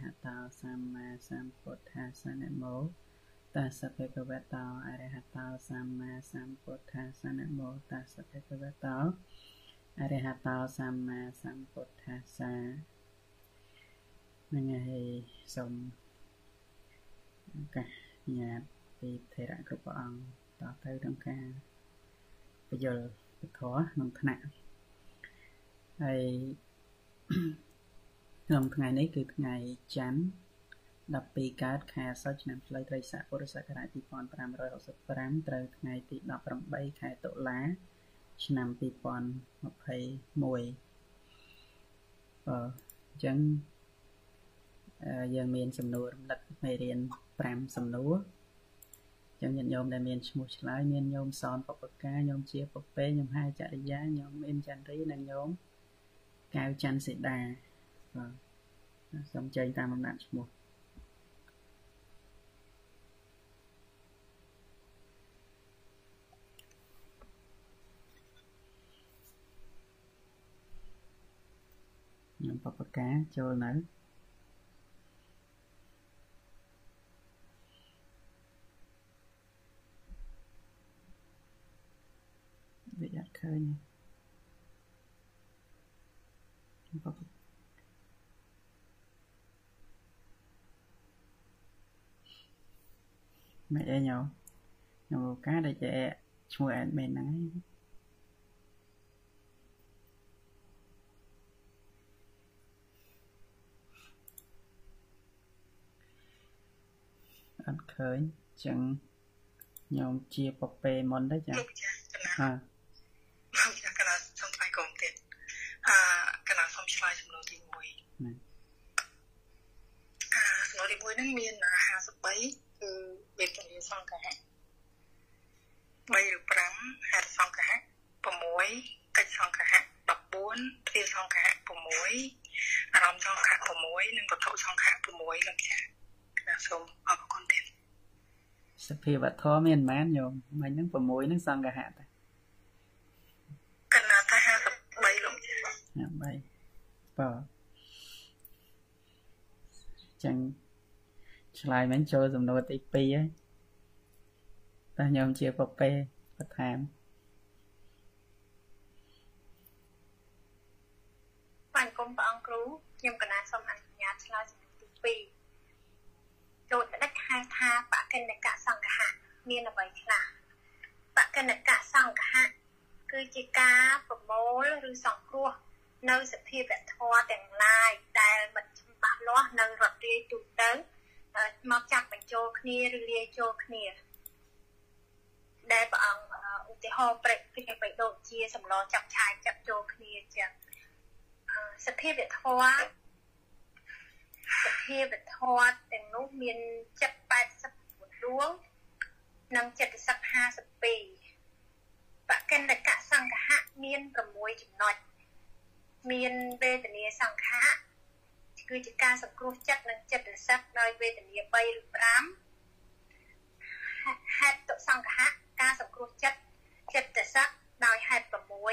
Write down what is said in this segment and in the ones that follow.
ហតោសម្មាសម្ពុទ្ធាសនមោតាសភេកវតោអរហតោសម្មាសម្ពុទ្ធាសនមោតាសភេកវតោអរហតោសម្មាសម្ពុទ្ធាសានឹងហើយសូមឱកាសញាតពីថេរៈគ្រប់ព្រះអង្គតទៅក្នុងការបញ្យលពធក្នុងថ្នាក់ហើយ ក្នុងថ្ងៃនេះគឺថ្ងៃច័ន្ទ12កើតខែសុចឆ្នាំឆ្លូវត្រីស័កពុរសករាជ2565ត្រូវថ្ងៃទី18ខែតុលា ឆ្នាំ2021អឺអញ្ចឹងយើងមានសំណួររំលឹកមេរៀន5សំណួរចឹងញាតិញោមដែលមានឈ្មោះឆ្លើយមានញោមសនបពកាញោមជាពពេញោមហាយចរិយាញោមអ៊ីនចន្ទរីនិងញោមកៅច័ន្ទសេដា បាទសូមចែងតាមអំណាចឈ្មោះញោមបពកាចូលនៅវាអត់ឃើញ មិនអីញោញោមការដែលជាឈ្មោះ admin ហ្នឹងឯងអត់ឃើញចឹងញោមជាពពេមុនទៅចាហាហ្នឹងមាន53គឺ វេទនាសង្កហៈ3ឬ5ហេតុសង្កហៈ6កិច្ចសង្កហៈ14ទ្វាសង្កហៈ6អារម្មណ៍សង្កហៈ6និងវត្ថុសង្កហៈ6លោកចាខ្ញុំសូមអរគុណទៀតសភាវធម៌មានប៉ុន្មានញោមមិញហ្នឹង6ហ្នឹងសង្កហៈតាកណាថា53លោកចា53បាទចឹង ឆ្លើយមិញចូលសំណួរទី2ហើយតើញោមជាពពេបន្ថែមបានគុំព្រះអង្គគ្រូខ្ញុំកណាសូមអនុញ្ញាតឆ្លើយសំណួរទី2ចូលដេចហៅថាបកិនកៈសង្ឃៈមានអ្វីខ្លះបកិនកៈសង្ឃៈគឺជាការប្រមូលឬសង្គ្រោះនៅសភាវធម៌ទាំងឡាយដែលមិនច្បាស់លាស់នៅរដ្ឋរាយទូទៅ មកចាប់បញ្ចូលគ្នាឬលាយចូលគ្នាដែលព្រះអង្គឧទាហរណ៍ប្រេកពីបេដូចជាសម្លចាប់ឆាយចាប់ចូលគ្នាចឹងសភាវធម៌សភាវធម៌ទាំងនោះមានចិត្ត80ដួងនិងចិត្តសឹក52បកិនកៈសង្ឃៈមាន6ចំណុចមានវេទនាសង្ឃៈ គឺជាការសង្គ្រោះចិត្តនិងចិត្តរសឹកដោយវេទនា3ឬ5ហេតុសង្ឃៈការសង្គ្រោះចិត្តចិត្តរសឹកដោយហេតុ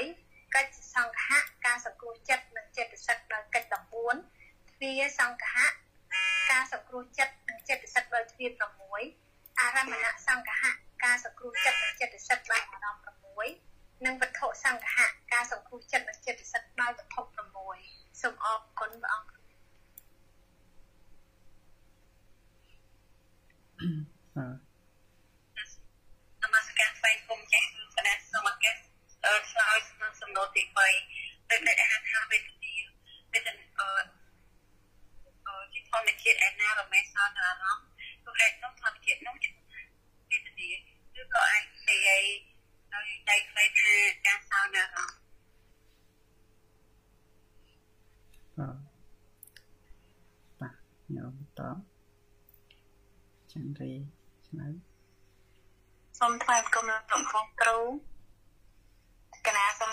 6កិច្ចសង្ឃៈការសង្គ្រោះចិត្តនិងចិត្តរសឹកដោយកិច្ច14ទ្វាសង្ឃៈការសង្គ្រោះចិត្តនិងចិត្តរសឹកដោយទ្វា6អារមណសង្ឃៈការសង្គ្រោះចិត្តនិងចិត្តរសឹកដោយអារម្មណ៍6និងវត្ថុសង្ឃៈការសង្គ្រោះចិត្តនិងចិត្តរសឹកដោយវត្ថុ6សូមអរគុណព្រះអង្គ នមស្ការស្វែងគុំចាស់គណៈសមាគមអឺឆ្លើយសំណួរទី3ដូចដែលហៅថាវេទនាវេទនាអឺអឺជាធម្មជាតិឯណារមេសោអារម្មណ៍គឺហេតុនោះធម្មជាតិនោះជាវេទនាឬក៏អាចនិយាយដោយដៃខ្លីថាការសោអារម្មណ៍បាទញោមតប ចន្ទរីឆ្លើយសូមថ្លែងគុំលោកផងគ្រូកណាសូម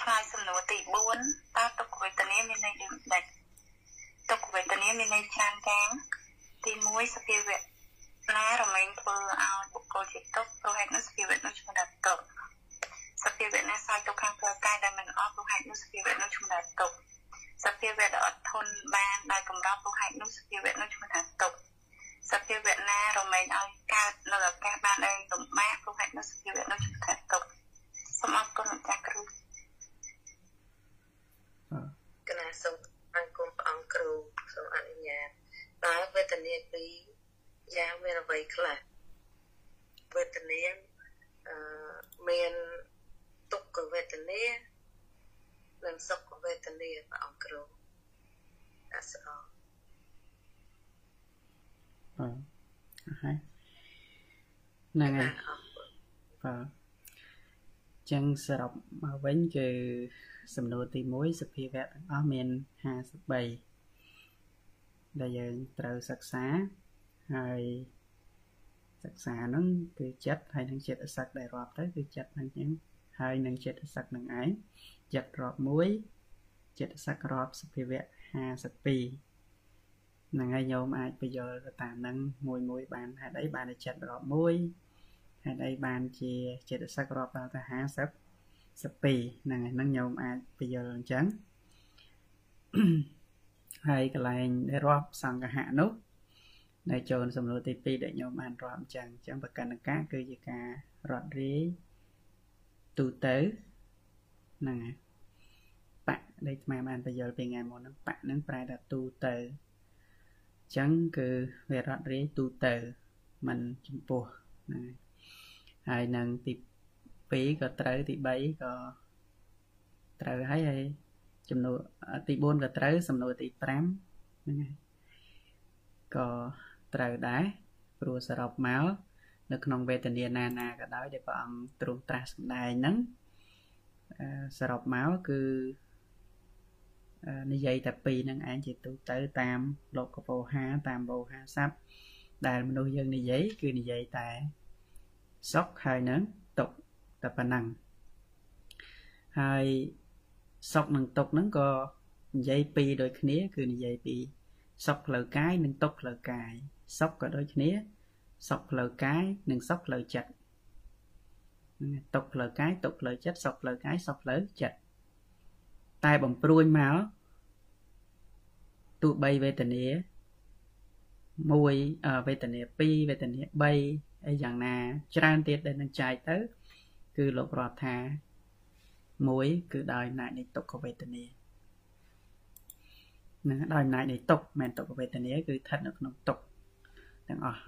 ឆ្លើយសំណួរទី4តើទុក្ខវេទនាមានន័យដូចម្ដេចទុក្ខវេទនាមានន័យច្រើនយ៉ាងទី1សភាវៈណារមែងធ្វើឲ្យបុគ្គលជាទុក្ខព្រោះហេតុនោះសភាវៈនោះឈ្មោះថាទុក្ខសភាវៈណាសោយទុក្ខខាងផ្លូវកាយដែលមិនអស់ព្រោះហេតុនោះសភាវៈនោះឈ្មោះថាទុក្ខសសភាវៈដ៏អត់ធន់បានដោយកម្រោះព្រោះហេតុនោះសភាវៈនោះឈ្មោះថាទុក្ខ សភាវៈណារមែងឲ្យកើតនៅឱកាសបានឲ្យលំបាកព្រោះហេតុនោះសភាវៈនោះឈ្មោះថាទុក្ខសូមអរគុណម្ចាស់គ្រូកណាសូមអង្គមព្រះអង្គគ្រូសូមអនុញ្ញាតតើវេទនាពីរយ៉ាងមានអ្វីខ្លះវេទនាអឺមានទុក្ខវេទនានិងសុខវេទនាព្រះអង្គគ្រូអសរ បាទហើយហ្នឹងហើយបាទចឹងសរុបមកវិញគឺសំណួរទី1សភាវៈទាំងអស់មាន53ដែលយើងត្រូវសិក្សាហើយសិក្សាហ្នឹងគឺចិត្តហើយនឹងចិត្តសឹកដែលរាប់ទៅគឺចិត្តហ្នឹងចឹងហើយនឹងចិត្តសឹកនឹងឯងចិត្តរាប់1ចិត្តសឹករាប់សភាវៈ52 ហ្នឹងហើយញោមអាចបញ្យល់ទៅតាមហ្នឹងមួយមួយបានហេតុអីបានតែចិត្តរាប់1ហេតុអីបានជាចិត្តសឹករាប់ដល់ទៅ50 12ហ្នឹងហើយហ្នឹងញោមអាចបញ្យល់អញ្ចឹងហើយកន្លែងដែលរាប់សង្កហៈនោះដែលចូលសំណួរទី2ដែលញោមបានរាប់អញ្ចឹងអញ្ចឹងប្រកាន់កាគឺជាការរត់រាយទូទៅហ្នឹងហើយបៈដែលអាបានបញ្យល់ពីថ្ងៃមុនហ្នឹងបៈហ្នឹងប្រែថាទូទៅអញ្ចឹងគឺវារត់រាយទូទៅมันចំពោះហ្នឹងហើយនឹងទី2ក៏ត្រូវទី3ក៏ត្រូវហើយហើយចំនួនទី4ក៏ត្រូវសំណួរទី5ហ្នឹងហើយក៏ត្រូវដែរព្រោះសរុបមកនៅក្នុងវេទនាណាណាក៏ដោយដែលព្រះអង្គទ្រង់ត្រាស់សម្ដែងហ្នឹងសរុបមកគឺ និយាយតែពីរហ្នឹងឯងជាទូទៅតាមលោកកពោហាតាមវោហាស័ព្ទដែលមនុស្សយើងនិយាយគឺនិយាយតែសុខហើយនឹងទុក្ខតែប៉ុណ្ណឹងហើយសុខនិងទុក្ខហ្នឹងក៏និយាយពីរដូចគ្នា គឺនិយាយពីសុខផ្លូវកាយនិងទុក្ខផ្លូវកាយសុខក៏ដូចគ្នាសុខផ្លូវកាយនិងសុខផ្លូវចិត្តទុក្ខផ្លូវកាយទុក្ខផ្លូវចិត្តសុខផ្លូវកាយសុខផ្លូវចិត្ត តែបំព្រួយមកទូ3វេទនា1វេទនា2វេទនា3អីយ៉ាងណា ច្រើនទៀតដែលនឹងចែកទៅ គឺលោករាប់ថា1គឺដោយអំណាចនៃទុក្ខវេទនានឹងដោយអំណាចនៃទុក្ខមិនទុក្ខវេទនាគឺស្ថិតនៅក្នុងទុក្ខទាំងអស់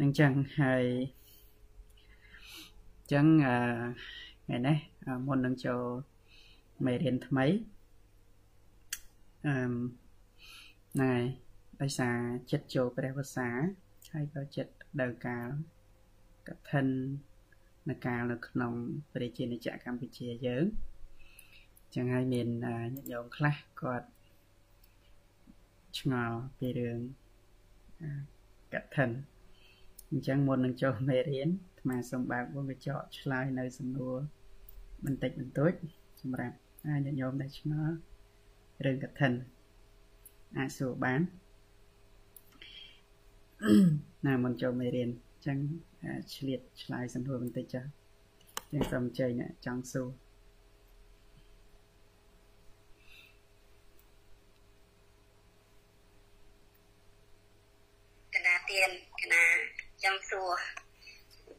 នឹងចឹងហើយចឹងអឺថ្ងៃនេះមុននឹងចូល មេរៀនថ្មីអឺណែដោយសារចិត្តចូលព្រះវសាហើយក៏ចិត្តដល់កាលកឋិននៅកាលនៅក្នុងព្រះជាណាចក្រកម្ពុជាយើងចឹងហើយមានញាតិញោមខ្លះគាត់ឆ្ងល់ពីរឿងកឋិនអញ្ចឹងមុននឹងចូលមេរៀនអាត្មាសូមបើកវងកញ្ចក់ឆ្លើយនៅសំណួរបន្តិចបន្តួចសម្រាប់ ញាតិញោមដែលឆ្ងល់រឿងកឋិនអាចសួរបានណាមុនចូលមេរៀនអញ្ចឹងឆ្លៀតឆ្លើយសំណួរបន្តិចចា៎អញ្ចឹងសូមអញ្ជើញអ្នកចង់សួរ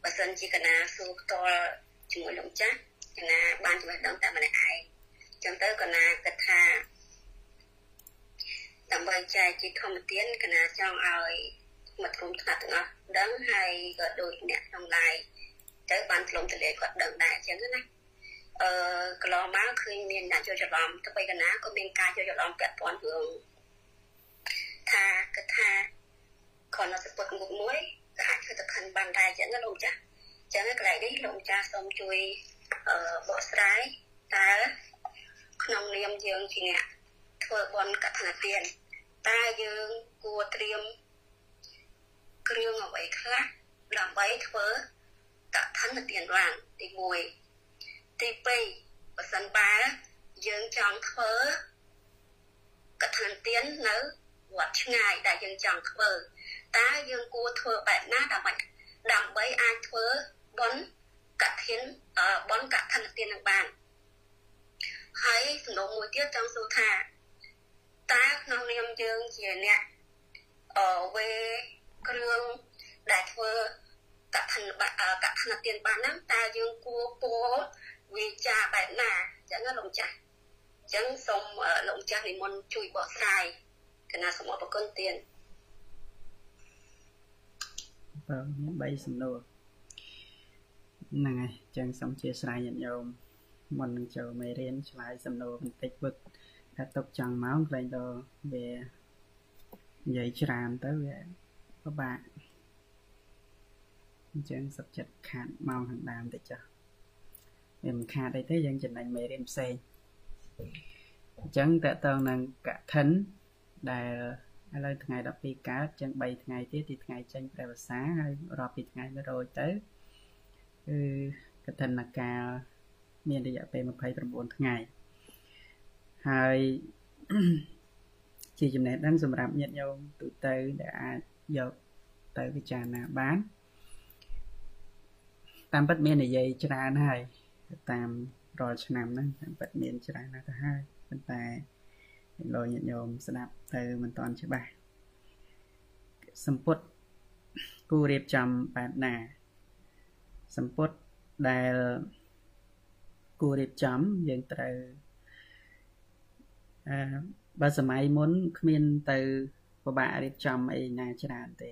បើសិនជាកណាសួរផ្ទាល់ជាមួយលោកចាស់កណាបានចំណេះដឹងតែម្នាក់ឯង ចឹងទៅកណាគិតថាដើម្បីចែកជាធម្មទានកណាចង់ឲ្យមិត្តរួមថ្នាក់ទាំងអស់ដឹងហើយក៏ដូចអ្នកក្នុងឡាយទៅបានផ្លុំទលាយគាត់ដឹងដែរអញ្ចឹងណាអឺកន្លងមកឃើញមានអ្នកចូលច្រឡំទៅបីកណាក៏មានការចូលច្រឡំពាក់ព័ន្ធរឿងថាគិតថាខនសពុតមុខមួយក៏អាចធ្វើទៅខិនបានដែរអញ្ចឹងណាលោកចាស់អញ្ចឹងកន្លែងនេះលោកចាស់សូមជួយអឺបកស្រាយតើ ក្នុងនាមយើងជាអ្នកធ្វើបន់កថាទានតើយើងគួរត្រៀមគ្រឿងអ្វីខ្លះដើម្បីធ្វើកថាទានបានទី1ទី2បើសិនបើយើងចង់ធ្វើកថាទាននៅវត្តឆ្ងាយដែលយើងចង់ធ្វើតើយើងគួរធ្វើបែបណាដើម្បីដើម្បីអាចធ្វើបន់កឋិនបន់កឋិនទាននឹងបាន ហើយសំណួរមួយទៀតចង់សួរថាតើក្នុងនាមយើងជាអ្នកអឺវេគ្រឿងដែលធ្វើកឋិនកឋិនទានបានហ្នឹងតើយើងគួរពោលវាចាបែបណាអញ្ចឹងលោកចាស់អញ្ចឹងសូមលោកចាស់និមន្តជួយបកស្រាយកណាសូមអរគុណទៀតបាទមាន3សំណួរហ្នឹងហើយអញ្ចឹងសូមជាស្រ័យញាតិញោម មុននឹងចូលមេរៀនឆ្លើយសំណួរបន្តិចវឹកថាទុកចង់ម៉ោងខ្លែងដល់វានិយាយច្រើនទៅវាពិបាកអញ្ចឹងសុខចិត្តខាតម៉ោងខាងដើមតិចចុះវាមិនខាតអីទេយើងចំណេញមេរៀនផ្សេងអញ្ចឹងតើតើនឹងកឋិនដែលឥឡូវថ្ងៃ12កើតអញ្ចឹង3ថ្ងៃទៀតទីថ្ងៃចេញព្រះវស្សាហើយរាប់ពីថ្ងៃ100ទៅគឺកឋិនកាល មានរយៈពេល29ថ្ងៃហើយជាចំណេះដឹងសម្រាប់ញាតិញោមទូទៅដែលអាចយកទៅពិចារណាបាន តាមពិតមាននិយាយច្រើនហើយតាមរាល់ឆ្នាំហ្នឹងតាមពិតមានច្រើនណាស់ទៅហើយប៉ុន្តែលោកញាតិញោមស្ដាប់ទៅមិនទាន់ច្បាស់សម្ពុតគូរៀបចំបែបណាសម្ពុតដែល គួររៀបចំយើងត្រូវអឺបើសម័យមុនគ្មានទៅពិបាករៀបចំអីណាច្រើនទេ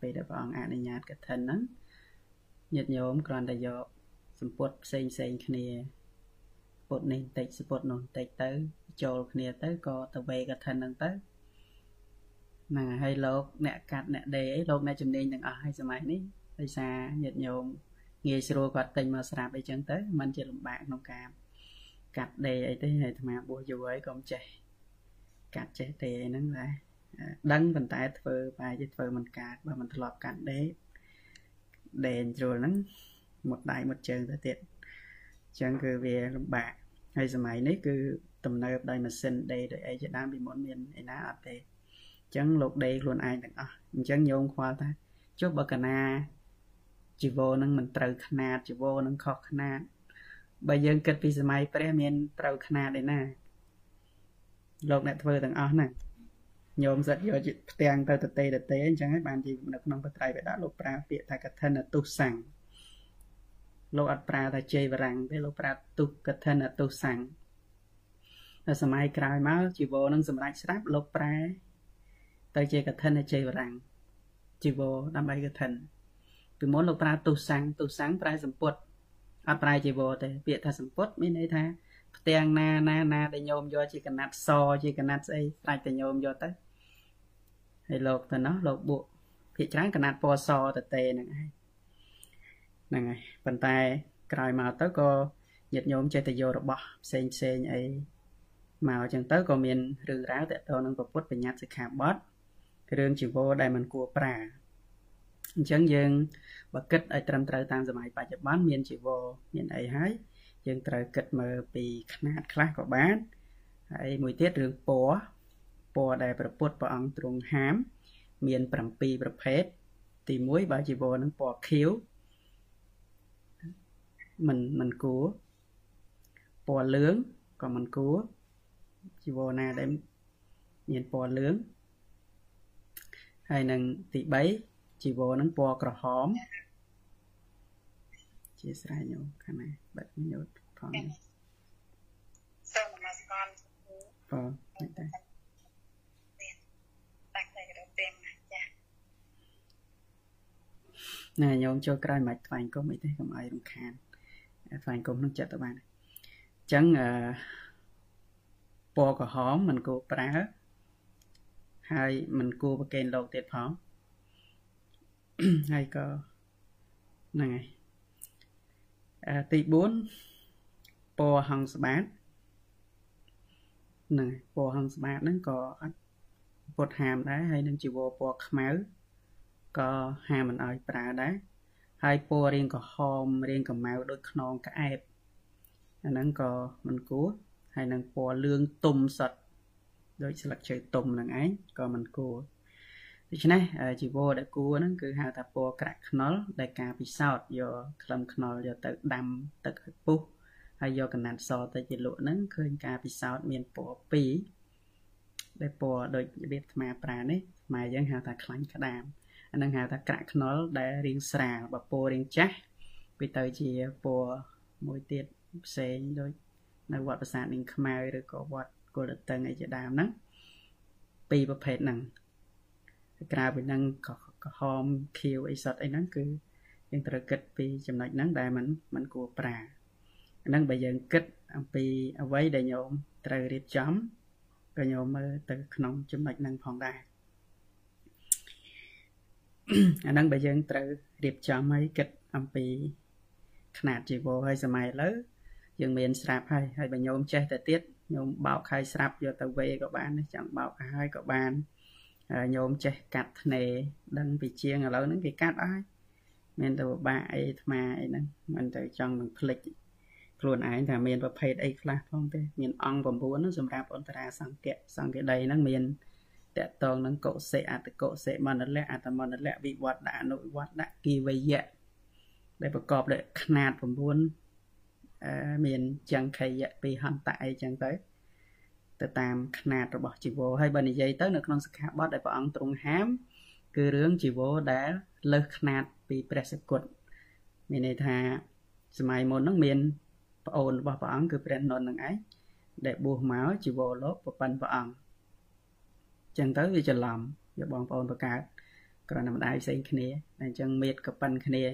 ពេលដែលព្រះអង្គអនុញ្ញាតកឋិនហ្នឹងញាតិញោមគ្រាន់តែយកសម្ពុតផ្សេងផ្សេងគ្នា ពុតនេះបន្តិចសម្ពុតនោះបន្តិចទៅ ចូលគ្នាទៅក៏ទៅវេកឋិនហ្នឹងទៅហ្នឹងហើយលោកអ្នកកាត់អ្នកដេអីលោកអ្នកជំនាញទាំងអស់ហើយសម័យនេះដោយសារញាតិញោម ងាយស្រួលគាត់ទិញមកស្រាប់អីចឹងទៅมันជាលំបាកក្នុងការកាត់ដេអីទេហើយអាត្មាបួសយូរហើយកុំចេះកាត់ចេះទេអីហ្នឹងដែរដឹងប៉ុន្តែធ្វើបែរជាធ្វើមិនកាត់បើមិនធ្លាប់កាត់ដេដេជ្រុលហ្នឹងមុតដៃមុតជើងទៅទៀតអញ្ចឹងគឺវាលំបាកហើយសម័យនេះគឺទំនើបដោយម៉ាស៊ីនដេដោយអីជាដើមពីមុនមានឯណាអត់ទេអញ្ចឹងលោកដេខ្លួនឯងទាំងអស់អញ្ចឹងញោមខ្វល់ថាចុះបើកណា ជីវរនឹងមិនត្រូវຂណាតជីវរនឹងខុសຂណាតបើយើងគិតពីសម័យព្រះមានត្រូវຂណាតឯណាលោកអ្នកធ្វើទាំងអស់ហ្នឹងញោមសិតយកផ្ទាំងទៅតទេតទេអញ្ចឹងហើយបានជានៅក្នុងបត្រៃបិដកលោកប្រើពាក្យថាកឋិនទុសੰងលោកអត់ប្រើថាជ័យវរាំងទេលោកប្រើទុកឋិនទុសੰងនៅសម័យក្រោយមកជីវរនឹងសម្រាប់ស្រាប់លោកប្រែទៅជាកឋិនជ័យវរាំងជីវរដើម្បីកឋិន ពីមុនលោកប្រើទុសាំងទុសាំងប្រែសម្ពុតអត់ប្រែជីវរទេ ពាក្យថាសម្ពុតមានន័យថាផ្ទាំងណាណាណាដែលញោមយកជាកណាត់សជាកណាត់ស្អីស្ដាច់តែញោមយកទៅហើយលោកទៅនោះលោកបួកភាកច្រើនកណាត់ពណ៌សទៅទេហ្នឹងឯងហ្នឹងហើយប៉ុន្តែក្រោយមកទៅក៏ញាតិញោមចេះតែយករបស់ផ្សេងផ្សេងអីមកអញ្ចឹងទៅក៏មានរឿងរ៉ាវតទៅនឹងពុទ្ធបញ្ញត្តិសិក្ខាបទគ្រឿងជីវរដែលមិនគួរប្រើ អញ្ចឹងយើងបើគិតឲ្យត្រឹមត្រូវតាមសម័យបច្ចុប្បន្នមានជីវរមានអីហើយយើងត្រូវគិតមើលពីຂະຫນាតខ្លះក៏បានហើយមួយទៀតរឿងពណ៌ពណ៌ដែលប្រពុតព្រះអង្គទ្រង់ហាមមាន7ប្រភេទទី1បើជីវរនឹងពណ៌ខៀវមិនមិនគួរពណ៌លឿងក៏មិនគួរជីវរណាដែលមានពណ៌លឿងហើយនឹងទី3 ជីវរនឹងពណ៌ក្រហមជាស្រ័យញោមខាងណាបិទញោមផងសូមនមស្ការបងតែតែតែតែរត់ទេចាណែញោមចូលក្រោយមិនថ្វាយគុំអីទេកុំឲ្យរំខានថ្វាយគុំនឹងចិត្តទៅបានអញ្ចឹងអឺពណ៌ក្រហមមិនគួរប្រើហើយមិនគួរប្រកេនលោកទៀតផង ហើយក៏ហ្នឹងហើយអឺទី4ពណ៌ហង្សបាតហ្នឹងពណ៌ហង្សបាតហ្នឹងក៏អត់ពុតហាមដែរហើយនឹងជីវរពណ៌ខ្មៅក៏ហាមមិនឲ្យប្រើដែរហើយពណ៌រាងក្រហមរាងកម្ៅដូចខ្នងក្អែបអាហ្នឹងក៏មិនគួរហើយនឹងពណ៌លឿងទុំសុតដូចស្លឹកឈើទុំហ្នឹងឯងក៏មិនគួរ ដូច្នេះជីវរដែលគួរហ្នឹងគឺហៅថាពណ៌ក្រាក់ខ្នុលដែលការពិសោធន៍យកក្លឹមខ្នុលយកទៅដាំទឹកឲ្យពុះហើយយកកណាត់សទៅជាលក់ហ្នឹងឃើញការពិសោធន៍មានពណ៌2ដែលពណ៌ដូចរបៀបថ្មប្រានេះថ្មយើងហៅថាខ្លាញ់ក្តាមអាហ្នឹងហៅថាក្រាក់ខ្នុលដែលរាងស្រាលបើពណ៌រាងចាស់វាទៅជាពណ៌មួយទៀតផ្សេងដូចនៅវត្តប្រាសាទនាងខ្មៅឬក៏វត្តគល់តឹងអីជាដើមហ្នឹងពីរប្រភេទហ្នឹង ក្រៅពីហ្នឹងក៏ក្រហមខៀវអីសតអីហ្នឹងគឺយើងត្រូវគិតពីចំណុចហ្នឹងដែលมันมันគួរប្រាអាហ្នឹងបើយើងគិតអំពីអ្វីដែលញោមត្រូវរៀបចំក៏ញោមមើលទៅក្នុងចំណុចហ្នឹងផងដែរអាហ្នឹងបើយើងត្រូវរៀបចំហើយគិតអំពីຂະຫນາດជីវរហើយសម័យឥឡូវយើងមានស្រាប់ហើយហើយបើញោមចេះទៅទៀតញោមបោកហើយស្រាប់យកទៅវេក៏បានចង់បោកហើយក៏បាន ញោមចេះកាត់ធ្នេដឹងពីជាងឥឡូវហ្នឹងគេកាត់អស់ហើយមានតែពិបាកអីអាត្មាអីហ្នឹងមិនទៅចង់នឹងផ្លិចខ្លួនឯងថាមានប្រភេទអីខ្លះផងទេមានអង្គ9ហ្នឹងសម្រាប់អន្តរាសង្កៈសង្កេដីហ្នឹងមានតកតងនឹងកុសិអតកុសិមនលៈអតមនលៈវិវត្តដាក់អនុវត្តដាក់គីវយៈដែលប្រកបដោយຂ្នាត9អឺមានចង្ខយៈពីហន្តៈអីចឹងទៅ ទៅតាមຂណាតរបស់ជីវរហើយបើនិយាយទៅនៅក្នុងសិក្ខាបទដែលព្រះអង្គទ្រង់ហាម គឺរឿងជីវរដែលលើសຂណាតពីព្រះសគុតមានន័យថាសម័យមុនហ្នឹងមានប្អូនរបស់ព្រះអង្គគឺព្រះនន្ទនឹងឯងដែលបួសមកជីវរលោកប្រពន្ធព្រះអង្គចឹងទៅវាច្រឡំយកបងប្អូនបកើតគ្រាន់តែម្ដាយផ្សេងគ្នាតែអញ្ចឹងមេតក៏ប៉ិនគ្នា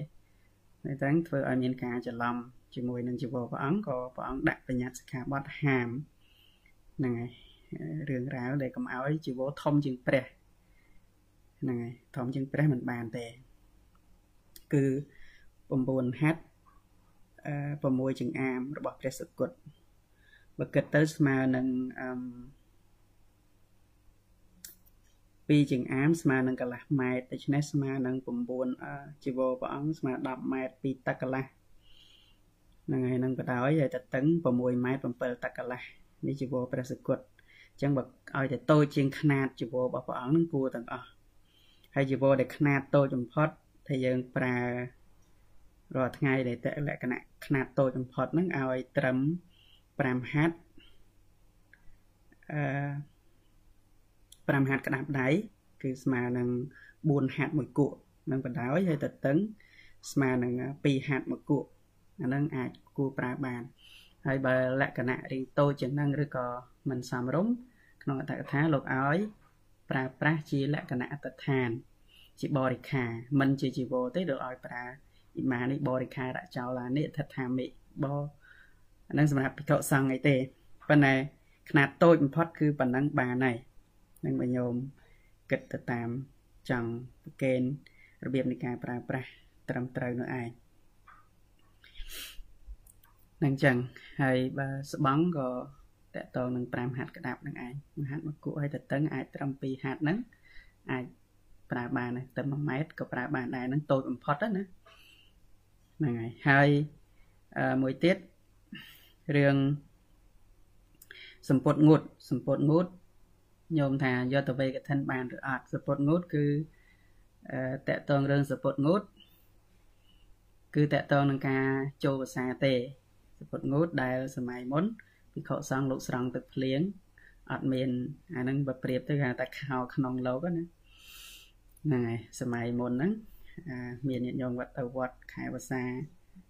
តែទាំងធ្វើឲ្យមានការច្រឡំជាមួយនឹងជីវរព្រះអង្គក៏ព្រះអង្គដាក់បញ្ញត្តិសិក្ខាបទហាម ហ្នឹងហើយរឿងរ៉ាវដែលកុំឲ្យជីវរធំជាងព្រះហ្នឹងហើយធំជាងព្រះមិនបានទេគឺ9ហັດអឺ6ចង្អាមរបស់ព្រះសគុតបើគិតទៅស្មើនឹងអឺ2ចង្អាមស្មើនឹងកន្លះម៉ែត្រដូច្នេះស្មើនឹង9ជីវរព្រះអង្គស្មើ10ម៉ែត្រពីទឹកកន្លះហ្នឹងហើយនឹងបដ ாய் ហើយតតឹង6ម៉ែត្រ7ទឹកកន្លះ នេះជីវរព្រះសគុតអញ្ចឹងបើឲ្យតែតូចជាងຂະຫນាតជីវររបស់ព្រះអង្គនឹងគួរទាំងអស់ហើយជីវរដែលຂະຫນាតតូចបំផុតถ้าយើងប្រើរាល់ថ្ងៃដែលតលក្ខណៈຂະຫນាតតូចបំផុតហ្នឹងឲ្យត្រឹម5ហត្ថអឺ5ហត្ថក្តាប់ដៃគឺស្មើនឹង4ហត្ថមួយគក់នឹងបណ្ដោយហើយទៅតឹងស្មើនឹង2ហត្ថមួយគក់អាហ្នឹងអាចគួរប្រើបាន ហើយបើលក្ខណៈរៀងតូចជាងហ្នឹងឬក៏មិនសមរម្យក្នុងអត្ថកថាលោកឲ្យប្រើប្រាស់ជាលក្ខណៈអត្តដ្ឋានជាបរិខាមិនជាជីវរទេដូចឲ្យប្រើអ៊ីម៉ានេះបរិខារចោលានិថថាមិបអានឹងសម្រាប់ពិកុសង្ឃអីទេប៉ុន្តែຂະຫນាតតូចបំផុតគឺប៉ុណ្ណឹងបានហើយនឹងបើញោមគិតទៅតាមចង់ប្រកេនរបៀបនៃការប្រើប្រាស់ត្រឹមត្រូវនោះឯង នឹងចឹងហើយបើស្បង់ក៏តកតងនឹង5ហាត់ក្តាប់នឹងឯងមួយហាត់មកគក់ឲ្យទៅតឹងអាចត្រឹម2ហាត់ហ្នឹងអាចប្រើបានតែ1ម៉ែត្រក៏ប្រើបានដែរហ្នឹងតូចបំផុតណាហ្នឹងហើយហើយមួយទៀតរឿងសម្ពុតងូតសម្ពុតងូតញោមថាយកទៅវេកឋិនបានឬអត់សម្ពុតងូតគឺតកតងរឿងសម្ពុតងូតគឺតកតងនឹងការចូលភាសាទេសម្ពុតងូតដែលសម័យមុនភិក្ខុសង្ឃលោកស្រង់ទឹកភ្លៀងអត់មានអាហ្នឹងបើប្រៀបទៅគេថាខោក្នុងលោកណាហ្នឹងហើយសម័យមុនហ្នឹងមានញាតិញោមវត្តទៅវត្តខែវសា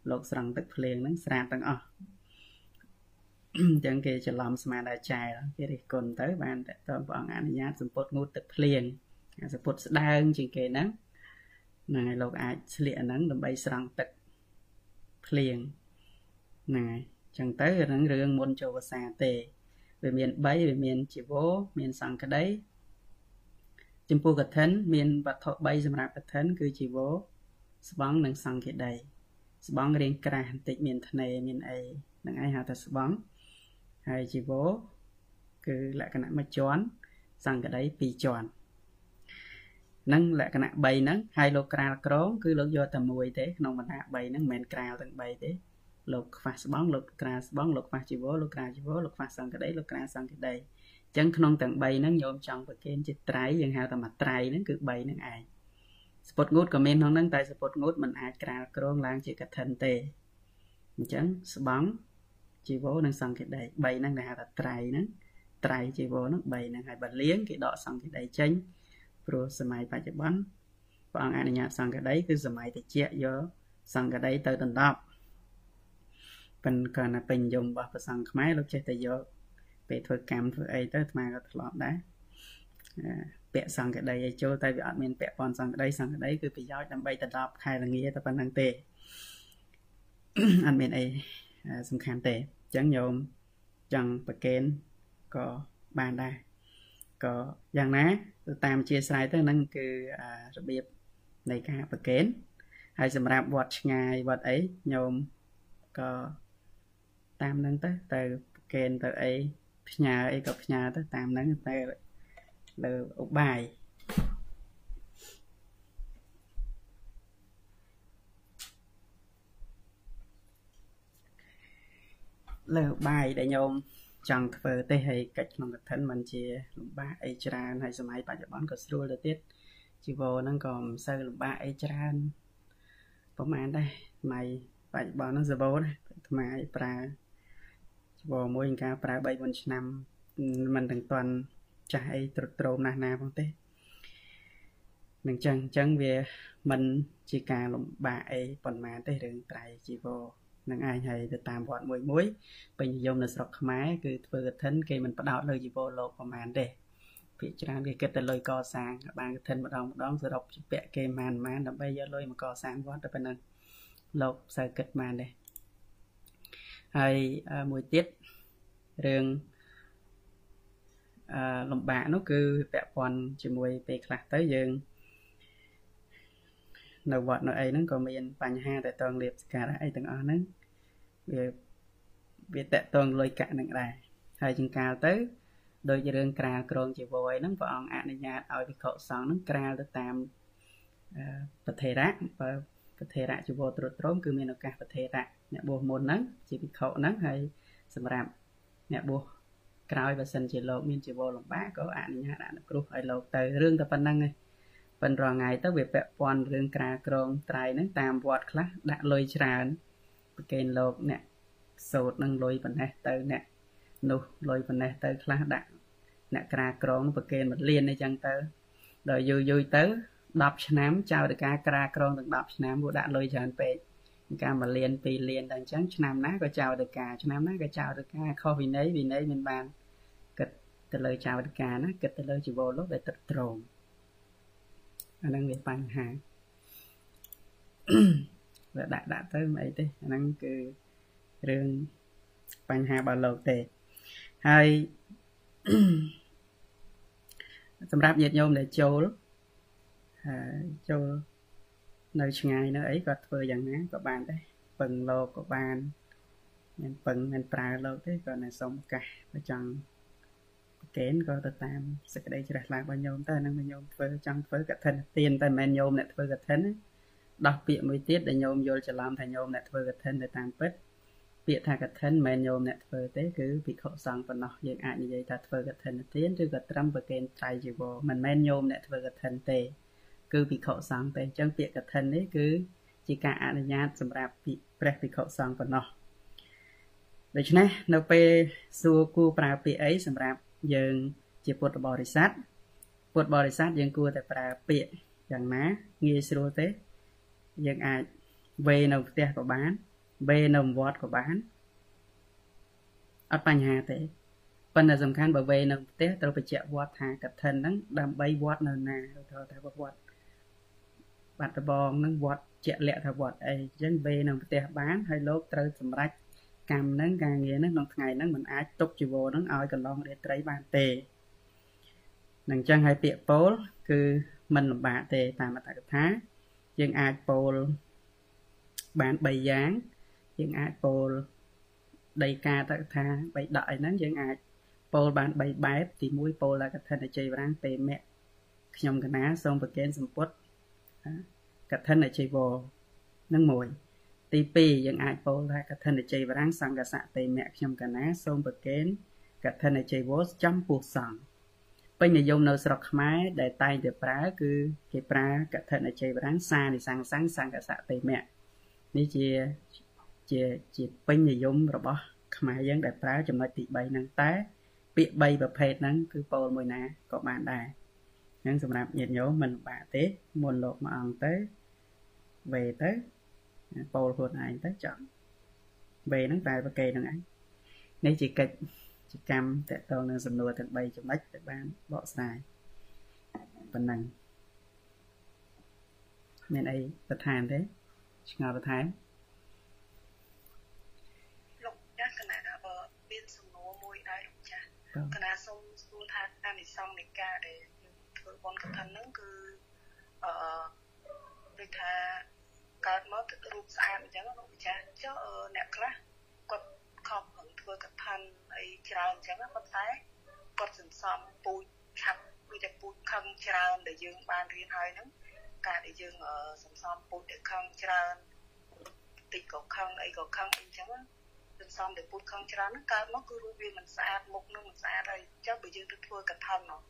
លោកស្រង់ទឹកភ្លៀងហ្នឹងស្រាតទាំងអស់អញ្ចឹងគេច្រឡំស្មានតែចែលគេរិះគន់ទៅបានតើតព្រះអង្គអនុញ្ញាតសម្ពុតងូតទឹកភ្លៀងសម្ពុតស្ដើងជាងគេហ្នឹងហ្នឹងហើយលោកអាចស្លៀកអាហ្នឹងដើម្បីស្រង់ទឹកភ្លៀង ហ្នឹងហើយអញ្ចឹងទៅរឿងរឿងមុនចូលវសាទេវាមាន3វាមានជីវោមានសង្កដីចំពោះកឋិនមានវត្ថុ3សម្រាប់កឋិនគឺជីវរស្បង់និងសង្កេដីស្បង់រាងក្រាស់បន្តិចមានធ្នេមានអីនឹងឯងហៅថាស្បង់ហើយជីវរគឺលក្ខណៈមួយជាន់សង្កដី2ជាន់នឹងលក្ខណៈ3ហ្នឹងហើយលោកក្រាលក្រងគឺលោកយកតែមួយទេក្នុងបណ្ដា3ហ្នឹងមិនមែនក្រាលទាំង3ទេ លោកខ្វះស្បង់លោកក្រាលស្បង់លោកខ្វះជីវរលោកក្រាលជីវរលោកខ្វះសង្កដីលោកក្រាលសង្កដីចឹងក្នុងទាំង3ហ្នឹងញោមចង់ប្រគេនជាត្រៃយើងហៅថាមួយត្រៃហ្នឹងគឺ3ហ្នឹងឯងសពុតងូតក៏មានក្នុងហ្នឹងតែសពុតងូតมันអាចក្រាលក្រងឡើងជាកឋិនទេអញ្ចឹងស្បង់ជីវោនិងសង្កេដី3ហ្នឹងគេហៅថាត្រៃហ្នឹងត្រៃជីវោហ្នឹង3ហ្នឹងហើយបើលៀងគេដកសង្កេដីចេញព្រោះសម័យបច្ចុប្បន្នព្រះអង្គអនុញ្ញាតសង្កេដីគឺសម័យតិចយកសង្កេដីទៅដណ្ដប់ ប៉ុន្តែគាត់ណាពេញនិយមរបស់ប្រសង្ឃខ្មែរលោកចេះតែយកពេលធ្វើកម្មធ្វើអីទៅអាត្មាក៏ធ្លាប់ដែរពាក់សង្កដីឲ្យចូលតែវាអត់មានពាក់ព័ន្ធសង្កដីសង្កដីគឺប្រយោជន៍ដើម្បីទៅដល់ខែលងាតែប៉ុណ្្នឹងទេអត់មានអីសំខាន់ទេអញ្ចឹងញោមចង់ប្រកេនក៏បានដែរក៏យ៉ាងណាទៅតាមជាស្រ័យទៅហ្នឹងគឺរបៀបនៃការប្រកេនហើយសម្រាប់វត្តឆ្ងាយវត្តអីញោមក៏ តាមហ្នឹងទៅទៅប្រកេនទៅអីផ្ញើអីក៏ផ្ញើទៅតាមហ្នឹងតែលើឧបាយលើបាយដែលញោមចង់ធ្វើទេហើយកិច្ចក្នុងកឋិនมันជាលំបាកអីច្រើនហើយសម័យបច្ចុប្បន្នក៏ស្រួលទៅទៀតជីវរហ្នឹងក៏មិនសូវលំបាកអីច្រើនប្រហែលដែរសម័យបច្ចុប្បន្នហ្នឹងសបោណាថ្មប្រើ ជីវរមួយការប្រើ3 4ឆ្នាំមិនទាំងតន់ចាស់អីត្រុតត្រោមណាស់ណាផងទេនឹងចឹងចឹងវាមិនជាការលំបាកអីប៉ុន្មានទេរឿងត្រៃជីវរនឹងឯងហើយទៅតាមវត្តមួយមួយពេញនិយមនៅស្រុកខ្មែរគឺធ្វើកឋិនគេមិនបដោតលើជីវរលោកប្រហែលទេភាគច្រើនគេគិតតែលុយកសាងបានកឋិនម្ដងម្ដងសរុបជាពាក់គេម៉ានម៉ានដើម្បីយកលុយមកកសាងវត្តតែប៉ុណ្ណឹងលោកផ្សើគិតម៉ានទេ ហើយមួយទៀតរឿងអឺលំបាកនោះគឺពាក់ព័ន្ធជាមួយពេលខ្លះទៅយើងនៅវត្តនៅអីហ្នឹងក៏មានបញ្ហាតែតងលៀបសការៈអីទាំងអស់ហ្នឹងវាវាតកតងលុយកាក់នឹងដែរហើយជាងកាលទៅដោយរឿងក្រាលក្រងជីវរហ្នឹងព្រះអង្គអនុញ្ញាតឲ្យវិខុសង្ឃហ្នឹងក្រាលទៅតាមប្រធេរៈបើប្រធេរៈជីវរត្រុតត្រោមគឺមានឱកាសប្រធេរៈ អ្នកបួសមុនហ្នឹងជាវិខុហ្នឹងហើយសម្រាប់អ្នកបួសក្រោយបើសិនជាលោកមានជីវរលំបាកក៏អនុញ្ញាតអនុគ្រោះឲ្យលោកទៅរឿងតែប៉ុណ្្នឹងឯងប៉ុន្តែរងថ្ងៃទៅវាពាក់ព័ន្ធរឿងក្រាក្រងត្រៃហ្នឹងតាមវត្តខ្លះដាក់លុយច្រើនប្រកេនលោកអ្នកសោតនឹងលុយប៉ុណ្ណេះទៅអ្នកនោះលុយប៉ុណ្ណេះទៅខ្លះដាក់អ្នកក្រាក្រងប្រកេនមួយលានអីចឹងទៅដល់យូរយូរទៅ10ឆ្នាំចៅតការក្រាក្រងទាំង10ឆ្នាំពួកដាក់លុយច្រើនពេក ការមួយលានពីរលានដល់អញ្ចឹងឆ្នាំណាក៏ចៅតការឆ្នាំណាក៏ចៅតការខុសវិន័យវិន័យមិនបានគិតទៅលើចៅតការណាគិតទៅលើជីវរលោកដែលទឹកត្រង់អាហ្នឹងវាបញ្ហាវាដាក់ដាក់ទៅមិនអីទេអាហ្នឹងគឺរឿងបញ្ហាបើលោកទេហើយសម្រាប់ញាតិញោមដែលចូលហើយចូល នៅឆ្ងាយនៅអីក៏ធ្វើយ៉ាងណាក៏បានដែរពឹងលោកក៏បានមិនពឹងមិនប្រើលោកទេក៏នៅសុំឱកាសបើចង់ប្រកេនក៏ទៅតាមសេចក្តីជ្រះថ្លារបស់ញោមទៅហ្នឹងញោមធ្វើចង់ធ្វើកឋិនទានតែមិនមែនញោមអ្នកធ្វើកឋិនដោះពាក្យមួយទៀតដែលញោមយល់ច្រឡំថាញោមអ្នកធ្វើកឋិនទៅតាមពិតពាក្យថាកឋិនមិនមែនញោមអ្នកធ្វើទេគឺភិក្ខុសង្ឃប៉ុណ្ណោះយើងអាចនិយាយថាធ្វើកឋិនទានឬក៏ត្រឹមប្រកេនត្រៃជីវរមិនមែនញោមអ្នកធ្វើកឋិនទេ គឺភិក្ខុសង្ឃទេអញ្ចឹងពាក្យកឋិននេះគឺជាការអនុញ្ញាតសម្រាប់ព្រះភិក្ខុសង្ឃប៉ុណ្ណោះដូច្នេះនៅពេលសួរគួរប្រើពាក្យអីសម្រាប់យើងជាពុទ្ធបរិស័ទពុទ្ធបរិស័ទយើងគួរតែប្រើពាក្យយ៉ាងណាងាយស្រួលទេ យើងអាចវេនៅផ្ទះក៏បានវេនៅវត្តក៏បានអត់បញ្ហាទេប៉ុន្តែសំខាន់បើវេនៅផ្ទះត្រូវបញ្ជាក់វត្តថាកឋិនហ្នឹងដើម្បីវត្តនៅណាទៅថាវត្ត បាត់ដបងហ្នឹងវត្តជាក់លាក់ថាវត្តអីអញ្ចឹងវេនៅផ្ទះបានហើយលោកត្រូវសម្រេចកម្មហ្នឹងការងារហ្នឹងក្នុងថ្ងៃហ្នឹងมันអាចទុកជីវរហ្នឹងឲ្យកន្លងរាត្រីបានទេនឹងចឹងហើយពាក្យពោលគឺมันលំបាកទេតាមអត្តកថាយើងអាចពោលបាន3យ៉ាងយើងអាចពោលដីកាតកថា3ដកអីហ្នឹងយើងអាចពោលបាន3បែបទី1ពោលដល់កថាជ័យវរាំងពេមៈខ្ញុំកណាសូមប្រកេនសម្ពុត កថាជ័យវរនឹងមួយទី2យើងអាចពោលថាកថានិជ័យវរាំងសង្កសៈតេមៈខ្ញុំកណាសូមប្រកេនកថានិជ័យវោចំពោះសង្ឃពេញនិយមនៅស្រុកខ្មែរដែលតែងតែប្រើគឺគេប្រើកថានិជ័យវរាំងសានិសង្សង្សង្កសៈតេមៈនេះជាជាជាពេញនិយមរបស់ខ្មែរយើងដែលប្រើចំណុចទី3ហ្នឹងតែ ពាក្យ3ប្រភេទហ្នឹងគឺពោលមួយណាក៏បានដែរ អញ្ចឹងសម្រាប់ញាតិញោមមិនបាក់ទេមុនលោកមួយអង្គទៅវេទៅពោលខ្លួនឯងទៅចង់វេហ្នឹងតែប្រកេហ្នឹងឯងនេះជាកិច្ចជាកម្មតកតងនឹងសំណួរទាំង3ចំណុចដែលបានបកស្រាយប៉ុណ្ណឹងមានអីបន្ថែមទេឆ្ងល់បន្ថែមលោកចាស់កណាបើមានសំណួរមួយដែរលោកចាស់កណាសូមសួរថាអានិសង្ឃនៃការដែលយើង ធ្វើបនកថាហ្នឹងគឺអឺដូចថាកើតមករូបស្អាតអញ្ចឹងលោកម្ចាស់ចុះអ្នកខ្លះគាត់ខំប្រឹងធ្វើកថាអីច្រើនអញ្ចឹងប៉ុន្តែគាត់សន្សំពូជឆាប់ដូចតែពូជខឹងច្រើនដែលយើងបានរៀនហើយហ្នឹងការដែលយើងសន្សំពូជដែលខឹងច្រើនតិចក៏ខឹងអីក៏ខឹងអីចឹងសន្សំដែលពូជខឹងច្រើនហ្នឹងកើតមកគឺរូបវាមិនស្អាតមុខនឹងមិនស្អាតហើយអញ្ចឹងបើយើងទៅធ្វើកថានោះ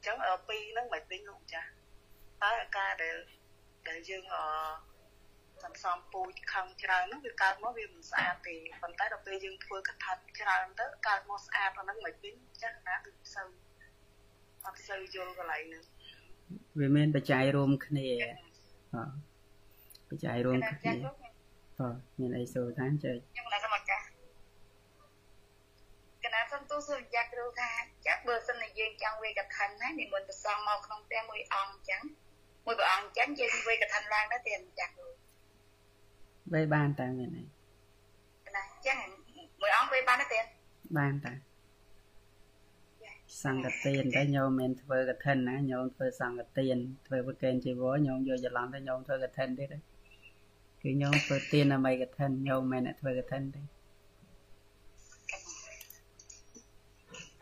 អញ្ចឹងពីរហ្នឹងមិនវិញលោកចាស់តើការដែលដែលយើងអឺសន្សំពូជខឹងច្រើនហ្នឹងវាកើតមកវាមិនស្អាតទេប៉ុន្តែដល់ពេលយើងធ្វើកថាច្រើនទៅកើតមកស្អាតហ្នឹងមិនវិញចាស់ណាគឺសូវអត់សូវយល់កន្លែងហ្នឹងវាមានបច្ច័យរួមគ្នាបាទបច្ច័យរួមគ្នាបាទមានអីសូតាមចេះខ្ញុំណាសមចាកណាសំទូសុយ៉ាក់គ្រូថា ចាក់បើសិនជាយើងចង់វេកថាណានិមន្តប្រសងមកក្នុងផ្ទះមួយអង្គអញ្ចឹងមួយព្រះអង្គអញ្ចឹងយើងវេកថាឡើងដែរទេចាក់គ្រូវេបានតាមានអីណាអញ្ចឹងមួយអង្គវេបានទេបានតាសង្កទានតែញោមមិនធ្វើកឋិនណាញោមធ្វើសង្កទានធ្វើប្រកេនជីវរញោមយកច្រឡំតែញោមធ្វើកឋិនទៀតគឺញោមធ្វើទានដើម្បីកឋិនញោមមិនធ្វើកឋិនទេ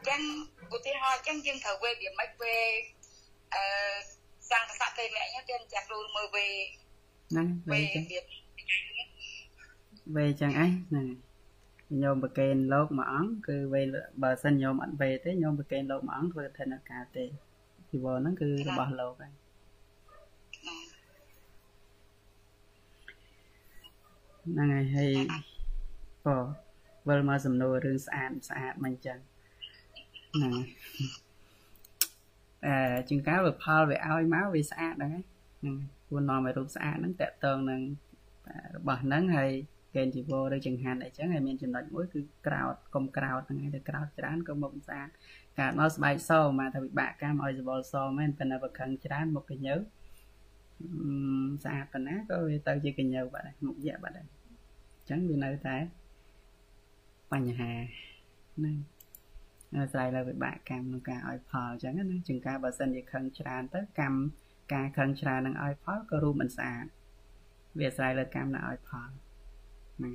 ចឹងឧទាហរណ៍ចឹងយើងត្រូវវេវាមិនវេអឺសង្កសៈទេអ្នកយើងចាំចាក់រូមើលវេហ្នឹងវេចឹងវេចឹងអីហ្នឹងញោមប្រកេនលោកមួយអង្គគឺវេបើសិនញោមអត់វេទេញោមប្រកេនលោកមួយអង្គធ្វើធនការទេជីវរហ្នឹងគឺរបស់លោកហើយហ្នឹងហើយហើយបវិលមកសំណួររឿងស្អាតស្អាតមិនចឹង ហ្នឹងអឺជាងការវាផលវាឲ្យមកវាស្អាតហ្នឹងហ្នឹងគួរនាំឲ្យរូបស្អាតហ្នឹងតកតងនឹងរបស់ហ្នឹងហើយកេនជីវរឬចង្ហាន់អីចឹងហើយមានចំណុចមួយគឺក្រោតកុំក្រោតហ្នឹងហើយទៅក្រោតច្រើនក៏មុខស្អាតកើតមកស្បែកសមកថាវិបាកកម្មឲ្យសវលសមែនប៉ុន្តែបើខឹងច្រើនមុខកញើស្អាតប៉ុណ្ណាក៏វាទៅជាកញើបាត់ដែរមុខយៈបាត់ដែរអញ្ចឹងវានៅតែបញ្ហាហ្នឹង អាស្រ័យលើវិបាកកម្មក្នុងការឲ្យផលអញ្ចឹងណាជាងការបើសិនជាខឹងច្រើនទៅកម្មការខឹងច្រើននឹងឲ្យផលក៏រួមមិនស្អាតវាអាស្រ័យលើកម្មនឹងឲ្យផលហ្នឹង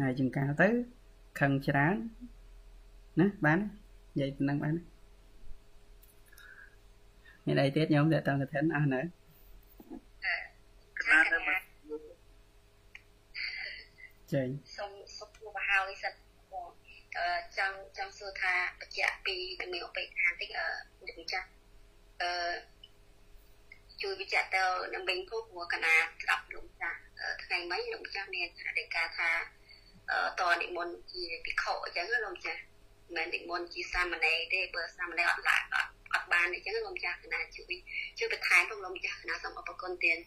ហើយចង្ការទៅខឹងច្រើនណាបាននិយាយប៉ុណ្ណឹងបានមានអីទៀតញោមតើតើកឋិនអស់នៅបានទៅចេញសូមសុខប ហោវិសិទ្ធអឺចង់ចង់សួរថាបច្ចៈពីជំនាញឧបេក្ខាបន្តិចអឺលោកចាស់អឺជួយវិចារទៅនឹងវិញព្រោះព្រោះកណាស្ដាប់លោកចាស់ថ្ងៃមិញលោកម្ចាស់មានថាដីកាថាតនិមន្តជាភិក្ខុអញ្ចឹងលោកម្ចាស់មិននិមន្តជាសាមណេរទេបើសាមណេរអត់ឡាអត់អត់បានអញ្ចឹងលោកម្ចាស់កណាជួយជួយបន្ថែមផងលោកម្ចាស់កណាសូមអរគុណទៀត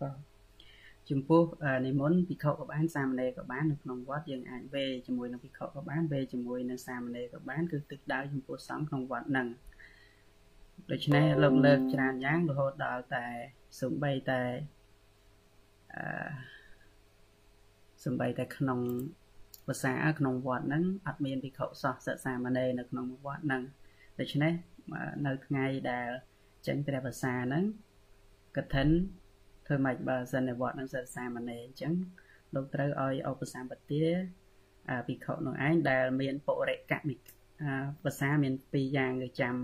បាទ ចំពោះនិមន្តភិក្ខុក៏បានសាមណេរក៏បាននៅក្នុងវត្តយើងអាចវេជាមួយនឹងភិក្ខុក៏បានវេជាមួយនឹងសាមណេរក៏បានគឺទឹកដៅចំពោះសង្ឃក្នុងវត្តហ្នឹងដូច្នេះលើកលើកច្រើនយ៉ាងរហូតដល់តែសំបីតែអឺសំបីតែក្នុងភាសាក្នុងវត្តហ្នឹងអត់មានភិក្ខុសោះសិក្សាមណេរនៅក្នុងវត្តហ្នឹងដូច្នេះនៅថ្ងៃដែលចេញព្រះភាសាហ្នឹងកឋិន ធ្វើម៉េចបើសិនในវត្តហ្នឹងសិក្សាមណេរអញ្ចឹងលោកត្រូវឲ្យឧបសម្បទាភិក្ខុនោះឯងដែលមានពុរិកមិភាសាមានពីរយ៉ាងគឺចាំ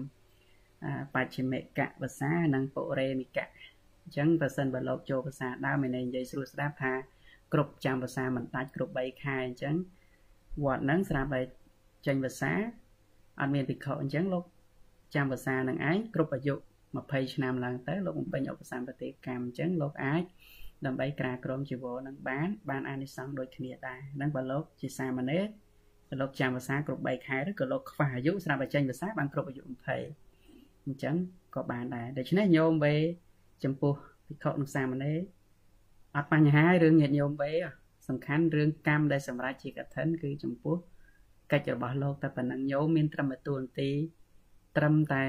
បច្ចិមិកៈភាសានិងពុរេមិកៈអញ្ចឹងបើសិនបើលោកចូលភាសាដើមមាននិយាយស្រួលស្ដាប់ថាគ្រប់ចាំភាសាមិនដាច់គ្រប់3ខែអញ្ចឹងវត្តហ្នឹងស្រាប់តែចេញភាសាអត់មានភិក្ខុអញ្ចឹងលោកចាំភាសានឹងឯងគ្រប់អាយុ 20ឆ្នាំឡើងទៅលោកបំពេញឧបសម្បទាកម្មអញ្ចឹងលោកអាចដើម្បីក្រាក្រមជីវរនឹងបាន បានអានិសង្សដូចគ្នាដែរហ្នឹងបើលោកជាសាមណេរក៏លោកចាំភាសាគ្រប់3ខែឬក៏លោកខ្វះអាយុស្រាប់តែចេញភាសាបានគ្រប់អាយុ20អញ្ចឹងក៏បានដែរដូច្នេះញោមវេចំពោះភិក្ខុនិងសាមណេរអត់បញ្ហារឿងញាតិញោមវេសំខាន់រឿងកម្មដែលសម្រេចជាកឋិនគឺចំពោះកិច្ចរបស់លោកតែប៉ុណ្ណឹងញោមមានត្រឹមតួនាទី ត្រឹមតែ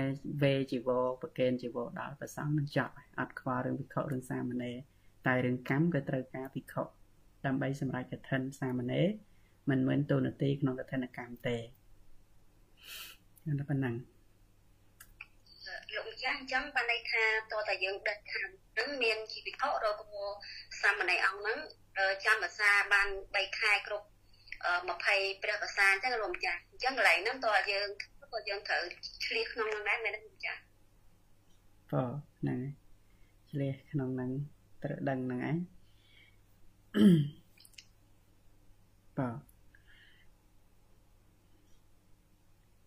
វេជីវរប្រកេនជីវរដល់ប្រសងនឹងចប់អត់ខ្វល់រឿងភិក្ខុរឿងសាមណេរតែរឿងកម្មក៏ត្រូវការភិក្ខុដើម្បីសម្រេចកឋិនសាមណេរមិនមែនតួនាទីក្នុងកឋិនកម្មទេតែប៉ុណ្ណឹងលោកម្ចាស់អញ្ចឹងបានន័យថាតើតាយើងដឹកខាងនឹងមានជីវិករកសាមណេរអង្គហ្នឹងចាំភាសាបាន3ខែគ្រប់20ព្រះភាសាអញ្ចឹងលោកម្ចាស់អញ្ចឹងកន្លែងហ្នឹងតើយើង ក៏យើងត្រូវឆ្លៀសក្នុងហ្នឹងដែរមែនទេលោកម្ចាស់ក៏ហ្នឹងឆ្លៀសក្នុងហ្នឹងត្រូវដឹងហ្នឹងឯងបាទ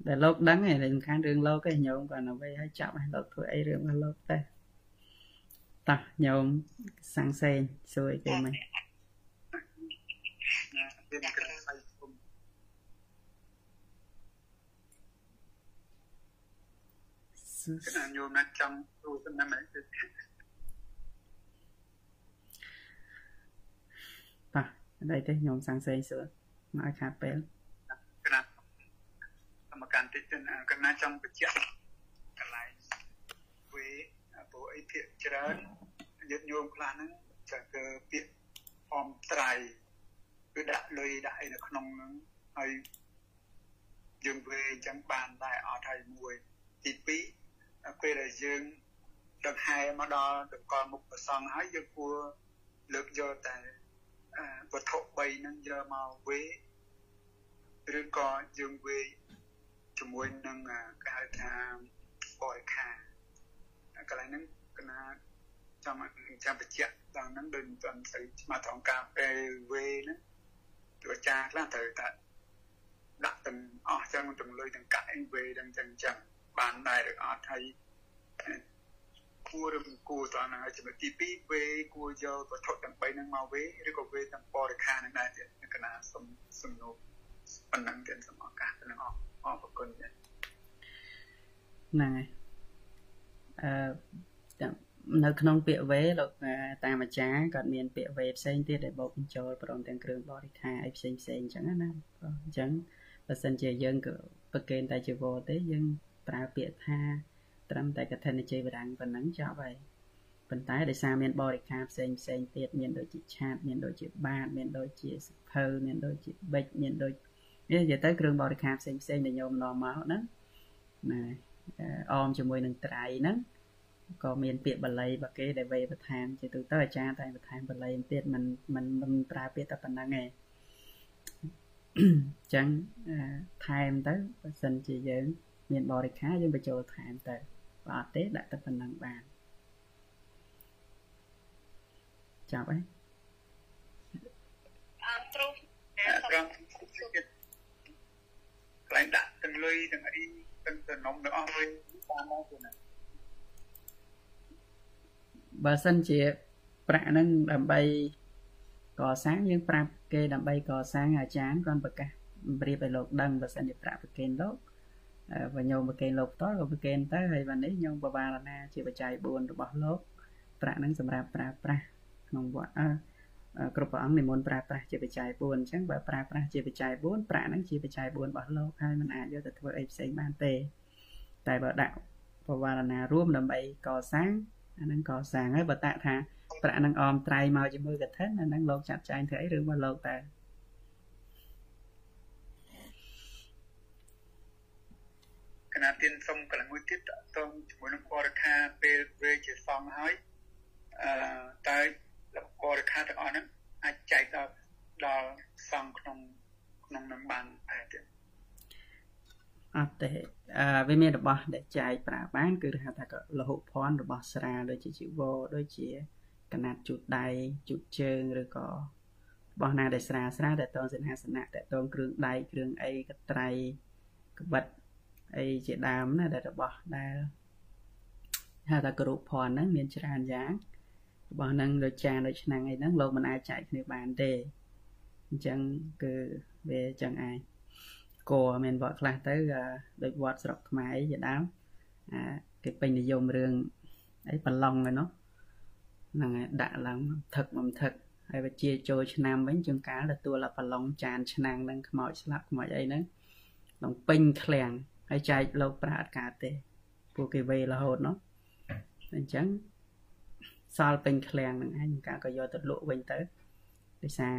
ដែលលោកដឹងឯងសំខាន់រឿងលោកឯងញោមគាត់អ្វីឲ្យចាប់ឲ្យលោកធ្វើអីរឿងរបស់លោកតែតោះញោមសាំងសេងសួរគេមិ ញណាញោមណាចង់ទូទៅណាមែនទេតោះអីទេញោមសាំងសេងសួរមកឲ្យខាត់ពេលកាន់តិចទៅកណាចង់បញ្ជាក់កន្លែងវេព្រោះអីភាកច្រើនយុទ្ធញោមខ្លះហ្នឹងចាគឺពាក្យអមត្រៃគឺដាក់លុយដាក់អីនៅក្នុងហ្នឹងហើយយើងវេអញ្ចឹងបានដែរអត់ហើយមួយទី2 ពេលដែលយើងដង្ហែមកដល់តម្កល់មុខប្រសងហើយយើងគួរលើកយកតែវត្ថុ3ហ្នឹងយកមកវេឬក៏យើងវេជាមួយនឹងគេហៅថាបរិខាកន្លែងហ្នឹងកណាចាំចាំបញ្ជាក់ដល់ហ្នឹងដូចមិនទាន់ស្អីស្មាត្រង់ការពេលវេហ្នឹងទោះចាខ្លះត្រូវតែដាក់ទាំងអស់ចឹងទាំងលុយទាំងកាក់អីវេទាំងចឹងចឹង បានដែរឬអត់ហើយគួរឬមិនគួរតើហ្នឹងហើយចំណុចទី2វេគួរយកវត្ថុទាំង3ហ្នឹងមកវេឬក៏វេទាំងបរិខាហ្នឹងដែរទៀតកណាសុំសំណួរប៉ុណ្ណឹងទៀតសូមឱកាសទៅនឹងអស់អរគុណចា៎ហ្នឹងហើយអឺនៅក្នុងពាក្យវេលោកតាមអាចារ្យគាត់មានពាក្យវេផ្សេងទៀតដែលបូកបញ្ចូលព្រមទាំងគ្រឿងបរិខាអីផ្សេងផ្សេងអញ្ចឹងណាអញ្ចឹងបើសិនជាយើងក៏ប្រកេនតែជីវរទេយើង ប្រើពាក្យថាត្រឹមតែកថានិជ័យបរាំងប៉ុណ្ណឹងចប់ហើយប៉ុន្តែដោយសារមានបរិខាផ្សេងផ្សេងទៀតមានដូចជាឆាតមានដូចជាបាតមានដូចជាសភៅមានដូចជាបិចមានដូចនិយាយទៅគ្រឿងបរិខាផ្សេងផ្សេងដែលញោមនាំមកហ្នឹងណាអមជាមួយនឹងត្រៃហ្នឹងក៏មានពាក្យបាលីបគេដែលវេបន្ថែមជាទូទៅអាចារ្យតែបន្ថែមបាលីទៀតมันมันមិនប្រើពាក្យតែប៉ុណ្្នឹងឯងអញ្ចឹងថែមទៅបើសិនជាយើង មានបរិខាយើងបញ្ចូលថែមទៅបើអត់ទេដាក់តែប៉ុណ្្នឹងបានចាប់ហើយអឺគ្រូត្រង់ន្លែងដាក់ទាំងលុយទាំងអីទាំងតំណុំទាំងអស់វិញតាមមកទៅណាបើសិនជាប្រាក់ហ្នឹងដើម្បីកសាងយើងប្រាប់គេដើម្បីកសាងអាចារ្យគាត់ប្រកាសប្រៀបឲ្យលោកដឹងបើសិនជាប្រាក់ប្រកេនលោក បើញោមប្រគេនលោកផ្ទាល់ក៏ប្រគេនទៅហើយបាននេះញោមបវារណាជាបច្ច័យ4របស់លោកប្រាក់នឹងសម្រាប់ប្រើប្រាស់ក្នុងវត្តគ្រប់ព្រះអង្គនិមន្តប្រើប្រាស់ជាបច្ច័យ4អញ្ចឹងបើប្រើប្រាស់ជាបច្ច័យ4ប្រាក់នឹងជាបច្ច័យ4របស់លោកហើយมันអាចយកទៅធ្វើអីផ្សេងបានទេ តែបើដាក់បវារណារួមដើម្បីកសាងអានឹងកសាងហើយបើតាក់ថាប្រាក់នឹងអមត្រៃមកជាមួយកថាអានឹងលោកចាត់ចែងធ្វើអីឬមកលោកតែ គណៈទានសុំកន្លែងមួយទៀតតតងជាមួយនឹងបរិខាពេលវេជាសងហើយអឺតើបរិខាទាំងអស់ហ្នឹងអាចចែកដល់ដល់សង្ឃក្នុងក្នុងនឹងបានដែរទេអត់ទេអឺវាមានរបស់ដែលចែកប្រើបាន គឺហៅថាលហុភ័ណ្ឌរបស់ស្រាដូចជាជីវរដូចជាកណាត់ជូតដៃជូតជើងឬក៏របស់ណាដែលស្រាស្រាតែតងសិនហាសនៈតតងគ្រឿងដៃគ្រឿងអីកត្រៃក្បិត អីជាដើមណាដែលរបស់ដែលហៅថាគរុភ័ណ្ឌហ្នឹងមានច្រើនយ៉ាងរបស់ហ្នឹងដូចចានដូចឆ្នាំងអីហ្នឹងលោកមិនអាចចែកគ្នាបានទេអញ្ចឹងគឺវាអញ្ចឹងឯងគួរមានវត្តខ្លះទៅដូចវត្តស្រុកខ្មែរអីជាដើមអាគេពេញនិយមរឿងអីប្រឡងហ្នឹងហ្នឹងហើយដាក់ឡើងថឹកមកថឹកហើយវាជាចូលឆ្នាំវិញជួនកាលទទួលប្រឡងចានឆ្នាំងនឹងខ្មោចស្លាប់ខ្មោចអីហ្នឹងនឹងពេញឃ្លាំង ហើយចែកលោកប្រាអត់កើតទេពួកគេវេរហូតនោះអញ្ចឹងសល់ពេញឃ្លាំងនឹងឯងកាក៏យកទៅលក់វិញទៅដោយសារ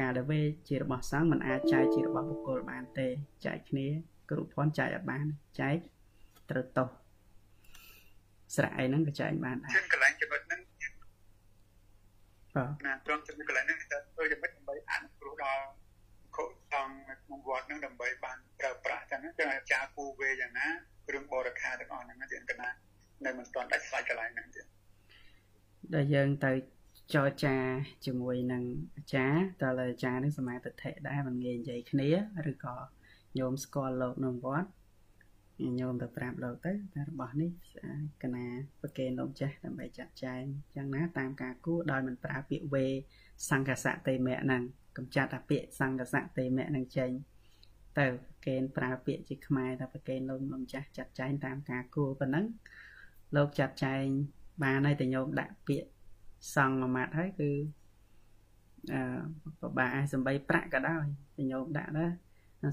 ការដែលវេជារបស់សង្ឃมันអាចចែកជារបស់បុគ្គលបានទេចែកគ្នាគ្រប់ភ័ណ្ឌចែកឲ្យបានចែកត្រូវតោះស្រៈអីហ្នឹងក៏ចែកបានដែរកន្លែងចំណុចហ្នឹងបាទណាត្រង់ចំណុចកន្លែងហ្នឹងទៅធ្វើយ៉ាងម៉េចដើម្បីអនុគ្រោះដល់ខុសអ ង្គនៅក្នុងវត្តហ្នឹងដើម្បីបានប្រើប្រាស់ចឹងចឹងអាចារ្យគូវេយ៉ាងណារឿងបរិខាទាំងអស់ហ្នឹងទៀតកណានៅមិនទាន់ដាច់ស្លាច់កន្លែងហ្នឹងទៀតដែលយើងទៅចរចាជាមួយនឹងអាចារ្យតើអាចារ្យនឹងសមាទិដ្ឋិដែរមិនងាយនិយាយគ្នាឬក៏ញោមស្គាល់លោកក្នុងវត្តញោមទៅប្រាប់លោកទៅតែរបស់នេះកណាប្រកេនលោកចាស់ដើម្បីចាត់ចែងចឹងណាតាមការគួរដោយមិនប្រើពាក្យវេសង្កសៈតេមៈហ្នឹង កំចាត់អាពាក្យសង្កសៈតេមៈហ្នឹងចេញទៅប្រកេនប្រើពាក្យជាខ្មែរតែប្រកេនលោកលោកចាស់ចាត់ចែងតាមការគួរប៉ុណ្ណឹងលោកចាត់ចែងបានហើយតែញោមដាក់ពាក្យសង្ឃមួយម៉ាត់ហើយគឺអឺពិបាកឲ្យសំបីប្រាក់ក៏ដោយញោមដាក់ដែរ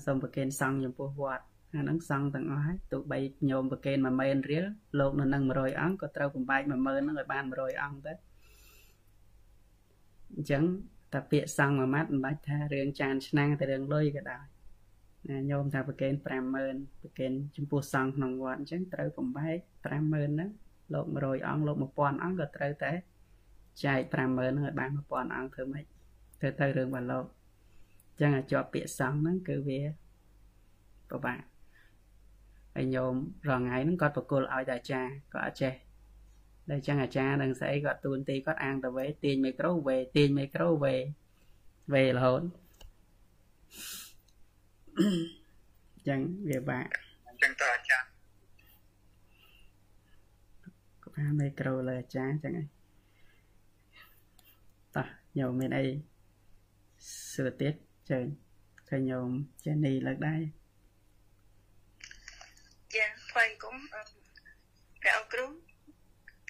សូមប្រគេនសង្ឃចំពោះវត្តអាហ្នឹងសង្ឃទាំងអស់ហើយទោះបីញោមប្រគេន10000រៀលលោកនៅនឹង100អង្គក៏ត្រូវបំបែក10000ហ្នឹងឲ្យបាន100អង្គទៅអញ្ចឹង តែពាក្យសង្ឃមួយម៉ាត់មិនបាច់ថារឿងចានឆ្នាំងតែរឿងលុយក៏ដោយណាញោមថាប្រគេន50000ប្រគេនចំពោះសង្ឃក្នុងវត្តអញ្ចឹងត្រូវបំបែក50000ហ្នឹងលោក100អង្គលោក1000អង្គក៏ត្រូវតែចែក50000ហើយបាន1000អង្គធ្វើម៉េចធ្វើទៅរឿងបាឡូអញ្ចឹងឲ្យជាប់ពាក្យសង្ឃហ្នឹងគឺវាពិបាកហើយញោមរងថ្ងៃហ្នឹងគាត់បកគលឲ្យតែអាចារ្យគាត់អត់ចេះ តែអញ្ចឹងអាចារ្យនឹងស្អីគាត់ទួនទីគាត់អាងទៅវេទាញមីក្រូវេទាញមីក្រូវេវេរហូតអញ្ចឹងវាបាក់អញ្ចឹងតើអាចារ្យគាត់ថាមីក្រូលើអាចារ្យអញ្ចឹងឯងតោះញោមមានអីសួរទៀតជើញឃើញញោមចេនីលើកដែរចាថ្លែងគុំព្រះអង្គគ្រូ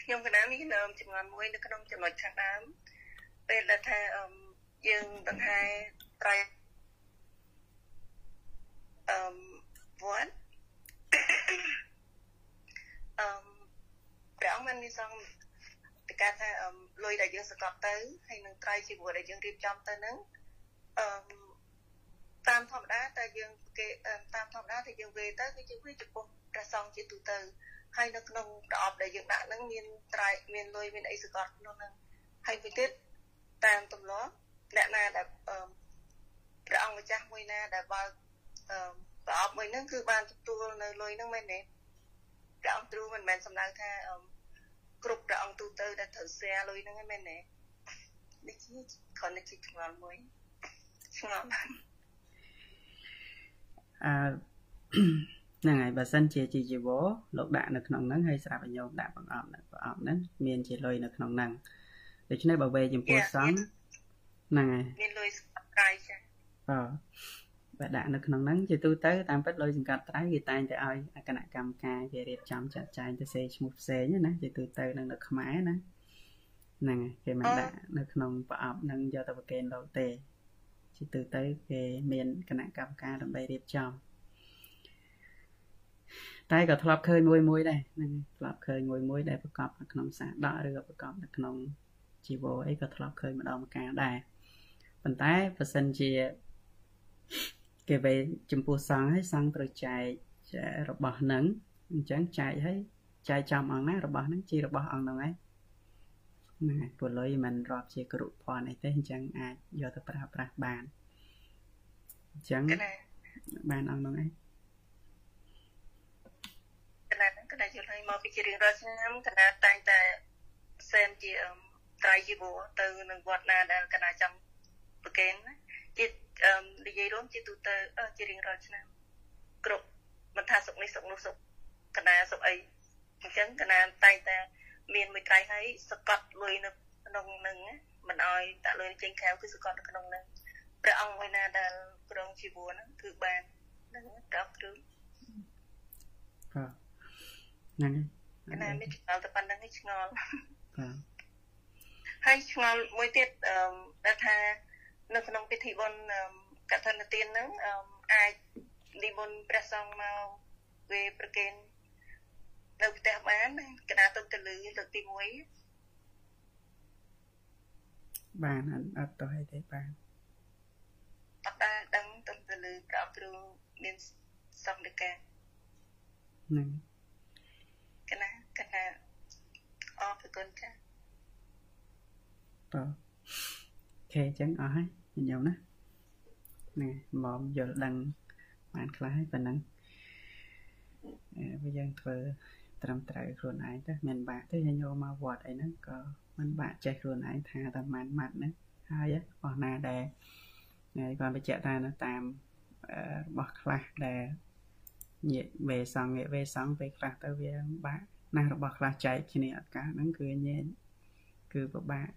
ខ្ញុំកណាមានចំនួនមួយនៅក្នុងចំណុចខាងដើមពេលដែលថាយើងដង្ហែត្រៃអឺវត្តអឺព្រះអង្គបានមានសង្ឃពីការថាលុយដែលយើងសកត់ទៅហើយនឹងត្រៃជីវៈដែលយើងរៀបចំទៅហ្នឹងអឺតាមធម្មតាតែយើងគេតាមធម្មតាតែយើងវេទៅគឺយើងវេចំពោះព្រះសង្ឃជាទូទៅ ហើយនៅក្នុងប្រអប់ដែលយើងដាក់ហ្នឹងមានត្រៃមានលុយមានអីសកត់ក្នុងហ្នឹងហើយពីទៀតតាមទម្លាប់អ្នកណាដែលព្រះអង្គម្ចាស់មួយណាដែលបើកប្រអប់មួយហ្នឹងគឺបានទទួលនៅលុយហ្នឹងមែនទេព្រះអង្គទ្រូមិនមែនសំដៅថាគ្រប់ព្រះអង្គទូទៅដែលត្រូវ share លុយហ្នឹងមែនទេនេះជាគ្រាន់តែជាឆ្ងល់មួយឆ្ងល់អឺ ហ្នឹងហើយបើសិនជាជាជីវរលោកដាក់នៅក្នុងហ្នឹងហើយស្រាប់ឲ្យញោមដាក់បង្អប់នៅប្រអប់ហ្នឹងមានជាលុយនៅក្នុងហ្នឹងដូច្នេះបើវេចំពោះសង្ឃហ្នឹងហើយមានលុយស្បកាយចាបាទបើដាក់នៅក្នុងហ្នឹងជាទូទៅតាមពិតលុយសង្កាត់ត្រៃគេតែងតែឲ្យគណៈកម្មការគេរៀបចំចាត់ចែងទៅសេឈ្មោះផ្សេងណាជាទូទៅនឹងនៅខ្មែរណាហ្នឹងគេមិនដាក់នៅក្នុងប្រអប់ហ្នឹងយកទៅប្រកេនលោកទេជាទូទៅគេមានគណៈកម្មការដើម្បីរៀបចំ តែក៏ធ្លាប់ឃើញមួយមួយដែរហ្នឹងធ្លាប់ឃើញមួយមួយដែលប្រកបនៅក្នុងសាដកឬក៏ប្រកបនៅក្នុងជីវរអីក៏ធ្លាប់ឃើញម្ដងម្កាលដែរប៉ុន្តែបើសិនជាគេវេចំពោះសង្ឃហើយសង្ឃត្រូវចែករបស់ហ្នឹងអញ្ចឹងចែកហើយចែកចំអង្គណារបស់ហ្នឹងជារបស់អង្គហ្នឹងឯងហ្នឹងហើយពលុយមិនរាប់ជាគរុភ័ណ្ឌអីទេអញ្ចឹងអាចយកទៅប្រើប្រាស់បានអញ្ចឹងបានអង្គហ្នឹងឯង កណាកណាយល់ឲ្យមកពីជារៀងរាល់ឆ្នាំកណាតែងតែសែនជាត្រៃជីវរទៅនឹងវត្តណាដែលកណាចង់ប្រកេនណាជានិយាយរួមជាទូទៅជារៀងរាល់ឆ្នាំគ្រប់មិនថាសុកនេះសុកនោះសុកកណាសុកអីអញ្ចឹងកណាតែងតែមានមួយត្រៃហើយសកត់លុយនៅក្នុងនឹងមិនអោយតាក់លុយចេញក្រៅគឺសកលនៅក្នុងនឹងព្រះអង្គឯណាដែលគ្រងជីវរហ្នឹងគឺបាននឹងដល់គ្រូបាទ ហ្នឹងហើយណាមានឆ្ងល់តែប៉ុណ្្នឹងឯងឆ្ងល់បាទហើយឆ្ងល់មួយទៀតអឺដែលថានៅក្នុងពិធីបុណ្យកឋិនទានហ្នឹងអាចនិមន្តព្រះសង្ឃមកវេប្រគេននៅផ្ទះបានកណាទុំតលឺលើកទី1បានអត់ទៅឲ្យទេបានអត់ដែរដឹងទុំតលឺក៏គ្រូមានសំដេកាហ្នឹងក ណាកណាអរគុណចាបាទអូខេអញ្ចឹងអស់ហើយញញោមណានេះមកយល់ដឹងបានខ្លះហើយប៉ុណ្ណឹងវាយើងធ្វើត្រឹមត្រូវខ្លួនឯងទៅមានបាក់ទេញញោមមកវត្តអីហ្នឹងក៏មិនបាក់ចេះខ្លួនឯងថាតែម៉ាន់ម៉ាត់ហ្នឹងហើយអស់ណាដែលហើយគាត់បញ្ជាក់ថានៅតាមរបស់ខ្លះដែលញាកវេសង្ឃញាកវេសង្ឃពេលខ្លះទៅវាបាក់ ណាស់របស់ខ្លះចែកគ្នាអត់កាសហ្នឹងគឺញែកគឺពិបាក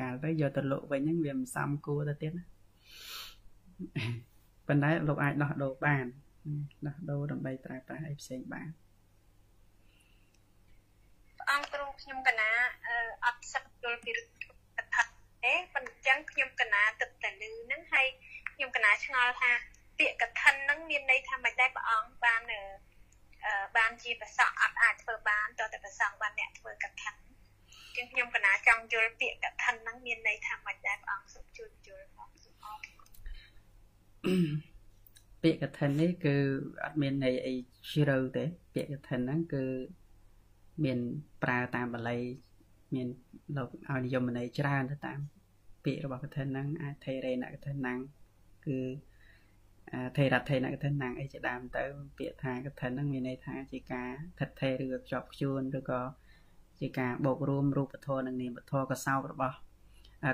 កាលទៅយកទៅលក់វិញហ្នឹងវាមិនសមគួរទៅទៀតណាប៉ុន្តែលោកអាចដោះដូរបានដោះដូរដើម្បីប្រើប្រាស់អីផ្សេងបានអង្គគ្រូខ្ញុំកណាអត់សិតយល់ពីកថាទេប៉ុន្តែចឹងខ្ញុំកណាទឹកតែលឺហ្នឹងហើយខ្ញុំកណាឆ្ងល់ថាពាក្យកថាហ្នឹងមានន័យថាមិនដែរព្រះអង្គបាន បានជាប្រសក់អត់អាចធ្វើបានតើតែប្រសង់បានអ្នកធ្វើកថាចឹងខ្ញុំកណាចង់យល់ពាក្យកថាហ្នឹងមានន័យថាមិនដែរព្រះអង្គសូមជួយយល់ផងសូមអរពាក្យកថានេះគឺអត់មានន័យអីជ្រៅទេ ពាក្យកថាហ្នឹងគឺមានប្រើតាមបាលីមានលោកឲ្យនិយមន័យច្រើនទៅតាមពាក្យរបស់កថាហ្នឹងអាចថេរេណកថាហ្នឹងគឺ ថេរថេណកថាហ្នឹងអីជាដើមទៅពាក្យថាកថាហ្នឹងមានន័យថាជាការថិតថេរឬក៏ភ្ជាប់ខ្ជួនឬក៏ជាការបូករួមរូបធម៌និងនាមធម៌កសោបរបស់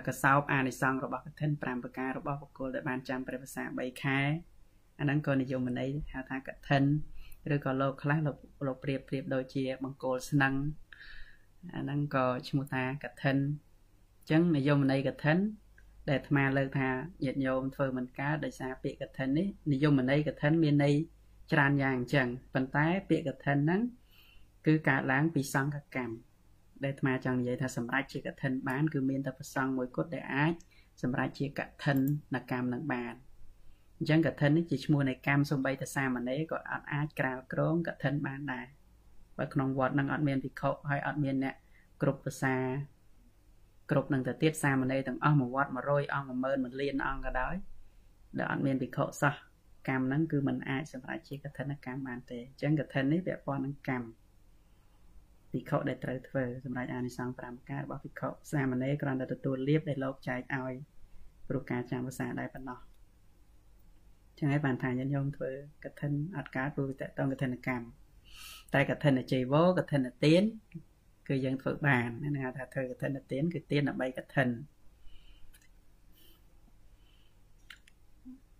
កសោបអានិសង្ឃរបស់កឋិន5ប្រការរបស់បុគ្គលដែលបានចាំព្រះភាសា3ខែអាហ្នឹងក៏និយមន័យហៅថាកឋិនឬក៏លោកខ្លះលោកលោកប្រៀបប្រៀបដូចជាបង្គោលស្នឹងអាហ្នឹងក៏ឈ្មោះថាកឋិនអញ្ចឹងនិយមន័យកឋិន ដែលអាត្មាលើកថាញាតិញោមធ្វើមិនកើតដោយសារពាក្យកឋិននេះនិយមន័យកឋិនមានន័យច្រើនយ៉ាងអញ្ចឹងប៉ុន្តែពាក្យកឋិនហ្នឹងគឺកើតឡើងពីសង្កកម្មដែលអាត្មាចង់និយាយថាសម្រាប់ជាកឋិនបានគឺមានតែប្រសងមួយគត់ដែលអាចសម្រាប់ជាកឋិននកម្មនឹងបានអញ្ចឹងកឋិននេះជាឈ្មោះនៃកម្មសំបីតសាមណេរក៏អត់អាចក្រៅក្រងកឋិនបានដែរបើក្នុងវត្តនឹងអត់មានភិក្ខុហើយអត់មានអ្នកគ្រប់ភាសា គ្រប់នឹងទៅទៀតសាមណេរទាំងអស់មួយវត្ត100អង្គ10000 1លានអង្គក៏ដោយដែលអត់មានភិក្ខុសោះកម្មហ្នឹងគឺมันអាចសម្រាប់ជាកឋិនកម្មបានទេអញ្ចឹងកឋិននេះពាក់ព័ន្ធនឹងកម្មភិក្ខុដែលត្រូវធ្វើសម្រាប់អានិសង្ស5ការរបស់ភិក្ខុសាមណេរគ្រាន់តែទទួលលៀបដែលលោកចែកឲ្យព្រោះការចាំភាសាដែរប៉ុណ្ណោះចឹងហើយបានថាញាតិញោមធ្វើកឋិនអត់កើតព្រោះតកតងកឋិនកម្មតែកឋិនចីវរកឋិនទាន គឺយើងធ្វើបានណាថាធ្វើកឋិនទានគឺទានដើម្បីកឋិន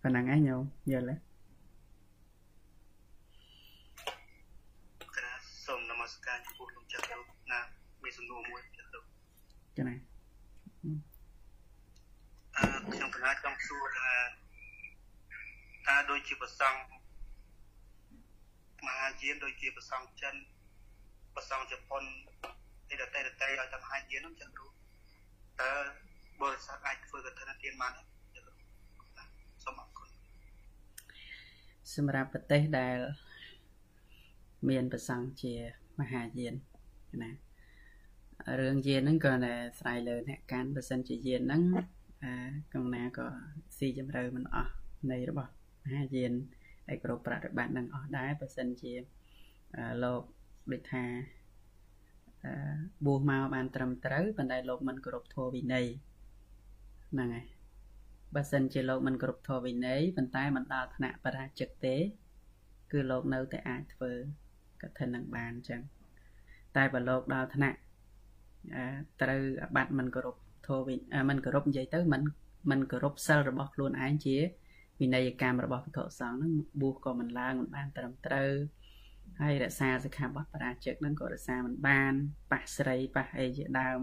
ប៉ុណ្ណឹងឯងញោមយល់ទេមានសំណួរមួយចា៎ចា៎អឺខ្ញុំកណាចង់សួរថាថាដូចជាប្រសង់មហាយានដូចជាប្រសង់ចិន ប្រសង់ជប៉ុនទីដតេដតេឲ្យតែមហាយានហ្នឹងចា៎គ្រូតើបរិស័ទអាចធ្វើកឋិនទានបានទេចា៎គ្រូសូមអរគុណសម្រាប់ប្រទេសដែល មានប្រសង់ជាមហាយានណារឿងយានហ្នឹងក៏តែស្រ័យលើអ្នកកាន់បើសិនជាយានហ្នឹងអាកងណាក៏ស៊ីជម្រៅមិនអស់នៃរបស់មហាយានឯគ្រប់ប្រតិបត្តិនឹងអស់ដែរបើសិនជាលោក ដូចថាអឺបួសមកបានត្រឹមត្រូវប៉ុន្តែលោកមិនគោរពធម៌វិន័យហ្នឹងហើយបើសិនជាលោកមិនគោរពធម៌វិន័យប៉ុន្តែមិនដល់ថ្នាក់បរាជិកទេ គឺលោកនៅតែអាចធ្វើកឋិននឹងបានអញ្ចឹងតែបើលោកដល់ថ្នាក់ត្រូវបាត់មិនគោរពធម៌វិញមិនគោរពនិយាយទៅមិនមិនគោរពសិលរបស់ខ្លួនឯងជាវិន័យកម្មរបស់ភិក្ខុសង្ឃហ្នឹងបួសក៏មិនឡើងមិនបានត្រឹមត្រូវ ហើយរក្សាសិក្ខាបទបរាជិកហ្នឹងក៏រក្សាមិនបានប៉ះស្រីប៉ះអីជាដើម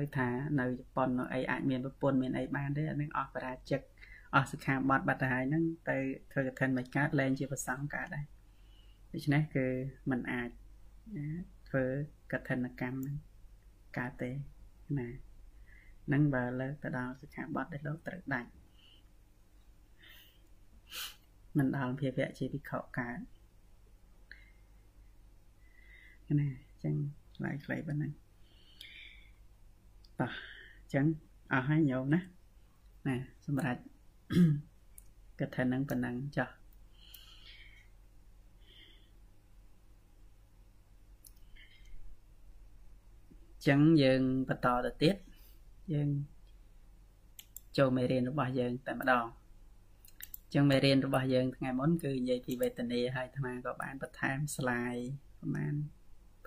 ឬថានៅជប៉ុននៅអីអាចមានប្រពន្ធមានអីបានទេអានឹងអស់បរាជិកអស់សិក្ខាបទបាត់ទៅហើយហ្នឹងទៅធ្វើកឋិនមិនកើតលែងជាប្រសង្ឃកើតដែរដូច្នេះគឺมันអាចធ្វើកឋិនកម្មហ្នឹងកើតទេណាហ្នឹងបើលើកទៅដល់សិក្ខាបទដែលលោកត្រូវដាច់មិនដល់ភាវៈជាភិក្ខុកើត ណាអញ្ចឹងឆ្លើយខ្លីប៉ុណ្ណឹងតោះអញ្ចឹងអស់ហើយញោមណាណាសម្រាប់គិតថានឹងប៉ុណ្ណឹងចោះចឹងយើងបន្តទៅទៀតយើងចូលមេរៀនរបស់យើងតែម្ដងចឹងមេរៀនរបស់យើងថ្ងៃមុនគឺនិយាយពីវេទនាហើយអាត្មាក៏បានបន្ថែម slide ប្រហែល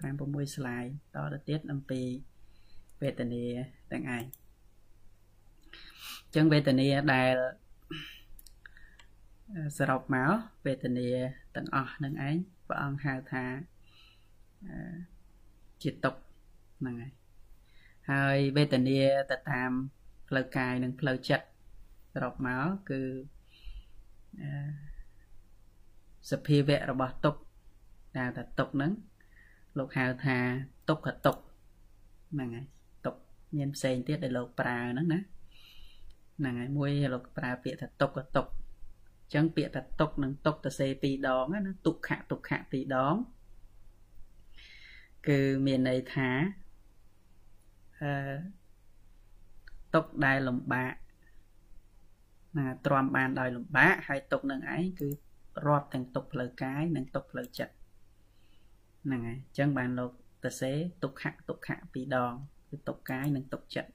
5 6 slide តទៅទៀតអំពីវេទនាទាំងឯងចឹងវេទនាដែលសរុបមកវេទនាទាំងអស់នឹងឯងព្រះអង្គហៅថាជាទុកហ្នឹងហើយហើយវេទនាទៅតាមផ្លូវកាយនិងផ្លូវចិត្តសរុបមកគឺសភាវៈរបស់ទុកដែលតែទុកហ្នឹង លោកហៅថាទុក្ខទុកហ្នឹងហើយទុកមានផ្សេងទៀតដែលលោកប្រើហ្នឹងណាហ្នឹងហើយមួយលោកប្រើពាក្យថាទុក្ខទុកអញ្ចឹងពាក្យថាទុកនិងទុកទៅសេពីរដងណាទុក្ខទុក្ខពីរដងគឺមានន័យថាអឺទុកដែលលំបាកណាទ្រាំបានដោយលំបាកហើយទុកនឹងឯងគឺរាប់ទាំងទុកផ្លូវកាយនិងទុកផ្លូវចិត្ត ហ្នឹងហើយអញ្ចឹងបានលោកតសេទុក្ខទុក្ខពីរដងគឺទុកកាយនិងទុកចិត្ត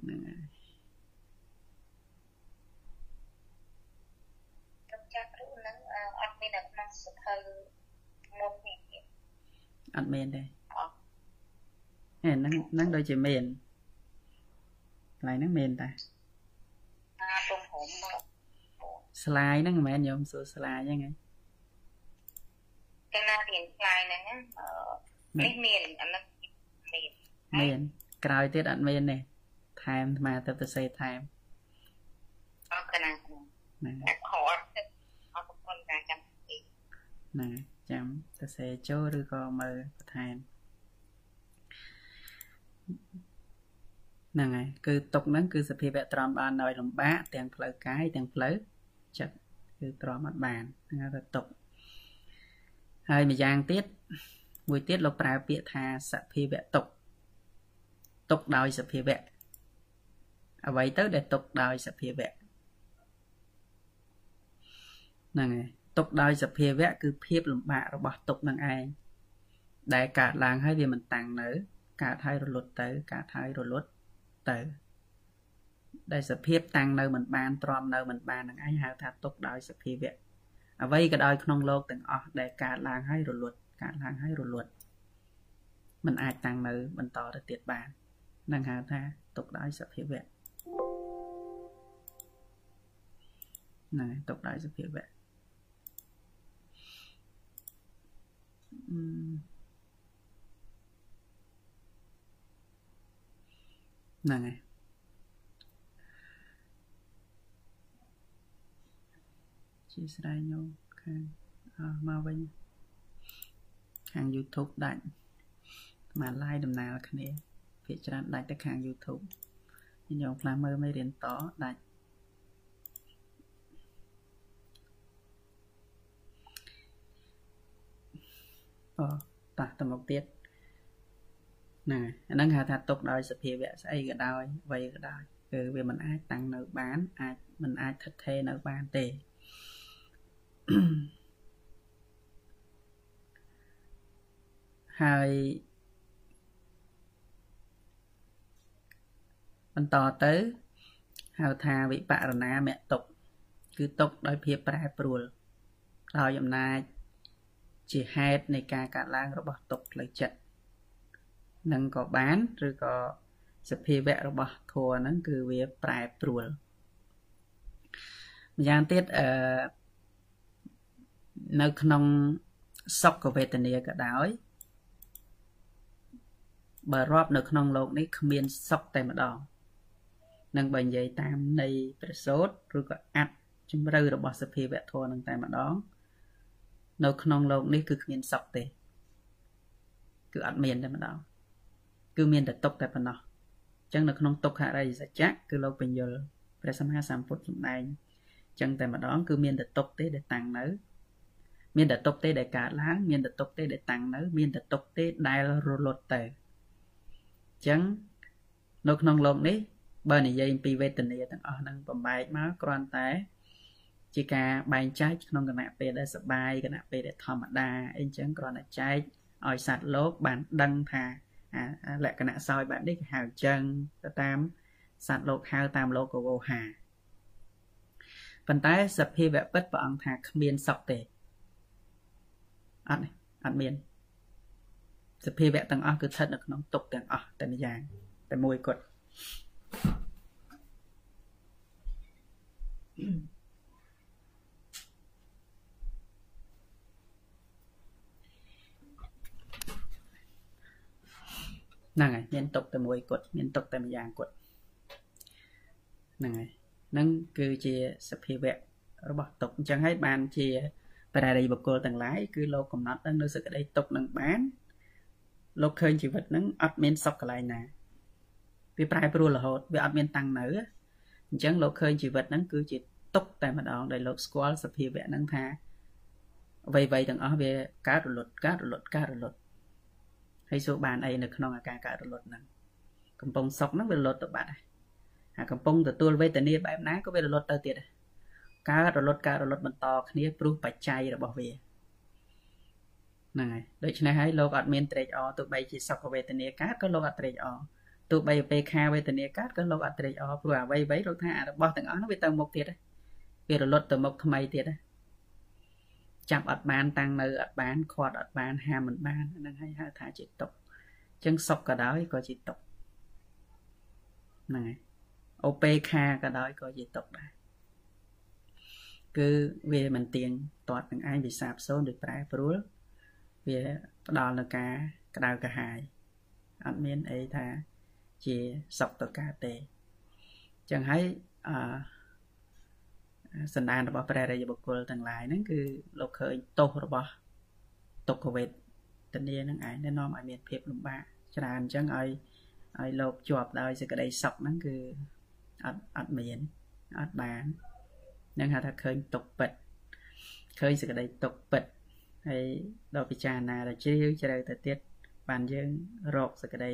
ហ្នឹងហើយទុកចិត្តឬនឹងអត់មាននៅក្នុងសភៅមុខនេះអត់មានទេហេហ្នឹងហ្នឹងដូចជាមានកន្លែងហ្នឹងមានតាអាទំហំស្លាយហ្នឹងមិនមែនញោមសួរស្លាយហ្នឹងហ៎ កាលណារៀនស្លាយហ្នឹងនេះមានអានេះមានមានក្រោយទៀតអត់មានទេថែមអាទៅទៅសេថែមអរគុណណាខអត់អរគុណការចាំពីណាចាំទៅសេចូលឬក៏មើលបន្ថែមហ្នឹងហើយគឺទុកហ្នឹងគឺសភាវៈទ្រាំបានដោយលំបាកទាំងផ្លូវកាយទាំងផ្លូវចិត្តគឺទ្រាំអត់បានហ្នឹងហៅថាទុក ហើយម្យ៉ាងទៀតមួយទៀតលោកប្រើពាក្យថាសភាវៈទុកទុកដោយសភាវៈអ្វីទៅដែលទុកដោយសភាវៈហ្នឹងហើយទុកដោយសភាវៈគឺភាពលំបាករបស់ទុកនឹងឯងដែលកើតឡើងហើយវាមិនតាំងនៅកើតហើយរលត់ទៅកើតហើយរលត់ទៅដែលសភាពតាំងនៅមិនបានទ្រាំនៅមិនបាននឹងឯងហៅថាទុកដោយសភាវៈ អ្វីក៏ដោយក្នុងលោកទាំងអស់ដែលកើតឡើងហើយរលត់កើតឡើងហើយរលត់มันអាចតាំងនៅបន្តទៅទៀតបាននឹងហៅថាទុកដោយសភាវៈណាទុកដោយសភាវៈហ្នឹងហើយ ជាស្រ័យញោមខាងអស់មកវិញខាង YouTube ដាច់មក live ដំណើរគ្នាភាគច្រើនដាច់ទៅខាង YouTube ញោមខ្លះមើលមិនរៀនតដាច់អូតោះទៅមកទៀតហ្នឹងអាហ្នឹងហៅថាទុកដោយសភាវៈស្អីក៏ដោយអ្វីក៏ដោយគឺវាមិនអាចតាំងនៅបាន អាចមិនអាចថិតថេរនៅបានទេ ហើយបន្តទៅហៅថាវិបរណាមតុកគឺទុកដោយភាពប្រែប្រួលដោយអំណាចជាហេតុនៃការកើតឡើងរបស់ទុកផ្លូវចិត្តនឹងក៏បានឬក៏សភាវៈរបស់ធัวហ្នឹងគឺវាប្រែប្រួលម្យ៉ាងទៀតអឺ នៅក្នុងសុខវេទនាក៏ដោយ បើរាប់នៅក្នុងโลกនេះគ្មានសុខតែម្ដងនឹងបើនិយាយតាមនៃព្រះសូត្រឬក៏អត្តជំរឿរបស់សភាវៈធម៌នឹងតែម្ដងនៅក្នុងโลกនេះគឺគ្មានសុខទេគឺអត់មានតែម្ដងគឺមានតែទុកតែប៉ុណ្ណោះអញ្ចឹងនៅក្នុងទុក្ខរិយសច្ចៈគឺលោកបញ្យលព្រះសម្មាសម្ពុទ្ធសម្ដែងអញ្ចឹងតែម្ដងគឺមានតែទុកទេដែលតាំងនៅ មានតែទុកទេដែលកើតឡើងមានតែទុកទេដែលតាំងនៅមានតែទុកទេដែលរលត់ទៅអញ្ចឹងនៅក្នុងโลกនេះបើនិយាយអំពីវេទនាទាំងអស់ហ្នឹងបំបែកមកគ្រាន់តែ ជាការបែងចែកក្នុងគណៈពេលដែលសបាយគណៈពេលដែលធម្មតាអីចឹងគ្រាន់តែចែកឲ្យសត្វលោកបានដឹងថាលក្ខណៈសោយបែបនេះគេហៅចឹងទៅតាមសត្វលោកហៅតាមលោកវោហាប៉ុន្តែសភាវៈពិតព្រះអង្គថាគ្មានសក់ទេ អត់អត់មានសភាវៈទាំងអស់គឺស្ថិតនៅក្នុងទុកទាំងអស់តែម្យ៉ាងតែមួយគត់ហ្នឹងហើយមានទុកតែមួយគត់មានទុកតែម្យ៉ាងគត់ហ្នឹងហើយហ្នឹងគឺជាសភាវៈរបស់ទុកអញ្ចឹងហើយបានជា បរិយាបុគ្គលទាំងឡាយគឺលោកកំណត់នៅសេចក្តីទុកនឹងបានលោកឃើញជីវិតហ្នឹងអត់មានសុខកន្លែងណាវាប្រែប្រួលរហូតវាអត់មានតាំងនៅអញ្ចឹងលោកឃើញជីវិតហ្នឹងគឺជាទុកតែម្ដងដែលលោកស្គាល់សភាវៈហ្នឹងថាអ្វីៗទាំងអស់វាកើតរលត់កើតរលត់កើតរលត់ហើយសួរបានអីនៅក្នុងអាការកើតរលត់ហ្នឹងកំពុងសុកហ្នឹងវារលត់ទៅបាត់ហើយអាកំពុងទទួលវេទនាបែបណាក៏វារលត់ទៅទៀតដែរ កើតរលត់កើតរលត់បន្តគ្នាព្រោះបច្ច័យរបស់វាហ្នឹងហើយដូច្នេះហើយលោកអត់មានត្រេកអរទោះបីជាសុខវេទនាកើតក៏លោកអត់ត្រេកអរទោះបីពេលខាវេទនាកើតក៏លោកអត់ត្រេកអរព្រោះអ្វីអ្វីលោកថារបស់ទាំងអស់នោះវាទៅមុខទៀតវារលត់ទៅមុខថ្មីទៀតចាប់អត់បានតាំងនៅអត់បានខាត់អត់បានហាមមិនបានហ្នឹងហើយហៅថាជាទុកអញ្ចឹងសុខក៏ដោយក៏ជាទុកហ្នឹងហើយអូពេខាក៏ដោយក៏ជាទុកដែរ គឺវាមិនទៀងទាត់នឹងឯងវាសាបសូន្យឬប្រែប្រួលវាផ្ដល់នៅការក្តៅក្រហាយអត់មានអីថាជាសុខតកាទេចឹងហើយអសន្តានរបស់ព្រះរាជបុគ្គលទាំងឡាយហ្នឹងគឺលោកឃើញទោសរបស់ទុក្ខវេទនានឹងឯងដែលនាំឲ្យមានភាពលំបាកច្រើនអញ្ចឹងឲ្យឲ្យលោកជាប់ដោយសេចក្តីសុខហ្នឹងគឺអត់អត់មានអត់បាន នឹងហៅថាឃើញទុកពិតឃើញសេចក្តីទុកពិតហើយដល់ពិចារណាដល់ជ្រាវជ្រៅទៅទៀតបានយើងរកសេចក្តី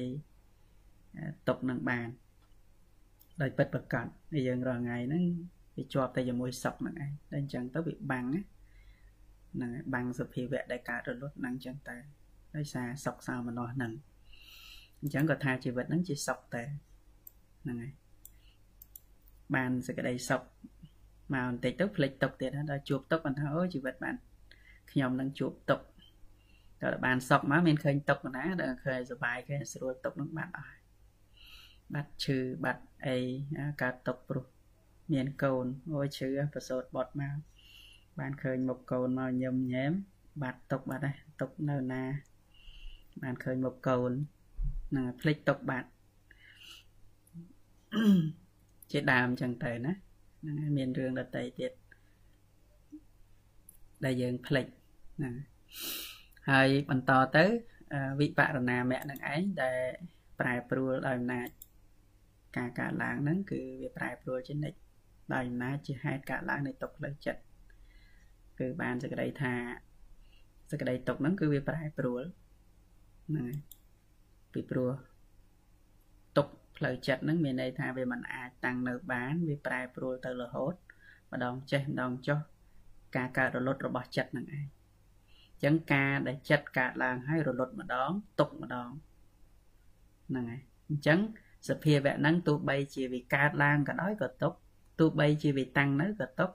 ទុកនឹងបានដោយពិតប្រកបហើយយើងរាល់ថ្ងៃហ្នឹងវាជាប់តែជាមួយសុខហ្នឹងឯងតែអញ្ចឹងទៅវាបាំងហ្នឹងហើយបាំងសភាវៈដែលកើតរលត់ហ្នឹងអញ្ចឹងទៅដោយសារសុខសោមនស្សហ្នឹងអញ្ចឹងក៏ថាជីវិតហ្នឹងជាសុខតែហ្នឹងហើយបានសេចក្តីសុខ មកបន្តិចទៅផ្លេចទុកទៀតដល់ជួបទុកគាត់ថាអូជីវិតបានខ្ញុំនឹងជួបទុកតែបានសុកមកមានឃើញទុកណាដល់ឃើញសុបាយឃើញស្រួលទុកនឹងបាត់អស់បាត់ឈឺបាត់អីកើតទុកព្រោះមានកូនអូយឈឺប្រសូតបត់មកបានឃើញមុខកូនមកញឹមញែមបាត់ទុកបាត់ហើយទុកនៅណា បានឃើញមុខកូននឹងភ្លេចទុកបាត់ជាដើមចឹងទៅណា ហ្នឹងហើយមានរឿងដតីទៀតដែលយើងភ្លេចណាហើយបន្តទៅវិបរណាមៈនឹងឯងដែលប្រែប្រួលដោយអំណាចការកើតឡើងហ្នឹងគឺវាប្រែប្រួលជានិច្ចដោយអំណាចជាហេតុកើតឡើងនៃទុកផ្លូវចិត្តគឺបានសេចក្តីថាសេចក្តីទុកហ្នឹងគឺវាប្រែប្រួលហ្នឹងហើយពីព្រោះទុក ផ្លូវចិត្តហ្នឹងមានន័យថាវាមិនអាចតាំងនៅបានវាប្រែប្រួលទៅរហូតម្ដងចេះម្ដងចុះការកើតរលត់របស់ចិត្តហ្នឹងឯងអញ្ចឹងការដែលចិត្តកើតឡើងហើយរលត់ម្ដងទុកម្ដងហ្នឹងហើយអញ្ចឹងសភាវៈហ្នឹងទោះបីជាវាកើតឡើងក៏ដោយក៏ទុកទោះបីជាវាតាំងនៅក៏ទុក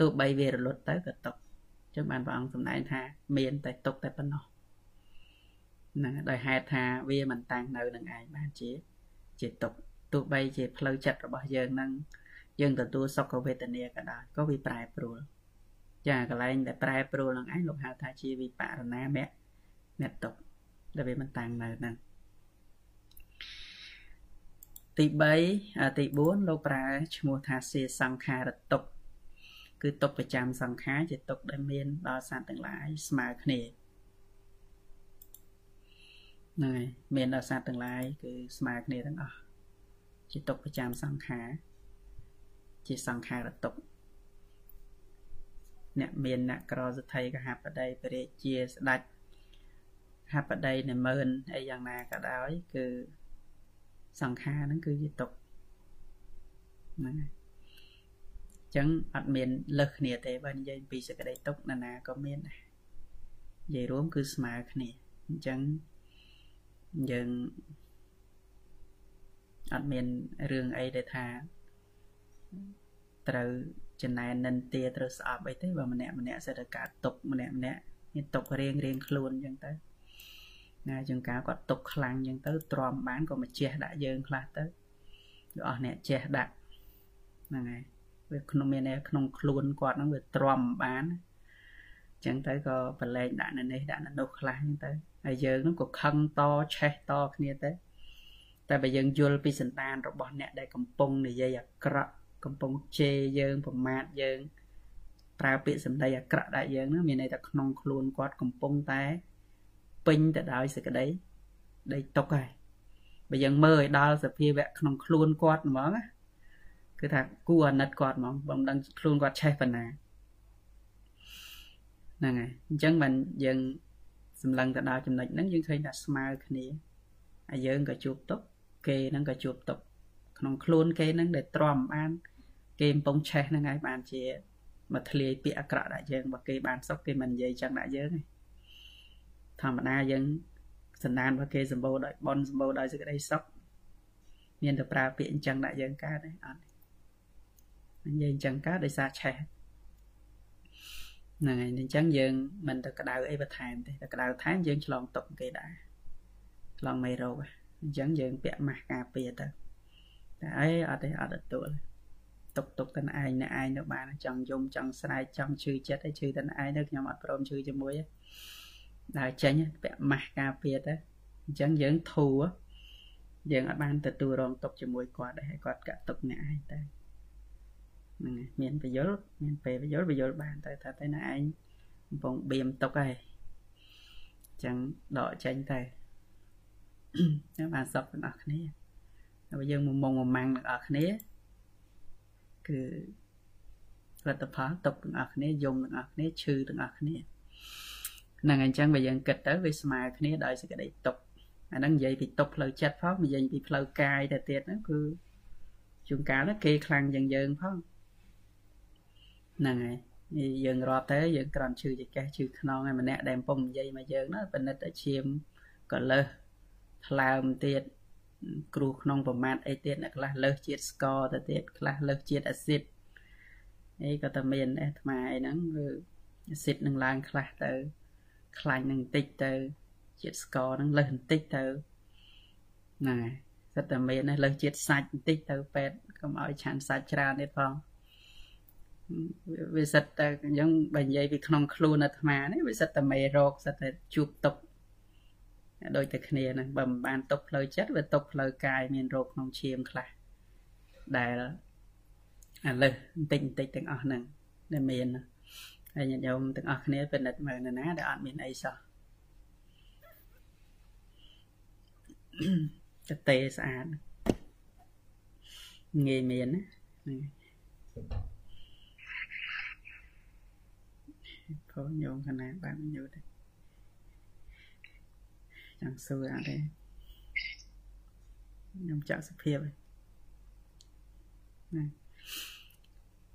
ទោះបីវារលត់ទៅក៏ទុកអញ្ចឹងបានព្រះអង្គសម្ដែងថាមានតែទុកតែប៉ុណ្ណោះហ្នឹងដោយហេតុថាវាមិនតាំងនៅនឹងឯងបានជា ជាទុកទោះបីជាផ្លូវចិត្តរបស់យើងនឹងយើងទទួលសុខវេទនាក៏ដោយក៏វាប្រែប្រួលចាកន្លែងដែលប្រែប្រួលនឹងឯងលោកហៅថាជាវិបរណាមៈមៈទុកដែលវាមិនតាំងនៅហ្នឹងទី3ទី4លោកប្រើឈ្មោះថាសេសង្ខារតុកគឺទុកប្រចាំសង្ខារជាទុកដែលមានដល់សត្វទាំងឡាយស្មើគ្នា ហ្នឹងហើយមានដល់សត្វទាំងឡាយគឺស្មើគ្នាទាំងអស់ជាទុកប្រចាំសង្ខារជាសង្ខារតុកអ្នកមានអ្នកក្រសទ្ធិកហបតីបរិជាស្ដេចហបតីនិមឺនអីយ៉ាងណាក៏ដោយ គឺសង្ខារហ្នឹងគឺជាទុកហ្នឹងហើយចឹងអត់មានលើសគ្នាទេបើនិយាយពីសក្តីទុកណានាក៏មានដែរនិយាយរួមគឺស្មើគ្នាអញ្ចឹង យើងអត់មានរឿងអីដែលថាត្រូវចំណែននិន្ទាត្រូវស្អប់អីទេបើម្នាក់ម្នាក់សិតតែកើតទុកម្នាក់ម្នាក់មានទុករៀងរៀងខ្លួនអញ្ចឹងទៅណាជាងការគាត់ទុកខ្លាំងអញ្ចឹងទៅទ្រាំបានក៏មកជះដាក់យើងខ្លះទៅគឺអស់អ្នកជះដាក់ហ្នឹងហើយវាក្នុងមានក្នុងខ្លួនគាត់ហ្នឹងវាទ្រាំបានអញ្ចឹងទៅក៏ប្រឡែងដាក់នៅនេះដាក់នៅនោះខ្លះអញ្ចឹងទៅ ហើយយើងហ្នឹងក៏ខឹងតឆេះតគ្នាទៅតែបើយើងយល់ពីសន្តានរបស់អ្នកដែលកំពុងនិយាយអាក្រក់កំពុងជេរយើងប្រមាថយើងប្រើពាក្យសម្ដីអាក្រក់ដាក់យើងហ្នឹងមានន័យថាក្នុងខ្លួនគាត់កំពុងតែពេញទៅដោយសេចក្តីដីຕົកហើយបើយើងមើលឲ្យដល់សភាវៈក្នុងខ្លួនគាត់ហ្មងណាគឺថាគួរអាណិតគាត់ហ្មងបើមិនដឹងខ្លួនគាត់ឆេះប៉ុណ្ណាហ្នឹងហើយអញ្ចឹងបានយើង សម្លឹងទៅដល់ចំណុចហ្នឹងយើងឃើញថាស្មើគ្នាហើយយើងក៏ជួបទុកគេហ្នឹងក៏ជួបទុកក្នុងខ្លួនគេហ្នឹងដែលទ្រាំបាន គេកំពុងឆេះហ្នឹងហើយបានជាមកធ្លាយពាក្យអាក្រក់ដាក់យើងបើគេបានសុខគេមិននិយាយចឹងដាក់យើងទេធម្មតាយើងសន្តានរបស់គេសម្បូរដោយបនសម្បូរដោយសេចក្តីសុខមានតែប្រើពាក្យអញ្ចឹងដាក់យើងកើតទេអត់និយាយអញ្ចឹងកើតដោយសារឆេះ ហ្នឹងហើយអញ្ចឹងយើងមិនទៅក្តៅអីបន្ថែមទេតែក្តៅថែមយើងឆ្លងទុកគេដែរឆ្លងមេរោគអញ្ចឹងយើងពាក់ម៉ាស់ការពារទៅតែអីអត់ទេអត់ទទួលទុកទុកតឯងនៅឯងទៅបានចង់យំចង់ស្រែកចង់ឈឺចិត្តឲ្យឈឺតឯងទៅខ្ញុំអត់ព្រមឈឺជាមួយទេដល់ចេញពាក់ម៉ាស់ការពារទៅអញ្ចឹងយើងធូរយើងអត់បានទទួលរងទុកជាមួយគាត់ដែរគាត់កាក់ទុកអ្នកឯងទៅ ហ្នឹងមានប្រយោលមានពេលប្រយោលប្រយោលបានទៅថាតែណាឯងកំពុងបៀមទុកហើយអញ្ចឹងដកចេញទៅចាំបានសុខទាំងអស់គ្នាហើយយើងមុំងមុំម៉ាំងទាំងអស់គ្នាគឺផលិតផលទុកទាំងអស់គ្នាយំទាំងអស់គ្នាឈឺទាំងអស់គ្នាហ្នឹងអញ្ចឹងបើយើងគិតទៅវាស្មើគ្នាដោយសេចក្តីទុកអាហ្នឹងនិយាយពីទុកផ្លូវចិត្តផងនិយាយពីផ្លូវកាយទៅទៀតហ្នឹងគឺជួនកាលគេខ្លាំងជាងយើងផង ហ្នឹងហើយយើងរាប់ទៅយើងក្រាន់ឈឺចកេះឈឺខ្នងហើយម្នាក់ដែលកំពុងនិយាយមកយើងណាបនិតតែឈាមក៏លើសថ្លើមទៀតគ្រូក្នុងប្រមាថអីទៀតអ្នកខ្លះលើសជាតិស្ករទៅទៀតខ្លះលើសជាតិអាស៊ីតអីក៏តែមានដែរអាត្មាអីហ្នឹងគឺអាស៊ីតនឹងឡើងខ្លះទៅ ខ្លាញ់នឹងបន្តិចទៅជាតិស្ករនឹងលើសបន្តិចទៅហ្នឹងហើយសិតតែមានលើសជាតិសាច់បន្តិចទៅពេទ្យកុំឲ្យឆានសាច់ច្រើនទៀតផង វាសិតតែអញ្ចឹងបើនិយាយពីក្នុងខ្លួនអាត្មានេះវាសិតតែមេរោគសិតតែជួបទុកដូចតែគ្នាហ្នឹងបើមិនបានទុកផ្លូវចិត្តវាទុកផ្លូវកាយមានរោគក្នុងឈាមខ្លះដែលអាលើសបន្តិចបន្តិចទាំងអស់ហ្នឹងដែលមានហើយញាតិញោមទាំងអស់គ្នាពិនិត្យមើលនៅណាដែលអត់មានអីសោះចតេស្អាតងាយមានណា ផងញោមខណាបានញូតចង់សួរអត់ទេខ្ញុំចាក់សភាពណា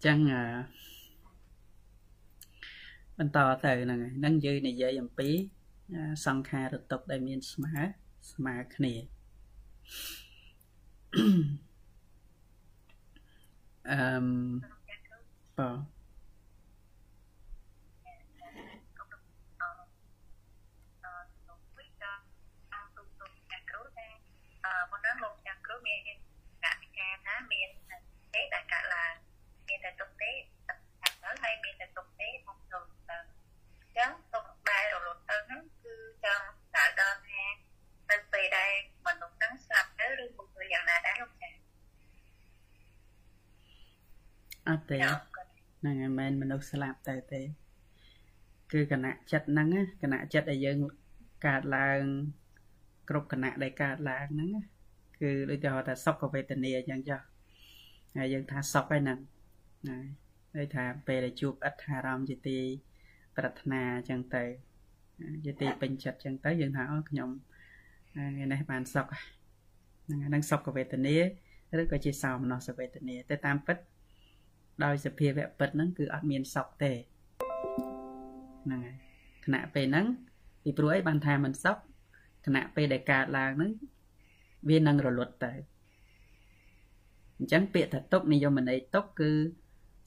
ចឹងអឺបន្តទៅហ្នឹងហើយនឹងយើងនិយាយអំពីសង្ខារតុកដែលមានស្មើស្មើគ្នាអឺមបាទ មានទេដែលកាត់ឡើងមានតែទុកទេតាមមើលហើយមានតែទុកទេអត់ទុកទៅអញ្ចឹងទុកដែលរលត់ទៅហ្នឹងគឺចង់ស្ដៅដល់ថាទៅពេលដែលមនុស្សហ្នឹងស្លាប់ទៅឬមកធ្វើយ៉ាងណាដែរលោកចាអត់ទេហ្នឹងឯងមិនមនុស្សស្លាប់ទៅទេគឺគណៈចិត្តហ្នឹងគណៈចិត្តដែលយើងកើតឡើង គ្រប់គណៈដែលកើតឡើងហ្នឹងណា គឺដូចគេហៅថាសុខវេទនាអញ្ចឹងចុះហើយយើងថាសុខហើយហ្នឹងណាដូចថាពេលដែលជួបអត្ថអារម្មណ៍ជាទីប្រាថ្នាអញ្ចឹងទៅជាទីពេញចិត្តអញ្ចឹងទៅយើងថាអូខ្ញុំថ្ងៃនេះបានសុខហ្នឹងហ្នឹងសុខវេទនាឬក៏ជាសោមនស្សវេទនាតែតាមពិតដោយសភាវៈពិតហ្នឹងគឺអត់មានសុខទេហ្នឹងហើយខណៈពេលហ្នឹងពីព្រោះអីបានថាមិនសុខខណៈពេលដែលកើតឡើងហ្នឹង វានឹងរលត់ទៅអញ្ចឹងពាក្យថាទុកនិយមន័យទុកគឺ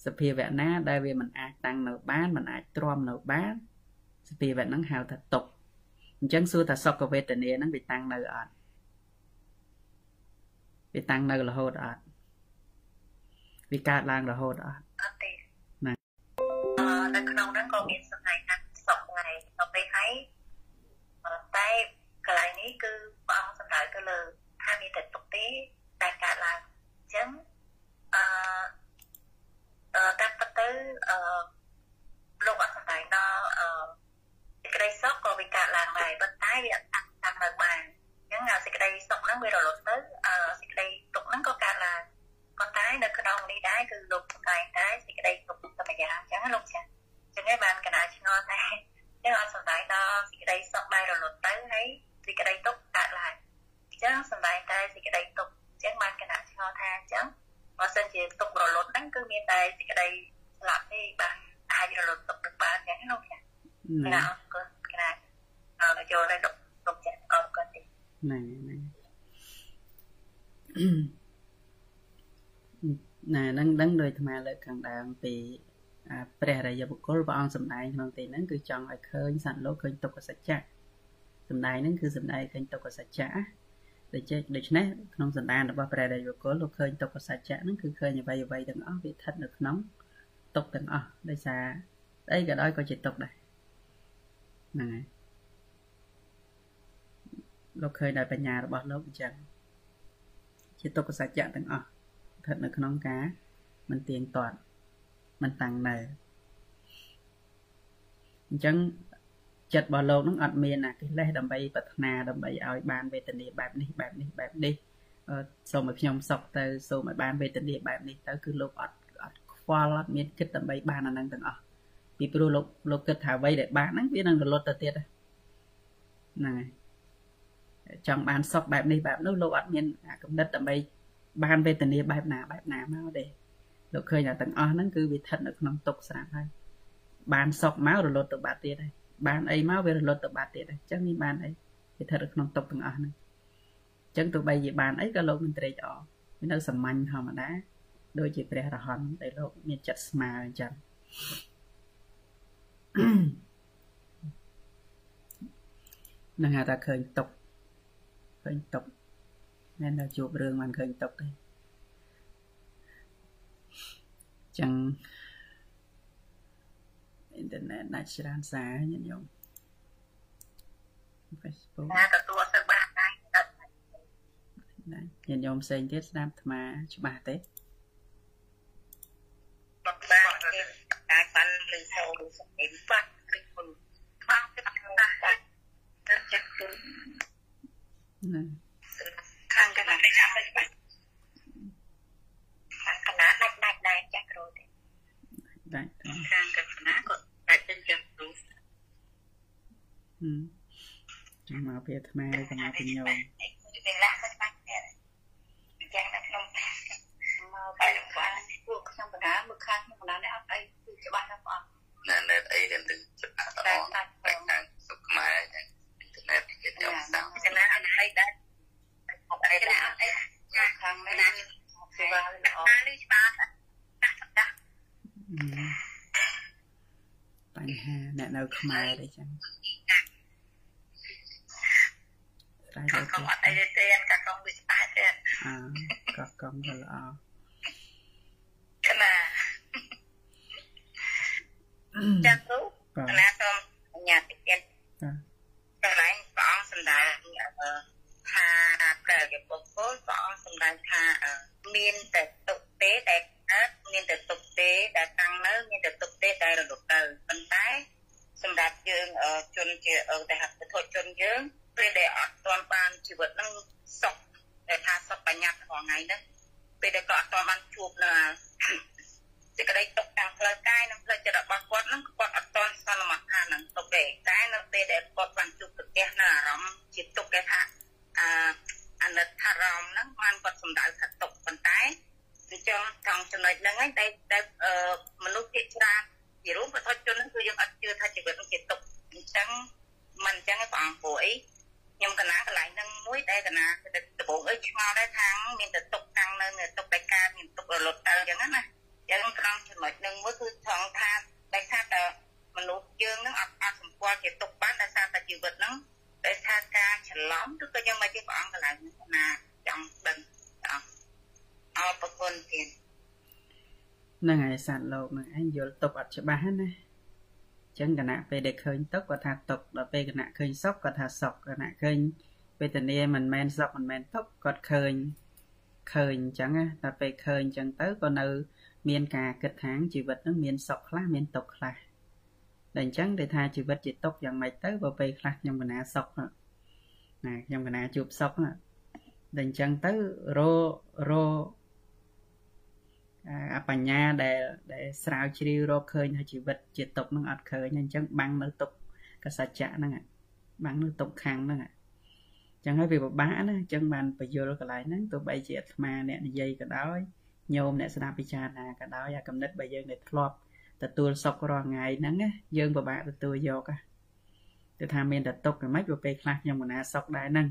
សភាវៈណា ដែលវាមិនអាចតាំងនៅបានមិនអាចទ្រាំនៅបានសភាវៈហ្នឹងហៅថាទុកអញ្ចឹងសួរថាសុខវេទនាហ្នឹងវាតាំងនៅអត់វាតាំងនៅរហូតអត់វាកើតឡើងរហូតអត់អត់ទេណាអឺនៅក្នុងហ្នឹងក៏មានសំដែងថាសុខថ្ងៃទៅពេលហើយតែកន្លែងនេះគឺព្រះអង្គសម្ដៅទៅលើថាមានតែ ទុកទេតែកើតឡើងអញ្ចឹងអឺអឺតាមពិតទៅអឺលោកអត់សម្ដែងដល់អឺសេចក្តីសុខក៏វាកើតឡើងដែរប៉ុន្តែវាអត់តាមនៅបានអញ្ចឹងសេចក្តីសុខហ្នឹងវារលត់ទៅអឺសេចក្តីទុកហ្នឹងក៏កើតឡើងប៉ុន្តែនៅក្នុងនេះដែរគឺលោកសម្ដែងតែសេចក្តីទុកសម្យ៉ាងអញ្ចឹងលោកចាអញ្ចឹងឯងបានកណាឆ្ងល់តែចឹងអត់សម្ដែងដល់សេចក្តីសុខដែលរលត់ទៅហើយសេចក្តីទុកកើតឡើងអញ្ចឹងសម្ដែងតែសេចក្តីទុកអញ្ចឹងបានកណាឆ្ងល់ថាអញ្ចឹងបើសិនជាទុករលត់ហ្នឹងគឺមានតែសេចក្តីស្លាប់ទេបាទអាចរលត់ទុកទៅបានអញ្ចឹងលោកចាណាអរគុណកណាអរចូលដល់លោកចាអរគុណទេហ្នឹងហ្នឹងណានឹងដឹងដោយអាត្មាលើកខាងដើមពីព្រះរាជបុគ្គលព្រះអង្គសម្ដែងក្នុងទីហ្នឹងគឺចង់ឲ្យឃើញសត្វលោកឃើញទុក្ខសច្ចៈសម្ដែងហ្នឹងគឺសម្ដែងឃើញទុក្ខសច្ចៈ ដូច្នេះដូច្នេះក្នុងសន្តានរបស់ព្រះរាជបុគ្គលលោកឃើញទុក្ខសច្ចៈហ្នឹងគឺឃើញអ្វីអ្វីទាំងអស់វាស្ថិតនៅក្នុងទុក្ខទាំងអស់ដោយសារអីក៏ដោយក៏ជាទុក្ខដែរហ្នឹងហើយលោកឃើញដោយបញ្ញារបស់លោកអញ្ចឹងជាទុក្ខសច្ចៈទាំងអស់ស្ថិតនៅក្នុងការមិនទៀងទាត់មិនតាំងនៅអញ្ចឹង ចិត្តរបស់លោកនឹងអត់មានអាកិលេសដើម្បីប្រាថ្នាដើម្បីឲ្យបានវេទនាបែបនេះបែបនេះបែបនេះសូមឲ្យខ្ញុំសុខទៅសូមឲ្យបានវេទនាបែបនេះទៅគឺលោកអត់អត់ខ្វល់អត់មានគិតដើម្បីបានអានឹងទាំងអស់ពីព្រោះលោកលោកគិតថាអ្វីដែលបានហ្នឹងវានឹងរលត់ទៅទៀតហ្នឹងហើយចង់បានសុខបែបនេះបែបនោះលោកអត់មានអាកំណត់ដើម្បីបានវេទនាបែបណាបែបណាមកទេលោកឃើញថាទាំងអស់ហ្នឹងគឺវាស្ថិតនៅក្នុងទុកស្រាប់ហើយបានសុខមករលត់ទៅបាត់ទៀតហើយ បានអីមកវារលត់ទៅបាត់ទៀតហើយអញ្ចឹងមានបានអីវាស្ថិតនៅក្នុងទុកទាំងអស់ហ្នឹងអញ្ចឹងទោះបីជាបានអីក៏លោកមិនត្រេកអរវានៅសាមញ្ញធម្មតាដូចជាព្រះរហន្តដែលលោកមានចិត្តស្មើអញ្ចឹងនឹងហៅថាឃើញទុកឃើញទុកមិនថាជួបរឿងមិនឃើញទុកទេចឹង អ៊ីនធឺណិតដាច់ច្រើនសារញាតិញោម Facebook ណាទទួលទៅបានដែរណាញាតិញោមផ្សេងទៀតស្ដាប់អាត្មាច្បាស់ទេបានទេអាចបានលឺសូរសម្លេងបាត់ពីគុណខ្វះទឹកតាទៅចាក់គុណណាខាងកណ្ដាលខាងកណ្ដាលខាងកណ្ដាលដាច់ដាច់ដែរចាក់គ្រូទេដាច់ខាងកណ្ដាលក៏ដាច់ទៅចាក់គ្រូហឹម ចាំមកពីអាត្មាឬក៏មកពីញោមវាលាក់ទៅបាច់ទៀតយ៉ាងនៅក្នុងមកបែបបានពួកខ្ញុំបណ្ដាមើលខាងខ្ញុំបណ្ដានេះអត់អីគឺច្បាស់ណាស់បងណែណែអីដែលនឹងច្បាស់ល្អតែខាងសុខខ្មែរអ៊ីនធឺណិតគេចង់សាំកណាអីដែរអត់អីដែរអីខាងនេះសេវាល្អនេះច្បាស់ណាស់ច្បាស់បញ្ហាអ្នកនៅខ្មែរទេចឹង តែកកអត់អីទេកកវាច្បាស់ទេអាកកវាល្អកណាចាំទៅកណាសូមអញ្ញាតិទៀតកន្លែងព្រះអង្គសម្ដែងថាព្រះយបុគ្គលព្រះអង្គសម្ដែងថាមានតែទុកទេដែលកើតមានតែទុកទេដែលតាំងនៅមានតែទុកទេដែលរលត់ទៅប៉ុន្តែសម្រាប់យើងជនជាឧទាហរណ៍ពុទ្ធជនយើង ពេលដែលអត់ទាន់បានជីវិតនឹងសុខតែថាសុខបញ្ញត្តិរបស់ថ្ងៃហ្នឹងពេលដែលគាត់អត់ទាន់បានជួបនៅសេចក្តីទុកទាំងផ្លូវកាយនិងផ្លូវចិត្តរបស់គាត់ហ្នឹងគាត់អត់ទាន់សន្មតថានឹងទុកទេតែនៅពេលដែលគាត់បានជួបប្រទះនៅអារម្មណ៍ជាទុកគេថាអឺអនិច្ចអារម្មណ៍ហ្នឹងបានគាត់សម្ដៅថាទុកប៉ុន្តែអញ្ចឹងត្រង់ចំណុចហ្នឹងឯងដែលដែលមនុស្សភាគច្រើនជារួមប្រតិជនហ្នឹងគឺយើងអត់ជឿថាជីវិតនឹងជាទុកអញ្ចឹងមិនអញ្ចឹងព្រះអង្គព្រោះអីខ្ញុំកណាកន្លែងហ្នឹងមួយដែលកណាដំបូងអីឆ្ងល់ដែរថាមានតែទុកតាំងនៅទុកតែការមានទុករលត់ទៅអញ្ចឹងណាយ៉ាងត្រង់ចំណុចហ្នឹងមួយគឺថងថាដែលថាតើមនុស្សយើងនឹងអត់អត់សម្គាល់ជាទុកបានដោយសារតែជីវិតហ្នឹងដោយសារការច្រឡំឬក៏យ៉ាងម៉េចទេព្រះអង្គកន្លែងណាចង់ដឹងអរអរប្រគុណទៀតហ្នឹងហើយសត្វលោកហ្នឹងឯងយល់ទុកអ ត់ច្បាស់ណាចឹងគណៈពេលដែលឃើញទុកគាត់ថាទុកដល់ពេលគណៈឃើញសុខគាត់ថាសុខគណៈឃើញវេទនាមិនមែនសុខមិនមែនទុកគាត់ឃើញឃើញអញ្ចឹងណាតែពេលឃើញអញ្ចឹងទៅក៏នៅ មានការគិតថាជីវិតនឹងមានសុខខ្លះមានទុក្ខខ្លះតែអញ្ចឹងដែលថាជីវិតជាទុក្ខយ៉ាងម៉េចទៅបើពេលខ្លះខ្ញុំកណាសុខណាខ្ញុំកណាជួបសុខតែអញ្ចឹងទៅររអ បញ្ញាដែលដែលស្រាវជ្រាវរកឃើញថាជីវិតជាទុកនឹងអត់ឃើញអញ្ចឹងបាំងនៅទុកកសច្ចៈហ្នឹងបាំងនៅទុកខាងហ្នឹងអញ្ចឹងហើយវាពិបាកណាអញ្ចឹងបានបញ្យលកន្លែងហ្នឹងទោះបីជាអាត្មាអ្នកនិយាយក៏ដោយញោមអ្នកស្ដាប់ពិចារណាក៏ដោយអាកំណត់បើយើងដែលធ្លាប់ទទួលសុខរាល់ថ្ងៃហ្នឹងយើងពិបាកទទួលយកទៅថាមានតែទុកមិនខ្មិចពេលខ្លះខ្ញុំមិនណាសុខដែរហ្នឹង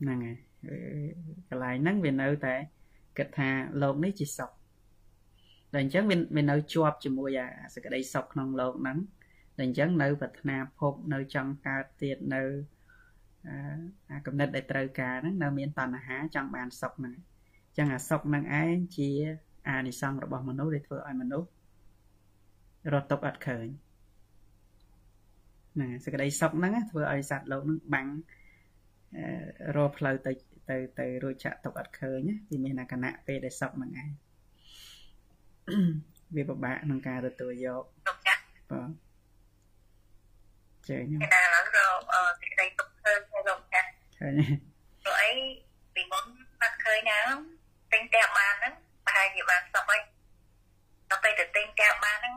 ហ្នឹងហើយកន្លែងហ្នឹងវានៅតែ គិតថាលោកនេះជាសុខតែអញ្ចឹងវាវានៅជាប់ជាមួយអាសក្តីសុខក្នុងលោកហ្នឹងតែអញ្ចឹងនៅប្រាថ្នាភពនៅចង់កើតទៀតនៅអាកំណត់ដែលត្រូវការហ្នឹងនៅមានតណ្ហាចង់បានសុខហ្នឹងចឹងអាសុខនឹងឯងជាអានិសង្សរបស់មនុស្សដែលធ្វើឲ្យមនុស្សរត់ຕົកអត់ឃើញណាសេចក្តីសុខហ្នឹងធ្វើឲ្យសត្វលោកនឹងបាំងរកផ្លូវទៅ ទៅទៅរួចចាក់ຕົកអត់ឃើញវាមានអាគណៈពេលដែលសុខហ្នឹងឯងវាពិបាកក្នុងការទទួលយកបាទចេញខ្ញុំណាឡើងរកសេចក្តីទុកឃើញរកចាស់ឃើញព្រោះអីពីមុនអត់ឃើញណាទិញតែបានហ្នឹងប្រហែលជាបានសុខហើយដល់ពេលទៅទិញតែបានហ្នឹង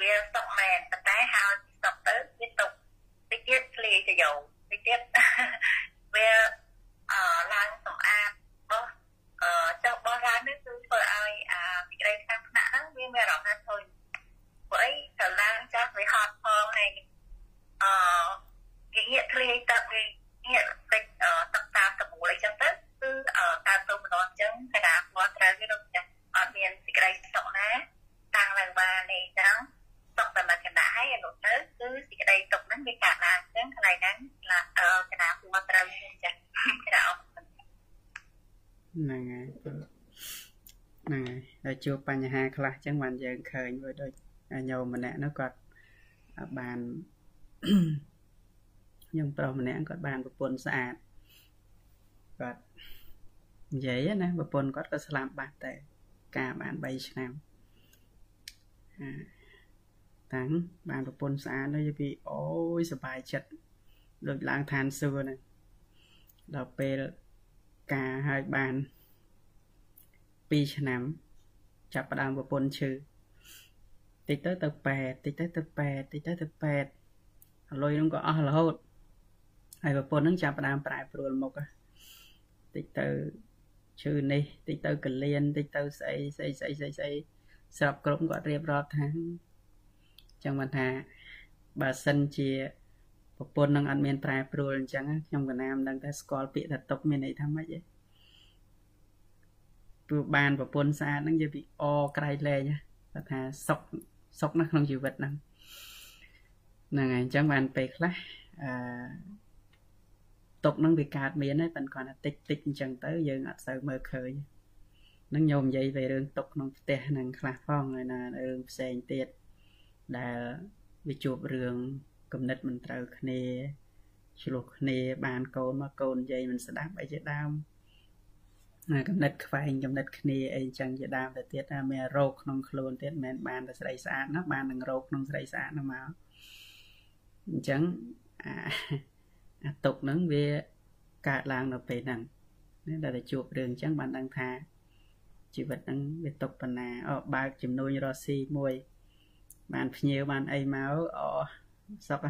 វាសុខមែនប៉ុន្តែហើយសុខទៅវាទុកតិចទៀតភ្លេទៅយកតិចទៀតវាអឺឡើងសម្អាតបោះអឺចុះបោះឡើងនេះគឺធ្វើឲ្យអាពីក្តីខាងថ្នាក់ហ្នឹងវាមានអារម្មណ៍ថាធុញព្រោះអីទៅឡើងចាស់វាហត់ផងហើយអឺងាកងាកធ្លាយទឹកវាងាកតិចទឹកតាមតមូលអីចឹងទៅគឺការទៅម្ដងអញ្ចឹងគណៈគាត់ត្រូវវានឹងចាស់អត់មានសេចក្តីសុខណាតាំងឡើងបាននេះចឹងសុខតែមកគណៈហើយអនុទៅគឺសេចក្តីទុកហ្នឹងវាកើតឡើងអញ្ចឹងកន្លែងហ្នឹងគណៈគាត់ត្រូវចាស់គណៈអត់ហ្នឹងហើយហ្នឹងហើយដល់ជួ បបញ្ហាខ្លះអញ្ចឹងបានយើងឃើញវាដូចញោមម្នាក់នោះគាត់បានខ្ញុំប្រុសម្នាក់គាត់បានប្រពន្ធស្អាតគាត់និយាយណាប្រពន្ធគាត់ក៏ស្លាប់បាត់តែការបាន3ឆ្នាំតាំងបានប្រពន្ធស្អាតទៅពីអូយសบายចិត្តដូចឡើងឋានសួគ៌ហ្នឹងដល់ពេលការឲ្យបាន2ឆ្នាំ ចាប់ផ្ដើមប្រពន្ធឈឺតិចទៅទៅ8តិចទៅទៅ8តិចទៅទៅ8លុយនឹងក៏អស់រហូតហើយប្រពន្ធនឹងចាប់ផ្ដើមប្រែប្រួលមុខតិចទៅឈឺនេះតិចទៅកលៀនតិចទៅស្អីស្អីស្អីស្អីស្អីស្រាប់គ្រប់គាត់រៀបរាប់ថាចឹងបានថាបើសិនជាប្រពន្ធនឹងអត់មានប្រែប្រួលអញ្ចឹងខ្ញុំកណាមដឹងតែស្គាល់ពាក្យថាຕົកមានន័យថាម៉េចទេ ព្រោះបានប្រពន្ធស្អាតហ្នឹងនិយាយពីអក្រៃលែងគាត់ថាសុកសុកណាស់ក្នុងជីវិតហ្នឹងហ្នឹងហើយអញ្ចឹងបានពេលខ្លះអឺទុកនឹងវាកើតមានហើយប៉ុន្តែគាត់ថាតិចតិចអញ្ចឹងទៅយើងអត់សូវមើលឃើញនឹងញោមនិយាយ về រឿងទុកក្នុងផ្ទះនឹងខ្លះផងហើយណារឿងផ្សេងទៀតដែលវាជួបរឿងគំនិតមិនត្រូវគ្នាឆ្លោះគ្នាបានកូនមកកូននិយាយមិនស្ដាប់អីជាដើម កំណត់ខ្វែងកំណត់គ្នាអីចឹងជាដើមទៅទៀតថាមានរោគក្នុងខ្លួនទៀតមិនមែនបានតែស្រីស្អាតណាបាននឹងរោគក្នុងស្រីស្អាតហ្នឹងមកអញ្ចឹងអាទុកហ្នឹងវាកើតឡើងនៅពេលហ្នឹងណាដែលតែជួបរឿងអញ្ចឹងបានដឹងថាជីវិតហ្នឹងវាទុកប៉ុណ្ណាអបើកចំនួនរស់ស៊ីមួយ បានភ្ញៀវបានអីមកអសុក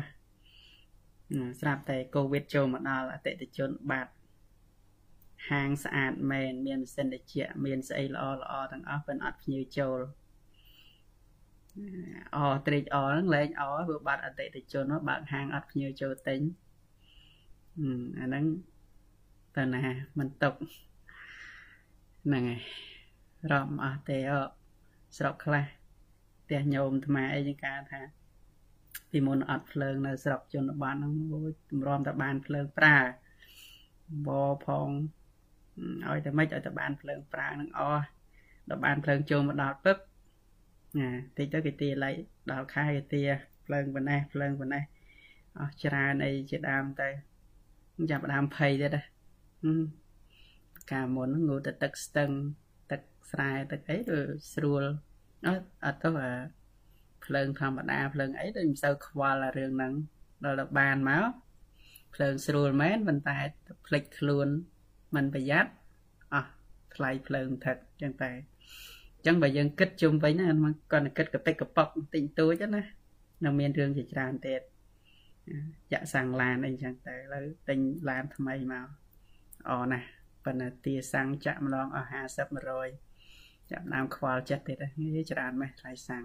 ស្រាប់តែកូវីដចូលមកដល់អតិថិជនបាត់ ហាងស្អាតមែនមានម៉ាស៊ីនត្រជាក់មានស្អីល្អល្អទាំងអស់ប៉ុន្តែអត់ភ្ញៀវចូលអត្រេកអរហ្នឹងលែងអព្រោះបាត់អតិថិជនបើកហាងអត់ភ្ញៀវចូលទិញអាហ្នឹងតើណាមិនຕົកហ្នឹងហើយរំអស់ទេអស្រុកខ្លះផ្ទះញោមថ្មអីចឹងការថាពីមុនអត់ភ្លើងនៅស្រុកជនបទហ្នឹងអូយទម្រាំតែបានភ្លើងប្រើបផង ឲ្យតែម៉េចឲ្យតែបានភ្លើងប្រើនឹងអស់ដល់បានភ្លើងចូលមកដល់ពឹបណាតិចទៅគេទាឡៃដល់ខែគេទាភ្លើងប៉ុណ្ណេះភ្លើងប៉ុណ្ណេះអស់ច្រើនអីជាដើមទៅចាប់ដើមភ័យទៀតណាកាលមុនងូតទឹកស្ទឹងទឹកស្រែទឹកអីទៅស្រួលអត់អត់ទៅអាភ្លើងធម្មតាភ្លើងអីដូចមិនសូវខ្វល់អារឿងហ្នឹងដល់ទៅបានមកភ្លើងស្រួលមែនប៉ុន្តែភ្លេចខ្លួន មិនប្រយ័ត្នអស់ថ្លៃភ្លើងថឹកចឹងតែអញ្ចឹងបើយើងគិតជុំវិញណាគាត់តែគិតកតិកកប៉ុកតិចតួចណានៅមានរឿងជាច្រើនទៀតចាក់សាំងឡានអីចឹងទៅឥឡូវទិញឡានថ្មីមកអណាស់ប៉ុន្តែទាសាំងចាក់ម្ដងអស់50 100ចាប់ដើមខ្វល់ចិត្តទៀតហ្នឹងច្រើនម៉េះថ្លៃសាំង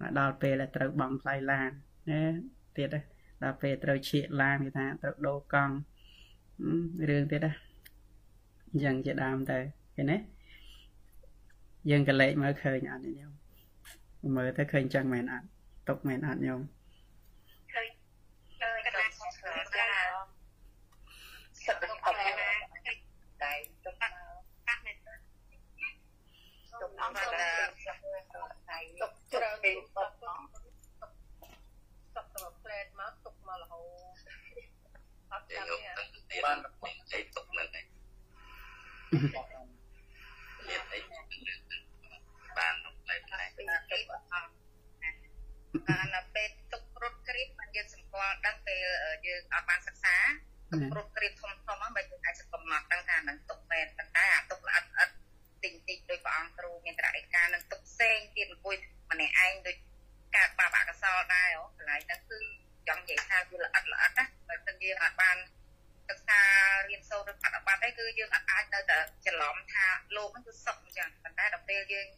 មកដល់ពេលដែលត្រូវបង់ថ្លៃឡានណាទៀតដល់ពេលត្រូវឈៀកឡានគេថាត្រូវដូរកង់ រឿងទៀតណាអញ្ចឹងជាដើមទៅឃើញទេយើងក៏លេចមើលឃើញអត់ញោមមើលទៅឃើញចឹងមែនអត់ຕົកមែនអត់ញោមឃើញឃើញកណ្ដាលចាសិតទៅអត់តែទុកកាត់មែនទុកអត់តែទុកច្រើនពេកទុកទុកទៅផ្លែតមកទុកមករហូត អត់ចាំទេបានអីទុកនឹងឯងមានអីបានផ្លែផ្លែអានពេលទុករត់គ្រីបបានយើងសម្គាល់ដឹងពេលយើងអត់បានសិក្សាទុករត់គ្រីបធំធំហ្នឹងបើយើងអាចសកំណត់ដឹងថានឹងទុកមែនប៉ុន្តែអាទុកល្អិតល្អិតតិចតិចដោយព្រះអង្គគ្រូមានត្រៃការនឹងទុកផ្សេងទៀតអង្គុយម្នាក់ឯងដូចកើតបាបអកុសលដែរអូកន្លែងហ្នឹងគឺ ចង់និយាយថាវាល្អិតល្អិតណាបើមិនយើងអាចបានសិក្សារៀនសូត្រឬបដិបត្តិអីគឺយើងអាចនៅតែច្រឡំថាលោកហ្នឹងគឺសុខអញ្ចឹងប៉ុន្តែដល់ពេលយើង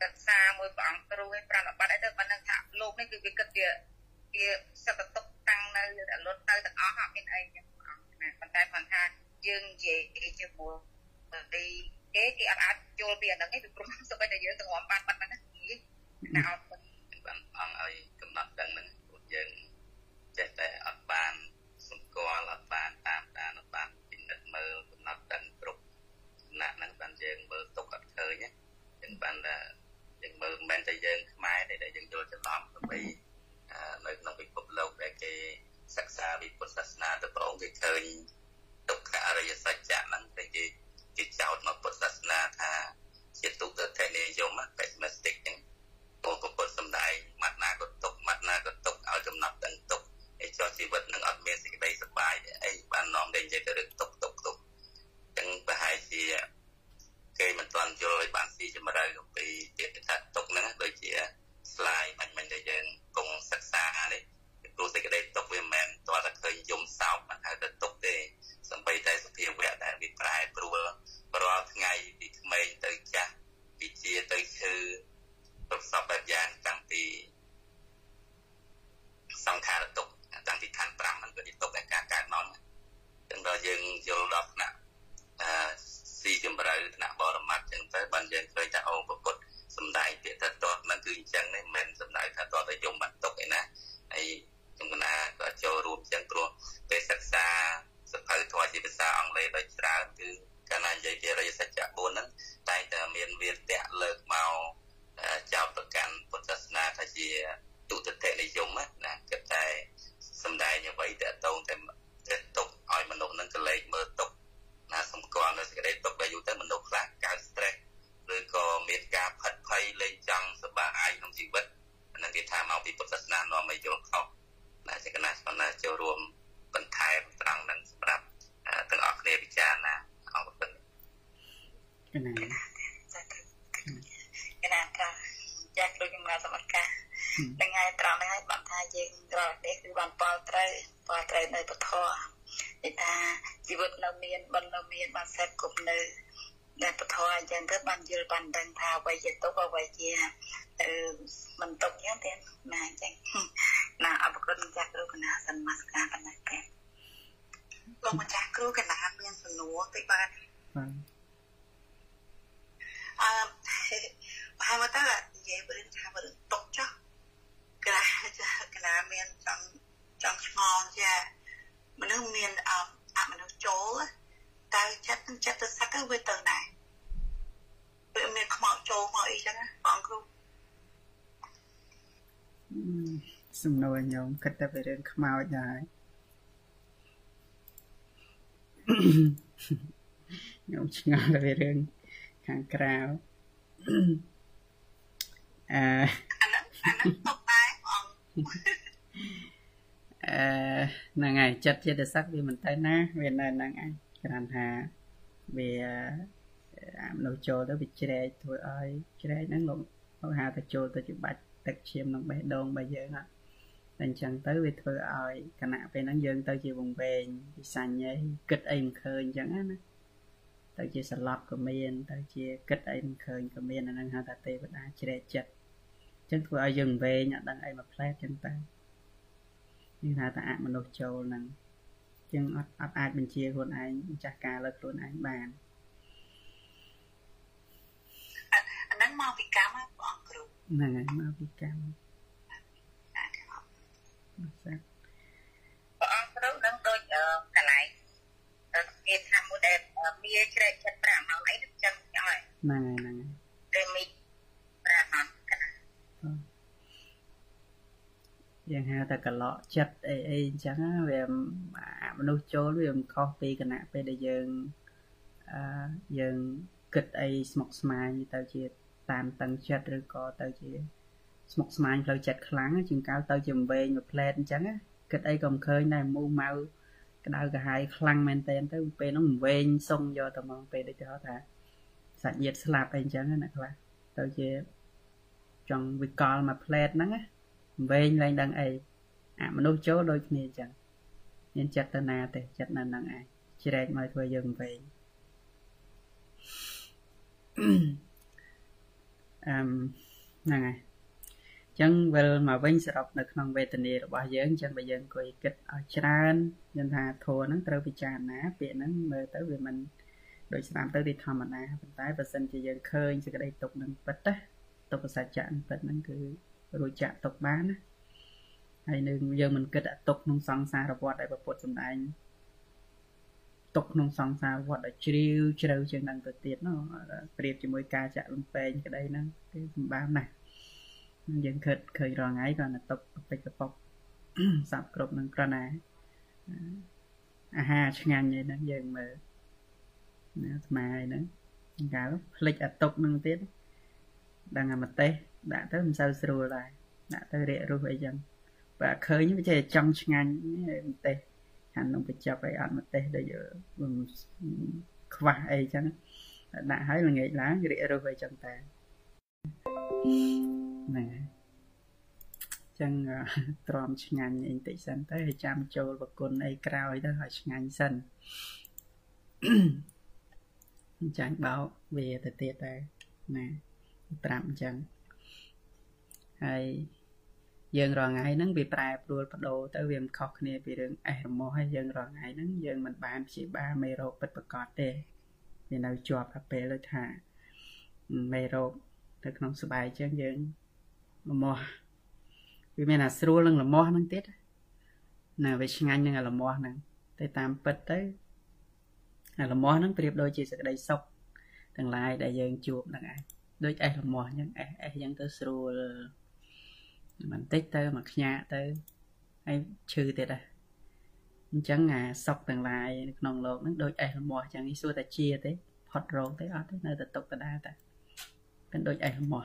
សិក្សាមួយព្រះអង្គគ្រូឯប្រតិបត្តិអីទៅបានដឹងថាលោកនេះគឺវាគិតវាវាសត្វតុកតាំងនៅតែលុតទៅទាំងអស់អត់មានអីចឹងព្រះអង្គណាប៉ុន្តែគាត់ថាយើងនិយាយជាមួយពីគេគេអត់អាចយល់ពីអាហ្នឹងទេពីព្រោះសូម្បីតែយើងទាំងងបានបាត់ហ្នឹងណាអត់បានអង្គឲ្យកំណត់ដឹងហ្នឹងព្រោះយើង ចេះតែអត់បានស្គាល់អត់បានតាមដានអត់បានពិនិត្យមើលកំណត់ដឹងគ្រប់ដំណាក់ហ្នឹងបានយើងមើលទុកអត់ឃើញចឹងបានថាយើងមើលមិនមែនតែយើងខ្មែរទេដែលយើងយល់ច្រឡំដើម្បីនៅក្នុងពិភពលោកដែលគេសិក្សាពីពុទ្ធសាសនាទៅប្រងគេឃើញទុក្ខអរិយសច្ចៈហ្នឹង ខ្មោចដែរញោមឆ្ងល់ពីរឿងខាងក្រៅអឺអាហ្នឹងអាហ្នឹងຕົកដែរបងអឺហ្នឹងហើយចិត្តចិត្តសឹកវាមិនទៅណាវានៅហ្នឹងឯងគ្រាន់ថាវាមនុស្សចូលទៅវាជ្រែកធ្វើឲ្យជ្រែកហ្នឹងលោកលោកហៅទៅចូលទៅជាបាច់ទឹកឈាមក្នុងបេះដូងរបស់យើងណាតែ អញ្ចឹងទៅវាធ្វើឲ្យគណៈពេលហ្នឹងយើងទៅជាវង្វេងពិសាញ់ឯងគិតអីមិនឃើញអញ្ចឹងណាទៅជាសឡប់ក៏មាន ទៅជាគិតអីមិនឃើញក៏មានអាហ្នឹងហៅថាទេវតាជ្រែកចិត្តអញ្ចឹងធ្វើឲ្យយើងវែងអត់ដឹងអីមកផ្លែតអញ្ចឹងទៅនេះថាតាអមនុស្សចូលហ្នឹងជាងអត់អត់អាចបញ្ជាខ្លួនឯងម្ចាស់ការលើខ្លួនឯងបានអាហ្នឹងមកពីកម្មបងអង្គគ្រូហ្នឹងហើយមកពីកម្ម សាព្រះអង្គគ្រូនឹងដូចកន្លែងគេថាមួយដែលមានជ្រែកចិត្ត5ម៉ោងអីចឹងចឹងហើយហ្នឹងហើយហ្នឹងហើយតែមី5ម៉ោងកណាយើងហៅថាកឡក់ចិត្តអីអីអញ្ចឹងវាមនុស្សចូលវាមិនខុសពីគណៈពេលដែលយើងអឺយើងគិតអីស្មុគស្មាញទៅជាតាមតឹងចិត្តឬក៏ទៅជា ស្មុគស្មាញផ្លូវចិត្តខ្លាំងជាងកាលទៅជាវែងមួយផ្លែតអញ្ចឹងគិតអីក៏មិនឃើញដែរមូម៉ៅក្តៅក្រហាយខ្លាំងមែនតែនទៅពេលហ្នឹងវែងសុងយកទៅមកពេលដូចគេហៅថាសាច់ញាតិស្លាប់អីអញ្ចឹងណាខ្លះទៅជាចង់វិកលមួយផ្លែតហ្នឹងណាវែងឡើងដឹងអីអាមនុស្សចូលដូចគ្នាអញ្ចឹងមានចិត្តទៅណាទេចិត្តនៅនឹងឯងជ្រែកមកធ្វើយើងវែងអឺហ្នឹងហើយ ចឹងវិលមកវិញសរុបនៅក្នុងវេទនារបស់យើងចឹងបើយើងអង្គុយគិតឲ្យច្រើនយើងថាធัวហ្នឹងត្រូវពិចារណាពាក្យហ្នឹងមើលទៅវាមិនដូចស្ដាប់ទៅទីធម្មតាប៉ុន្តែបើសិនជាយើងឃើញសេចក្តីទុកនឹងពិតណាទុកសច្ចៈពិតហ្នឹងគឺរួចចាក់ទុកបានណាហើយនឹងយើងមិនគិតអាទុកក្នុងសង្សារវដ្តដែលពុទ្ធសម្ដែងទុកក្នុងសង្សារវដ្តដែលជ្រាវជ្រៅជាងនឹងទៅទៀតនោះប្រៀបជាមួយការចាក់លំពេងក្តីហ្នឹងគឺសម្បានណាស់ យើងគិតឃើញរាល់ថ្ងៃគាត់ទៅទុកពេចកប៉ុកសាប់គ្រប់នឹងក្រណាអាហារឆ្ងាញ់ឯហ្នឹងយើងមើលណាស្មាយហ្នឹងកាលផ្លិចអាតុកនឹងទៀតដឹងអាម្ទេសដាក់ទៅមិនសូវស្រួលដែរដាក់ទៅរាករុះអីចឹងបើឃើញវាចេះចង់ឆ្ងាញ់ម្ទេសខាងក្នុងបញ្ចប់អីអត់ម្ទេសដូចខ្វះអីចឹងដាក់ឲ្យល្ងាចឡើងរាករុះអីចឹងតែ ហ្នឹងហើយចឹងទ្រាំឆ្ងាញ់អីបន្តិចសិនទៅហើយចាំចូលប្រគុណអីក្រោយទៅឲ្យឆ្ងាញ់សិនចាញ់បោកវាទៅទៀតដែរណាប្រាប់អញ្ចឹងហើយយើងរងថ្ងៃហ្នឹងវាប្រែប្រួលបដូរទៅវាមិនខុសគ្នាពីរឿងអេះរមាស់ហើយយើងរងថ្ងៃហ្នឹងយើងមិនបានព្យាបាលមេរោគពិតប្រាកដទេវានៅជាប់អាពេលដូចថាមេរោគនៅក្នុងស្បែកអញ្ចឹងយើង លមាស់វាមានអាស្រួលនឹងលមាស់ហ្នឹងទៀតណាវាឆ្ងាញ់នឹងអាលមាស់ហ្នឹងតែតាមពិតទៅអាលមាស់ហ្នឹងប្រៀបដូចជាសក្តីសុខទាំងឡាយដែលយើងជួបហ្នឹងឯងដូចអេះលមាស់អញ្ចឹងអេះអេះអញ្ចឹងទៅស្រួលបន្តិចទៅមកខ្ញាក់ទៅហើយឈឺទៀតដែរអញ្ចឹងអាសុកទាំងឡាយនៅក្នុងโลกហ្នឹងដូចអេះលមាស់អញ្ចឹងនេះសួរតែជាទេផុតរោគទេអត់ទេនៅតែຕົកដដែលតែเป็นដូចអេះលមា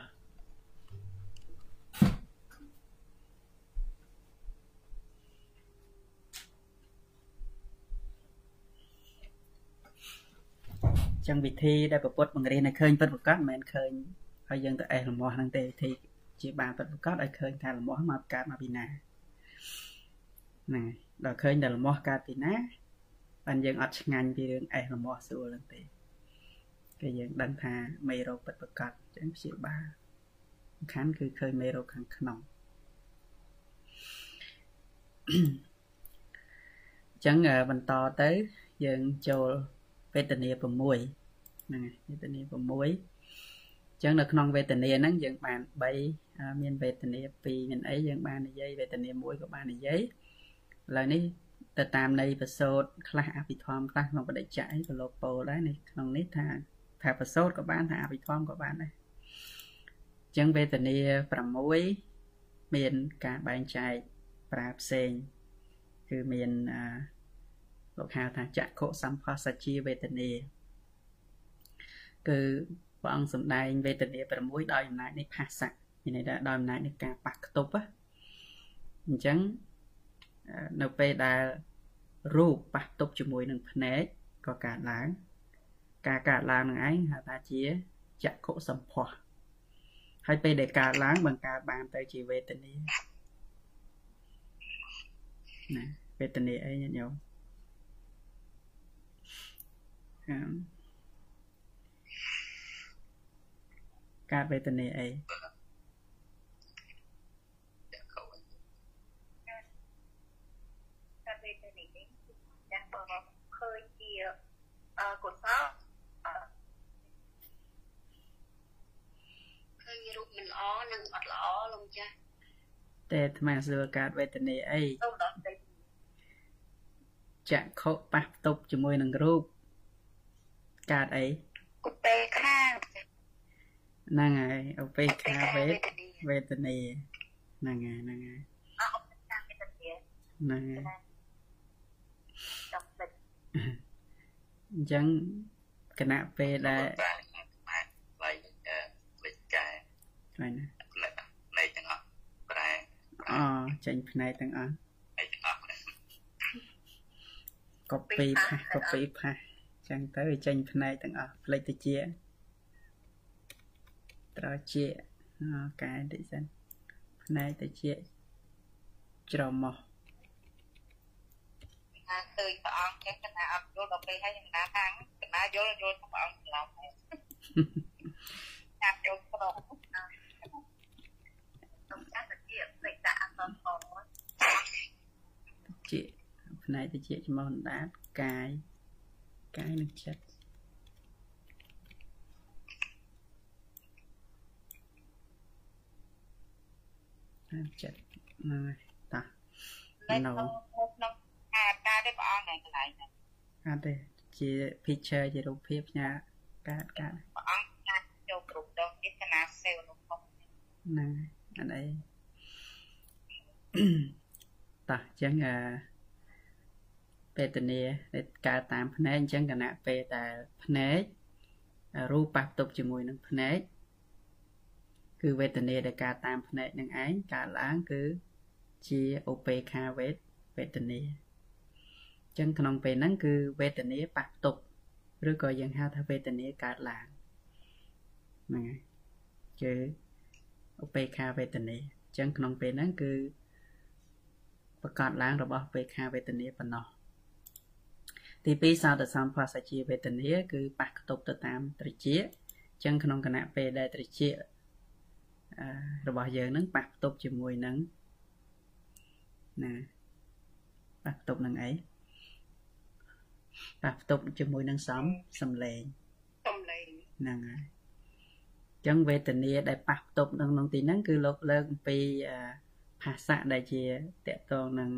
ចឹងវិធីដែលប្រពុតបង្រៀនឲ្យឃើញពិតប្រាកដមិនមែនឃើញហើយយើងទៅអេះលំមាស់ហ្នឹងទេវិធីជាបានពិតប្រាកដឲ្យឃើញថាលំមាស់មកកើតមកពីណាហ្នឹងដល់ឃើញតែលំមាស់កើតពីណាបានយើងអត់ឆ្ងាញ់ពីរឿងអេះលំមាស់ស្រួលហ្នឹងទេគេយើងដឹងថាមេរោគពិតប្រាកដចឹងព្យាបាលសំខាន់គឺឃើញមេរោគខាងក្នុងអញ្ចឹងបន្តទៅយើងចូល វេទនា6ហ្នឹងហើយវេទនា6អញ្ចឹងនៅក្នុងវេទនាហ្នឹងយើងបាន3មានវេទនា2មានអីយើងបាននិយាយវេទនា1ក៏បាននិយាយឥឡូវនេះទៅតាមនៃប្រសូតខ្លះអភិធម្មខ្លះក្នុងបដិច្ចៈអីក៏លោកពោលដែរនៅក្នុងនេះថាថាប្រសូតក៏បានថាអភិធម្មក៏បានដែរអញ្ចឹងវេទនា6មានការបែងចែកប្រើផ្សេងគឺមានអឺ លោកហៅថាចក្ខុសម្ផស្សជាវេទនាគឺព្រះអង្គសម្ដែងវេទនា6ដោយអំណាចនៃភាសៈមានន័យថាដោយអំណាចនៃការប៉ះខ្ទប់អញ្ចឹងនៅពេលដែលរូបប៉ះទប់ជាមួយនឹងភ្នែកក៏កើតឡើង ការកើតឡើងនឹងឯងហៅថាជាចក្ខុសម្ផស្សហើយពេលដែលកើតឡើងបង្កើតបានទៅជាវេទនាណាវេទនាអីញាតិញោម កើតវេទនាអីកើតវេទនានេះចាស់បើឃើញជាកុសលឃើញរូបមិនល្អនិងអត់ល្អលោកចាស់តែអាត្មាសួរកើតវេទនាអីសូមដល់ទៅចក្ខុប៉ះផ្ទប់ជាមួយនឹងរូប កើតអីឧបេខាហ្នឹងហើយឧបេខាវេទវេទនាហ្នឹងហើយហ្នឹងហើយអឧបេខាវេទនាហ្នឹងហើយអញ្ចឹងគណៈពេលដែលផ្លែផ្លេចកែផ្លែណាផ្លែទាំងអស់ប្រែអូចេញផ្នែកទាំងអស់ផ្លែទាំងអស់កូពីផាសកូពីផាស ចឹងទៅវាចេញផ្នែកទាំងអស់ផ្លេចតិចត្រជាកែតិចសិនផ្នែកតិចច្រមុះថាឃើញព្រះអង្គចឹងគណៈអត់យល់ដល់ពេលហើយគណៈខាងគណៈយល់យល់ថាព្រះអង្គច្រឡំហើយចាប់ចូលប្រកខ្ញុំចាស់តិចផ្លេចដាក់អក្សរផងតិចផ្នែកតិចច្មោះដាតកាយ កាយនិងចិត្តចិត្តហ្នឹងហើយតានៅក្នុងអាការទេព្រះអង្គនៅកន្លែងហ្នឹងអត់ទេជា picture ជារូបភាពផ្ញើកើតកើតព្រះអង្គអាចចូលគ្រប់ដងចេតនាសេវនោះផងហ្នឹងអត់អីតោះអញ្ចឹងអឺ វេទនាដែលកើតតាមភ្នែកអញ្ចឹងគណៈពេលដែលភ្នែករូបប៉ះទប់ជាមួយនឹងភ្នែកគឺវេទនាដែលកើតតាមភ្នែកនឹងឯងកើតឡើងគឺជាឧបេខាវេទវេទនាអញ្ចឹងក្នុងពេលហ្នឹងគឺវេទនាប៉ះទប់ឬក៏យើងហៅថាវេទនាកើតឡើងហ្នឹងហើយគឺឧបេខាវេទនាអញ្ចឹងក្នុងពេលហ្នឹងគឺប្រកាសឡើងរបស់ឧបេខាវេទនាប៉ុណ្ណោះ ទី2សោតសម្ភាសជាវេទនាគឺប៉ះខ្ទប់ទៅតាមត្រជាអញ្ចឹងក្នុងគណៈពេលដែលត្រជារបស់យើងនឹងប៉ះផ្ទប់ជាមួយនឹងណាប៉ះផ្ទប់នឹងអីប៉ះផ្ទប់ជាមួយនឹងសំសំឡេងសំឡេងហ្នឹងហើយអញ្ចឹងវេទនាដែលប៉ះផ្ទប់នៅក្នុងទីហ្នឹងគឺលោកលើកអំពីភាសាដែលជាតកតងនឹង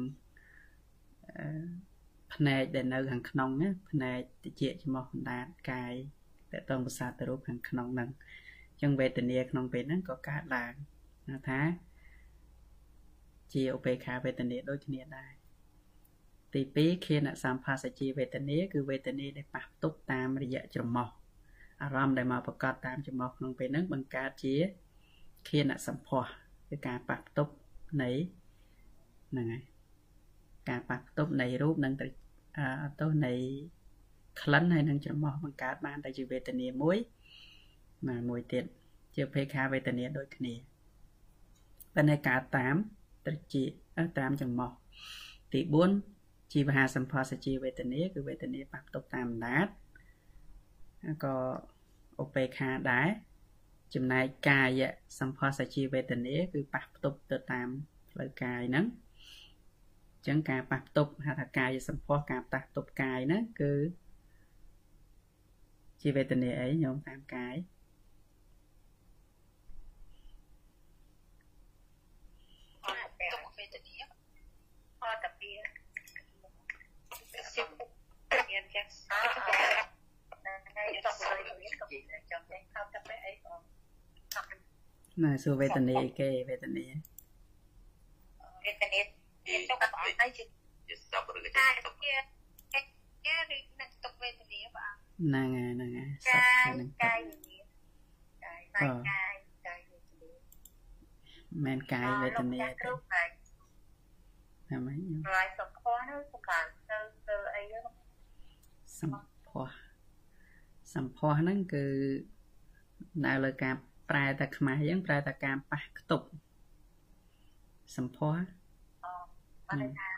អឺភ្នែកដែលនៅខាងក្នុងណាភ្នែកតិចច្មោះបណ្ដាតកាយតកតងប្រសាទទៅរូបខាងក្នុងហ្នឹងអញ្ចឹងវេទនាក្នុងពេលហ្នឹងក៏កើតឡើងថាជាឧបេខាវេទនាដូចគ្នាដែរទី2ខៀនសម្ភាសជាវេទនាគឺវេទនាដែលប៉ះផ្ទុកតាមរយៈច្រមុះអារម្មណ៍ដែលមកប្រកបតាមច្រមុះក្នុងពេលហ្នឹងបង្កើតជាខៀនសម្ផស្សគឺការប៉ះផ្ទុកនៃហ្នឹងហើយ ការប៉ះផ្ទុកនៃរូបនិងទោសនៃក្លិនហើយនឹងច្រមុះបង្កើតបានតែជាវេទនាមួយណាមួយទៀតជាភេខាវេទនាដូចគ្នាប៉ុន្តែកើតតាមត្រជាតាមច្រមុះទី4ជីវហាសម្ផស្សជាវេទនាគឺវេទនាប៉ះផ្ទុកតាមអណ្ដាតក៏ឧបេខាដែរចំណែកកាយសម្ផស្សជាវេទនាគឺប៉ះផ្ទុកទៅតាមផ្លូវកាយហ្នឹងអញ្ចឹងការប៉ះផ្ទុកហៅថាកាយសម្ផស្សការប៉ះផ្ទុកកាយហ្នឹងគឺជាវេទនាអីញោមតាមកាយវេទនាអត់តែពីមានចាស់ណាសួរវេទនាគេវេទនាវេទនា ទុកអត់ហើយជាជាសពឬក៏ជាទុកជាគេឬនឹងទុកវេទនាបងហ្នឹងហើយហ្នឹងហើយកាយកាយវិញ្ញាណកាយកាយកាយវេទនាមិនកាយវេទនាទេថាម៉េចរាយសុខហ្នឹងសម្រាប់ទៅទៅអីហ្នឹងសម្ផស្សសម្ផស្សហ្នឹងគឺនៅលើការប្រែតែខ្មែរអញ្ចឹងប្រែតែការប៉ះខ្ទប់សម្ផស្សអូ បានថា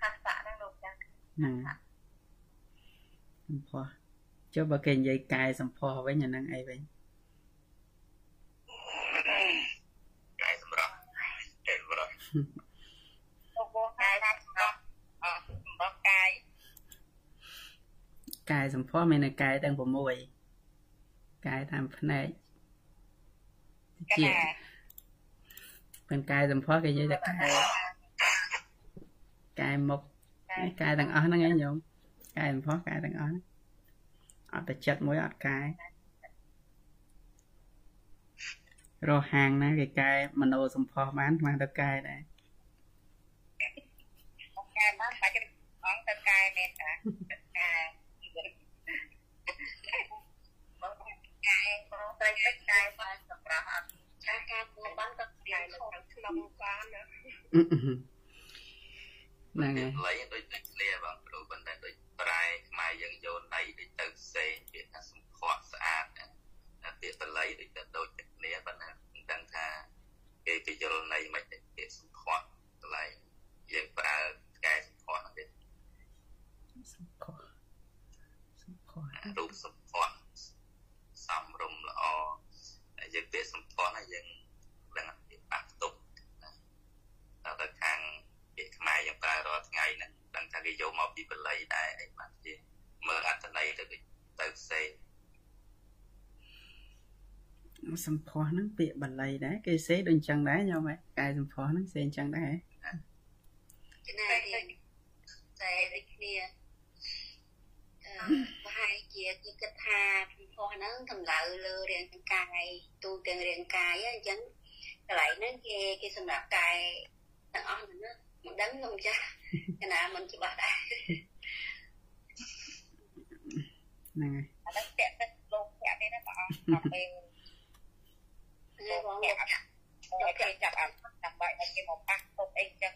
ភាសាហ្នឹងលោកចាហ្នឹងសម្ផស្សចុះបើគេនិយាយកាយសម្ផស្សវិញអាហ្នឹងអីវិញកាយសម្រាប់កាយសម្រាប់អូបងកាយសម្រាប់អសម្រាប់កាយកាយសម្ផស្សមានតែកាយទាំង6កាយតាមផ្នែកជាប៉ុន្តែកាយសម្ផស្សគេនិយាយតែកាយ កាយមុខកាយទាំងអស់ហ្នឹងឯងញោមកាយសម្ផស្សកាយទាំងអស់ហ្នឹងអត់តែចិត្តមួយអត់កាយរកហាងណាគេកែមโนសម្ផស្សបានស្មើទៅកែដែរកែបានបាច់អង្គទៅកែមែនតាកែត្រីទឹកតែបានសម្រាប់អត់ការការធ្វើបានក៏គេនៅក្នុងក្នុងបានណា ហ្នឹងហើយលៃដូចដូចគ្នាបងគ្រូប៉ុន្តែដូចប្រែខ្មែរយើងយកណៃដូចទៅផ្សេងពាក្យថាសម្ផស្សស្អាតណាពាក្យបល័យដូចទៅដូចគ្នាប៉ុន្តែមិនដឹងថាគេគេយល់ន័យមិនទេពាក្យសម្ផស្សកន្លែងយើងប្រើកែសម្ផស្សហ្នឹងទេសម្ផស្សសម្ផស្សរូបសម្ផស្សសមរម្យល្អយើងពាក្យសម្ផស្សហើយយើងដឹងពីបាក់ទុកណាតែខាងពាក្យខ្មែរយើងប្រើរាល់ថ្ងៃហ្នឹងដឹងថា គេយកមកពីបល័យដែរអីបាទជាមើលអត្ថន័យទៅទៅផ្សេងសម្ផស្សហ្នឹងពាក្យបល័យដែរគេសេដូចអញ្ចឹងដែរញោមហ៎កាយសម្ផស្សហ្នឹងសេអញ្ចឹងដែរណាតែដូចគ្នាអឺប្រហែលជាគេគិតថាផុសហ្នឹងកម្ដៅលើរាងកាយទូទាំងរាងកាយអញ្ចឹងកន្លែងហ្នឹងគេគេសម្រាប់កាយទាំងអស់ហ្នឹងមិនដឹងខ្ញុំចាស់ កណាមិនច្បាស់ដែរហ្នឹងហើយអានេះពាក់ទឹកលោកពាក់ទេណាបងដល់ពេលលោកពាក់យកគេចាប់អាដើម្បីឲ្យគេមកប៉ះទុកអីចឹង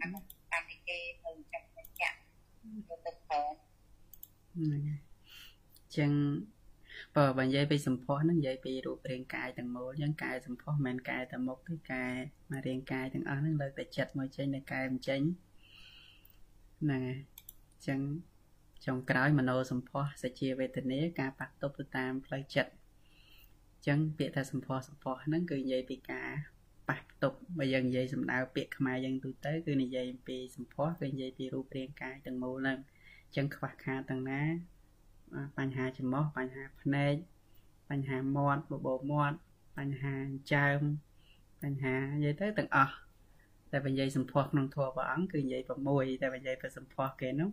អានោះតាមទីគេទៅចាប់ចាក់យកទៅប្រើហ្នឹងហើយចឹងបើបើនិយាយពីសម្ផស្សហ្នឹងនិយាយពីរូបរាងកាយទាំងមូលអញ្ចឹងកាយសម្ផស្សមិនមែនកាយតែមុខទេកាយមករាងកាយទាំងអស់ហ្នឹងលើកតែចិត្តមកចេញនៅកាយមិនចេញ ហ្នឹងហើយអញ្ចឹងចុងក្រោយមโนសម្ផស្សសជាវេទនាការប៉ះទប់ទៅតាមផ្លូវចិត្តអញ្ចឹងពាក្យថាសម្ផស្សសម្ផស្សហ្នឹងគឺនិយាយពីការប៉ះទប់បើយើងនិយាយសំដៅពាក្យខ្មែរយើងទូទៅគឺនិយាយពីសម្ផស្សគឺនិយាយពីរូបរាងកាយទាំងមូលហ្នឹងអញ្ចឹងខ្វះខាតទាំងណាបញ្ហាច្រមុះបញ្ហាភ្នែកបញ្ហាមាត់បបោមាត់បញ្ហាចើមបញ្ហានិយាយទៅទាំងអស់ តែបើនិយាយសម្ផស្សក្នុងធម៌ព្រះអង្គគឺនិយាយ6តែបើនិយាយទៅសម្ផស្សគេនោះ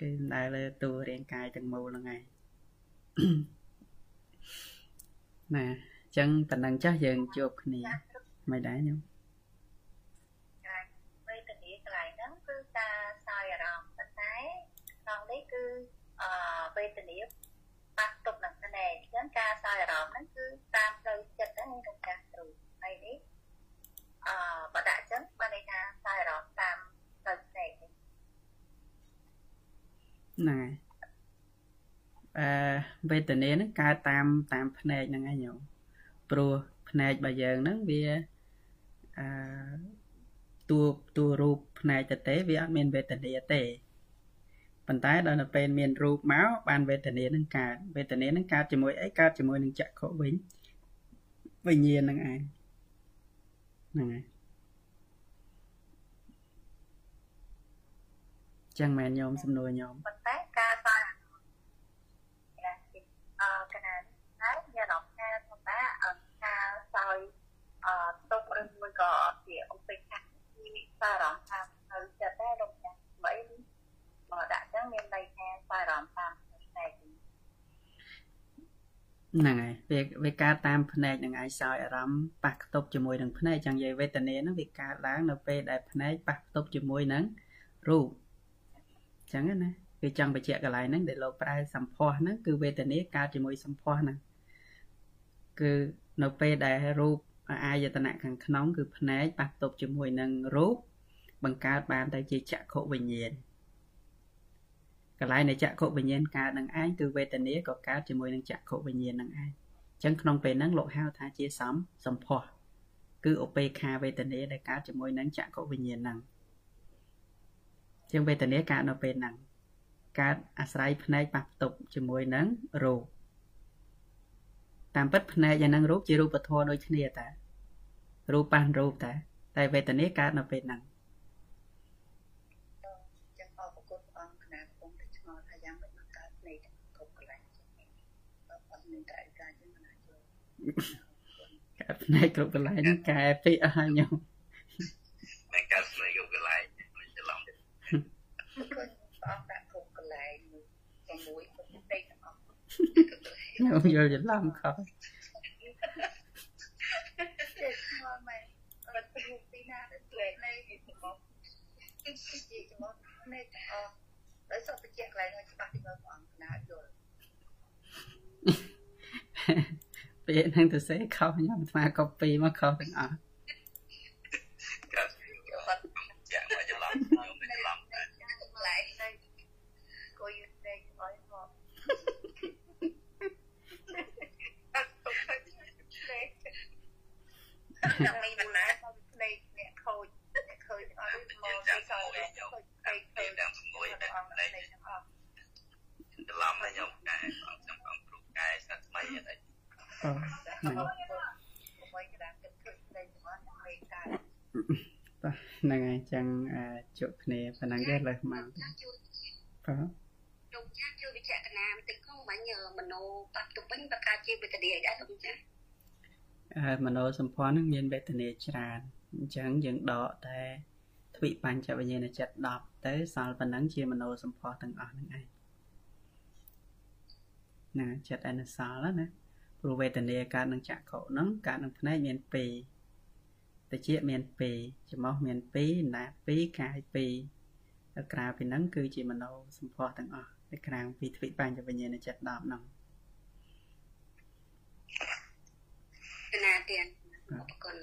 គឺដែលលើតួរាងកាយទាំងមូលហ្នឹងឯងណាអញ្ចឹងប៉ុណ្ណឹងចាស់យើងជួបគ្នាមិនដែរញោមវេទនាកន្លែងហ្នឹងគឺការសោយអារម្មណ៍ប៉ុន្តែក្នុងនេះគឺអឺវេទនាប៉ះទុកនឹងភ្នែកអញ្ចឹងការសោយអារម្មណ៍ហ្នឹងគឺតាមផ្លូវចិត្តហ្នឹងក្នុងការគ្រូហើយនេះ អឺបើដាក់អញ្ចឹងបានន័យថាសោយអារម្មណ៍តាមផ្លូវភ្នែកហ្នឹងហើយអឺវេទនាហ្នឹងកើតតាមតាមភ្នែកហ្នឹងឯងញោមព្រោះភ្នែករបស់យើងហ្នឹងវាអឺតួតួរូបភ្នែកទៅទេវាអត់មានវេទនាទេប៉ុន្តែដល់នៅពេលមានរូបមកបានវេទនានឹងកើតវេទនានឹងកើតជាមួយអីកើតជាមួយនឹងចក្ខុវិញវិញ្ញាណនឹងឯង ហ្នឹងហើយចឹងមែនញោមសំណួរញោមប៉ុន្តែការសរអឺកណាហើយមានអរថាប៉ុន្តែការសោយអឺទុកឬមួយក៏ជាឧបេក្ខាមានសារៈថាទៅចិត្តតែលោកចាស់បីមកដាក់ចឹងមានន័យថាសារៈតាមផ្នែក ហ្នឹងហើយវាវាកើតតាមភ្នែកនឹងឯងសោយអារម្មណ៍ប៉ះខ្ទប់ជាមួយនឹងភ្នែកចឹងនិយាយវេទនាហ្នឹងវាកើតឡើងនៅពេលដែលភ្នែកប៉ះខ្ទប់ជាមួយនឹងរូបចឹងណាគឺចង់បញ្ជាក់កន្លែងហ្នឹងដែលលោកប្រើសម្ផស្សហ្នឹងគឺវេទនាកើតជាមួយសម្ផស្សហ្នឹងគឺនៅពេលដែលរូបអាយតនៈខាងក្នុងគឺភ្នែកប៉ះទប់ជាមួយនឹងរូបបង្កើតបានទៅជាចក្ខុវិញ្ញាណ កន្លែងនៃចក្ខុវិញ្ញាណកើតនឹងឯងគឺវេទនាក៏កើតជាមួយនឹងចក្ខុវិញ្ញាណនឹងឯងអញ្ចឹងក្នុងពេលហ្នឹងលោកហៅថាជាសំសម្ផស្សគឺឧបេខាវេទនាដែលកើតជាមួយនឹងចក្ខុវិញ្ញាណហ្នឹងជាងវេទនាកើតនៅពេលហ្នឹងកើតអាស្រ័យភ្នែកប៉ះផ្ទប់ជាមួយនឹងរូបតាមពិតភ្នែកយ៉ាងហ្នឹងរូបជារូបធម៌ដូចគ្នាតារូបប៉ះរូបតាតែវេទនាកើតនៅពេលហ្នឹងចឹងអរគុណព្រះអង្គគណៈកំពុងតែឆ្ងល់ថាយ៉ាងម៉េចមកកើតភ្នែកគ្រប់កន្លែងចឹងអត់មានតែការចឹងណាចូល កើតភ្នែកគ្រប់កន្លែងកែពេកអស់ហើយញោមតែកើតភ្នែកគ្រប់កន្លែងឃើញព្រះអង្គដាក់គ្រប់កន្លែងជាមួយគ្រប់ពេកទាំងអស់ខ្ញុំយល់ច្រឡំខុសមកមករត់ទៅទីណាទៅលេខលេខទៅមកគេជាចំមកនេះអឺដោយសារបញ្ជាក់កន្លែងឲ្យច្បាស់ទីមើលព្រះអង្គណាយល់ ពេលហ្នឹងទៅសេខុសខ្ញុំស្មា copy មកខុសទាំងអស់ចាំមិនណាភ្នែកអ្នកខូចអ្នកឃើញអត់មកទីសោទៅភ្នែកភ្នែកទាំងមួយតែភ្នែកទាំងអស់ច្រឡំណាខ្ញុំកែអង្គខ្ញុំអង្គគ្រូកែសាថ្មីអីអូហ្នឹងមួយក្តា ហ្នឹងហើយចឹងជក់គ្នាប៉ុណ្ណឹងទេលើសមកបាទជុំចាស់ជួយវិចារណាបន្តិចផងបាញ់មនោបាត់ទៅវិញបកការជាវេទនាអីដែរលោកចាស់ហើយមនោសម្ព័ន្ធនឹងមានវេទនាច្រើនអញ្ចឹងយើងដកតែទ្វិបញ្ចវិញ្ញាណចិត្ត10ទៅសល់ប៉ុណ្ណឹងជាមនោសម្ព័ន្ធទាំងអស់ហ្នឹងឯងណាចិត្តឯនសល់ណា ព្រោះវេទនាកើតនឹងចក្ខុហ្នឹងកើតនឹងភ្នែកមាន2តិចមាន2ច្រមុះមាន2ណា2កាយ2ទៅក្រៅពីហ្នឹងគឺជាមโนសម្ព័ន្ធទាំងអស់ទៅក្រៅពីទ្វិបញ្ចវិញ្ញាណចិត្ត10ហ្នឹងណាទៀតអរគុណ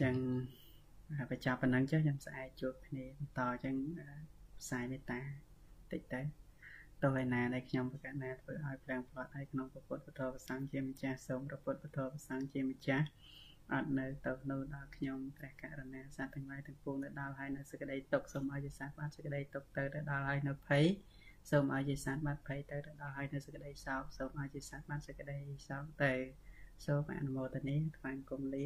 ចឹងបញ្ចប់ប៉ុណ្ណឹងចុះខ្ញុំស្អែកជួបគ្នាបន្តចឹងផ្សាយមេត្តាតិចទៅ ទោះឯណាដែលខ្ញុំប្រកាសណាធ្វើឲ្យប្រាំងផ្លត់ឲ្យក្នុងពុទ្ធពធប្រសង្ឃជាម្ចាស់សូមព្រះពុទ្ធពធប្រសង្ឃជាម្ចាស់អត់នៅទៅនៅដល់ខ្ញុំព្រះករុណាសត្វទាំងឡាយទាំងពួងនៅដល់ហើយនៅសេចក្តីទុកសូមឲ្យជាសត្វបានសេចក្តីទុកទៅទៅដល់ហើយនៅភ័យសូមឲ្យជាសត្វបានភ័យទៅទៅដល់ហើយនៅសេចក្តីសោកសូមឲ្យជាសត្វបានសេចក្តីសោកទៅសូមអនុមោទនាថ្វាយគុំលា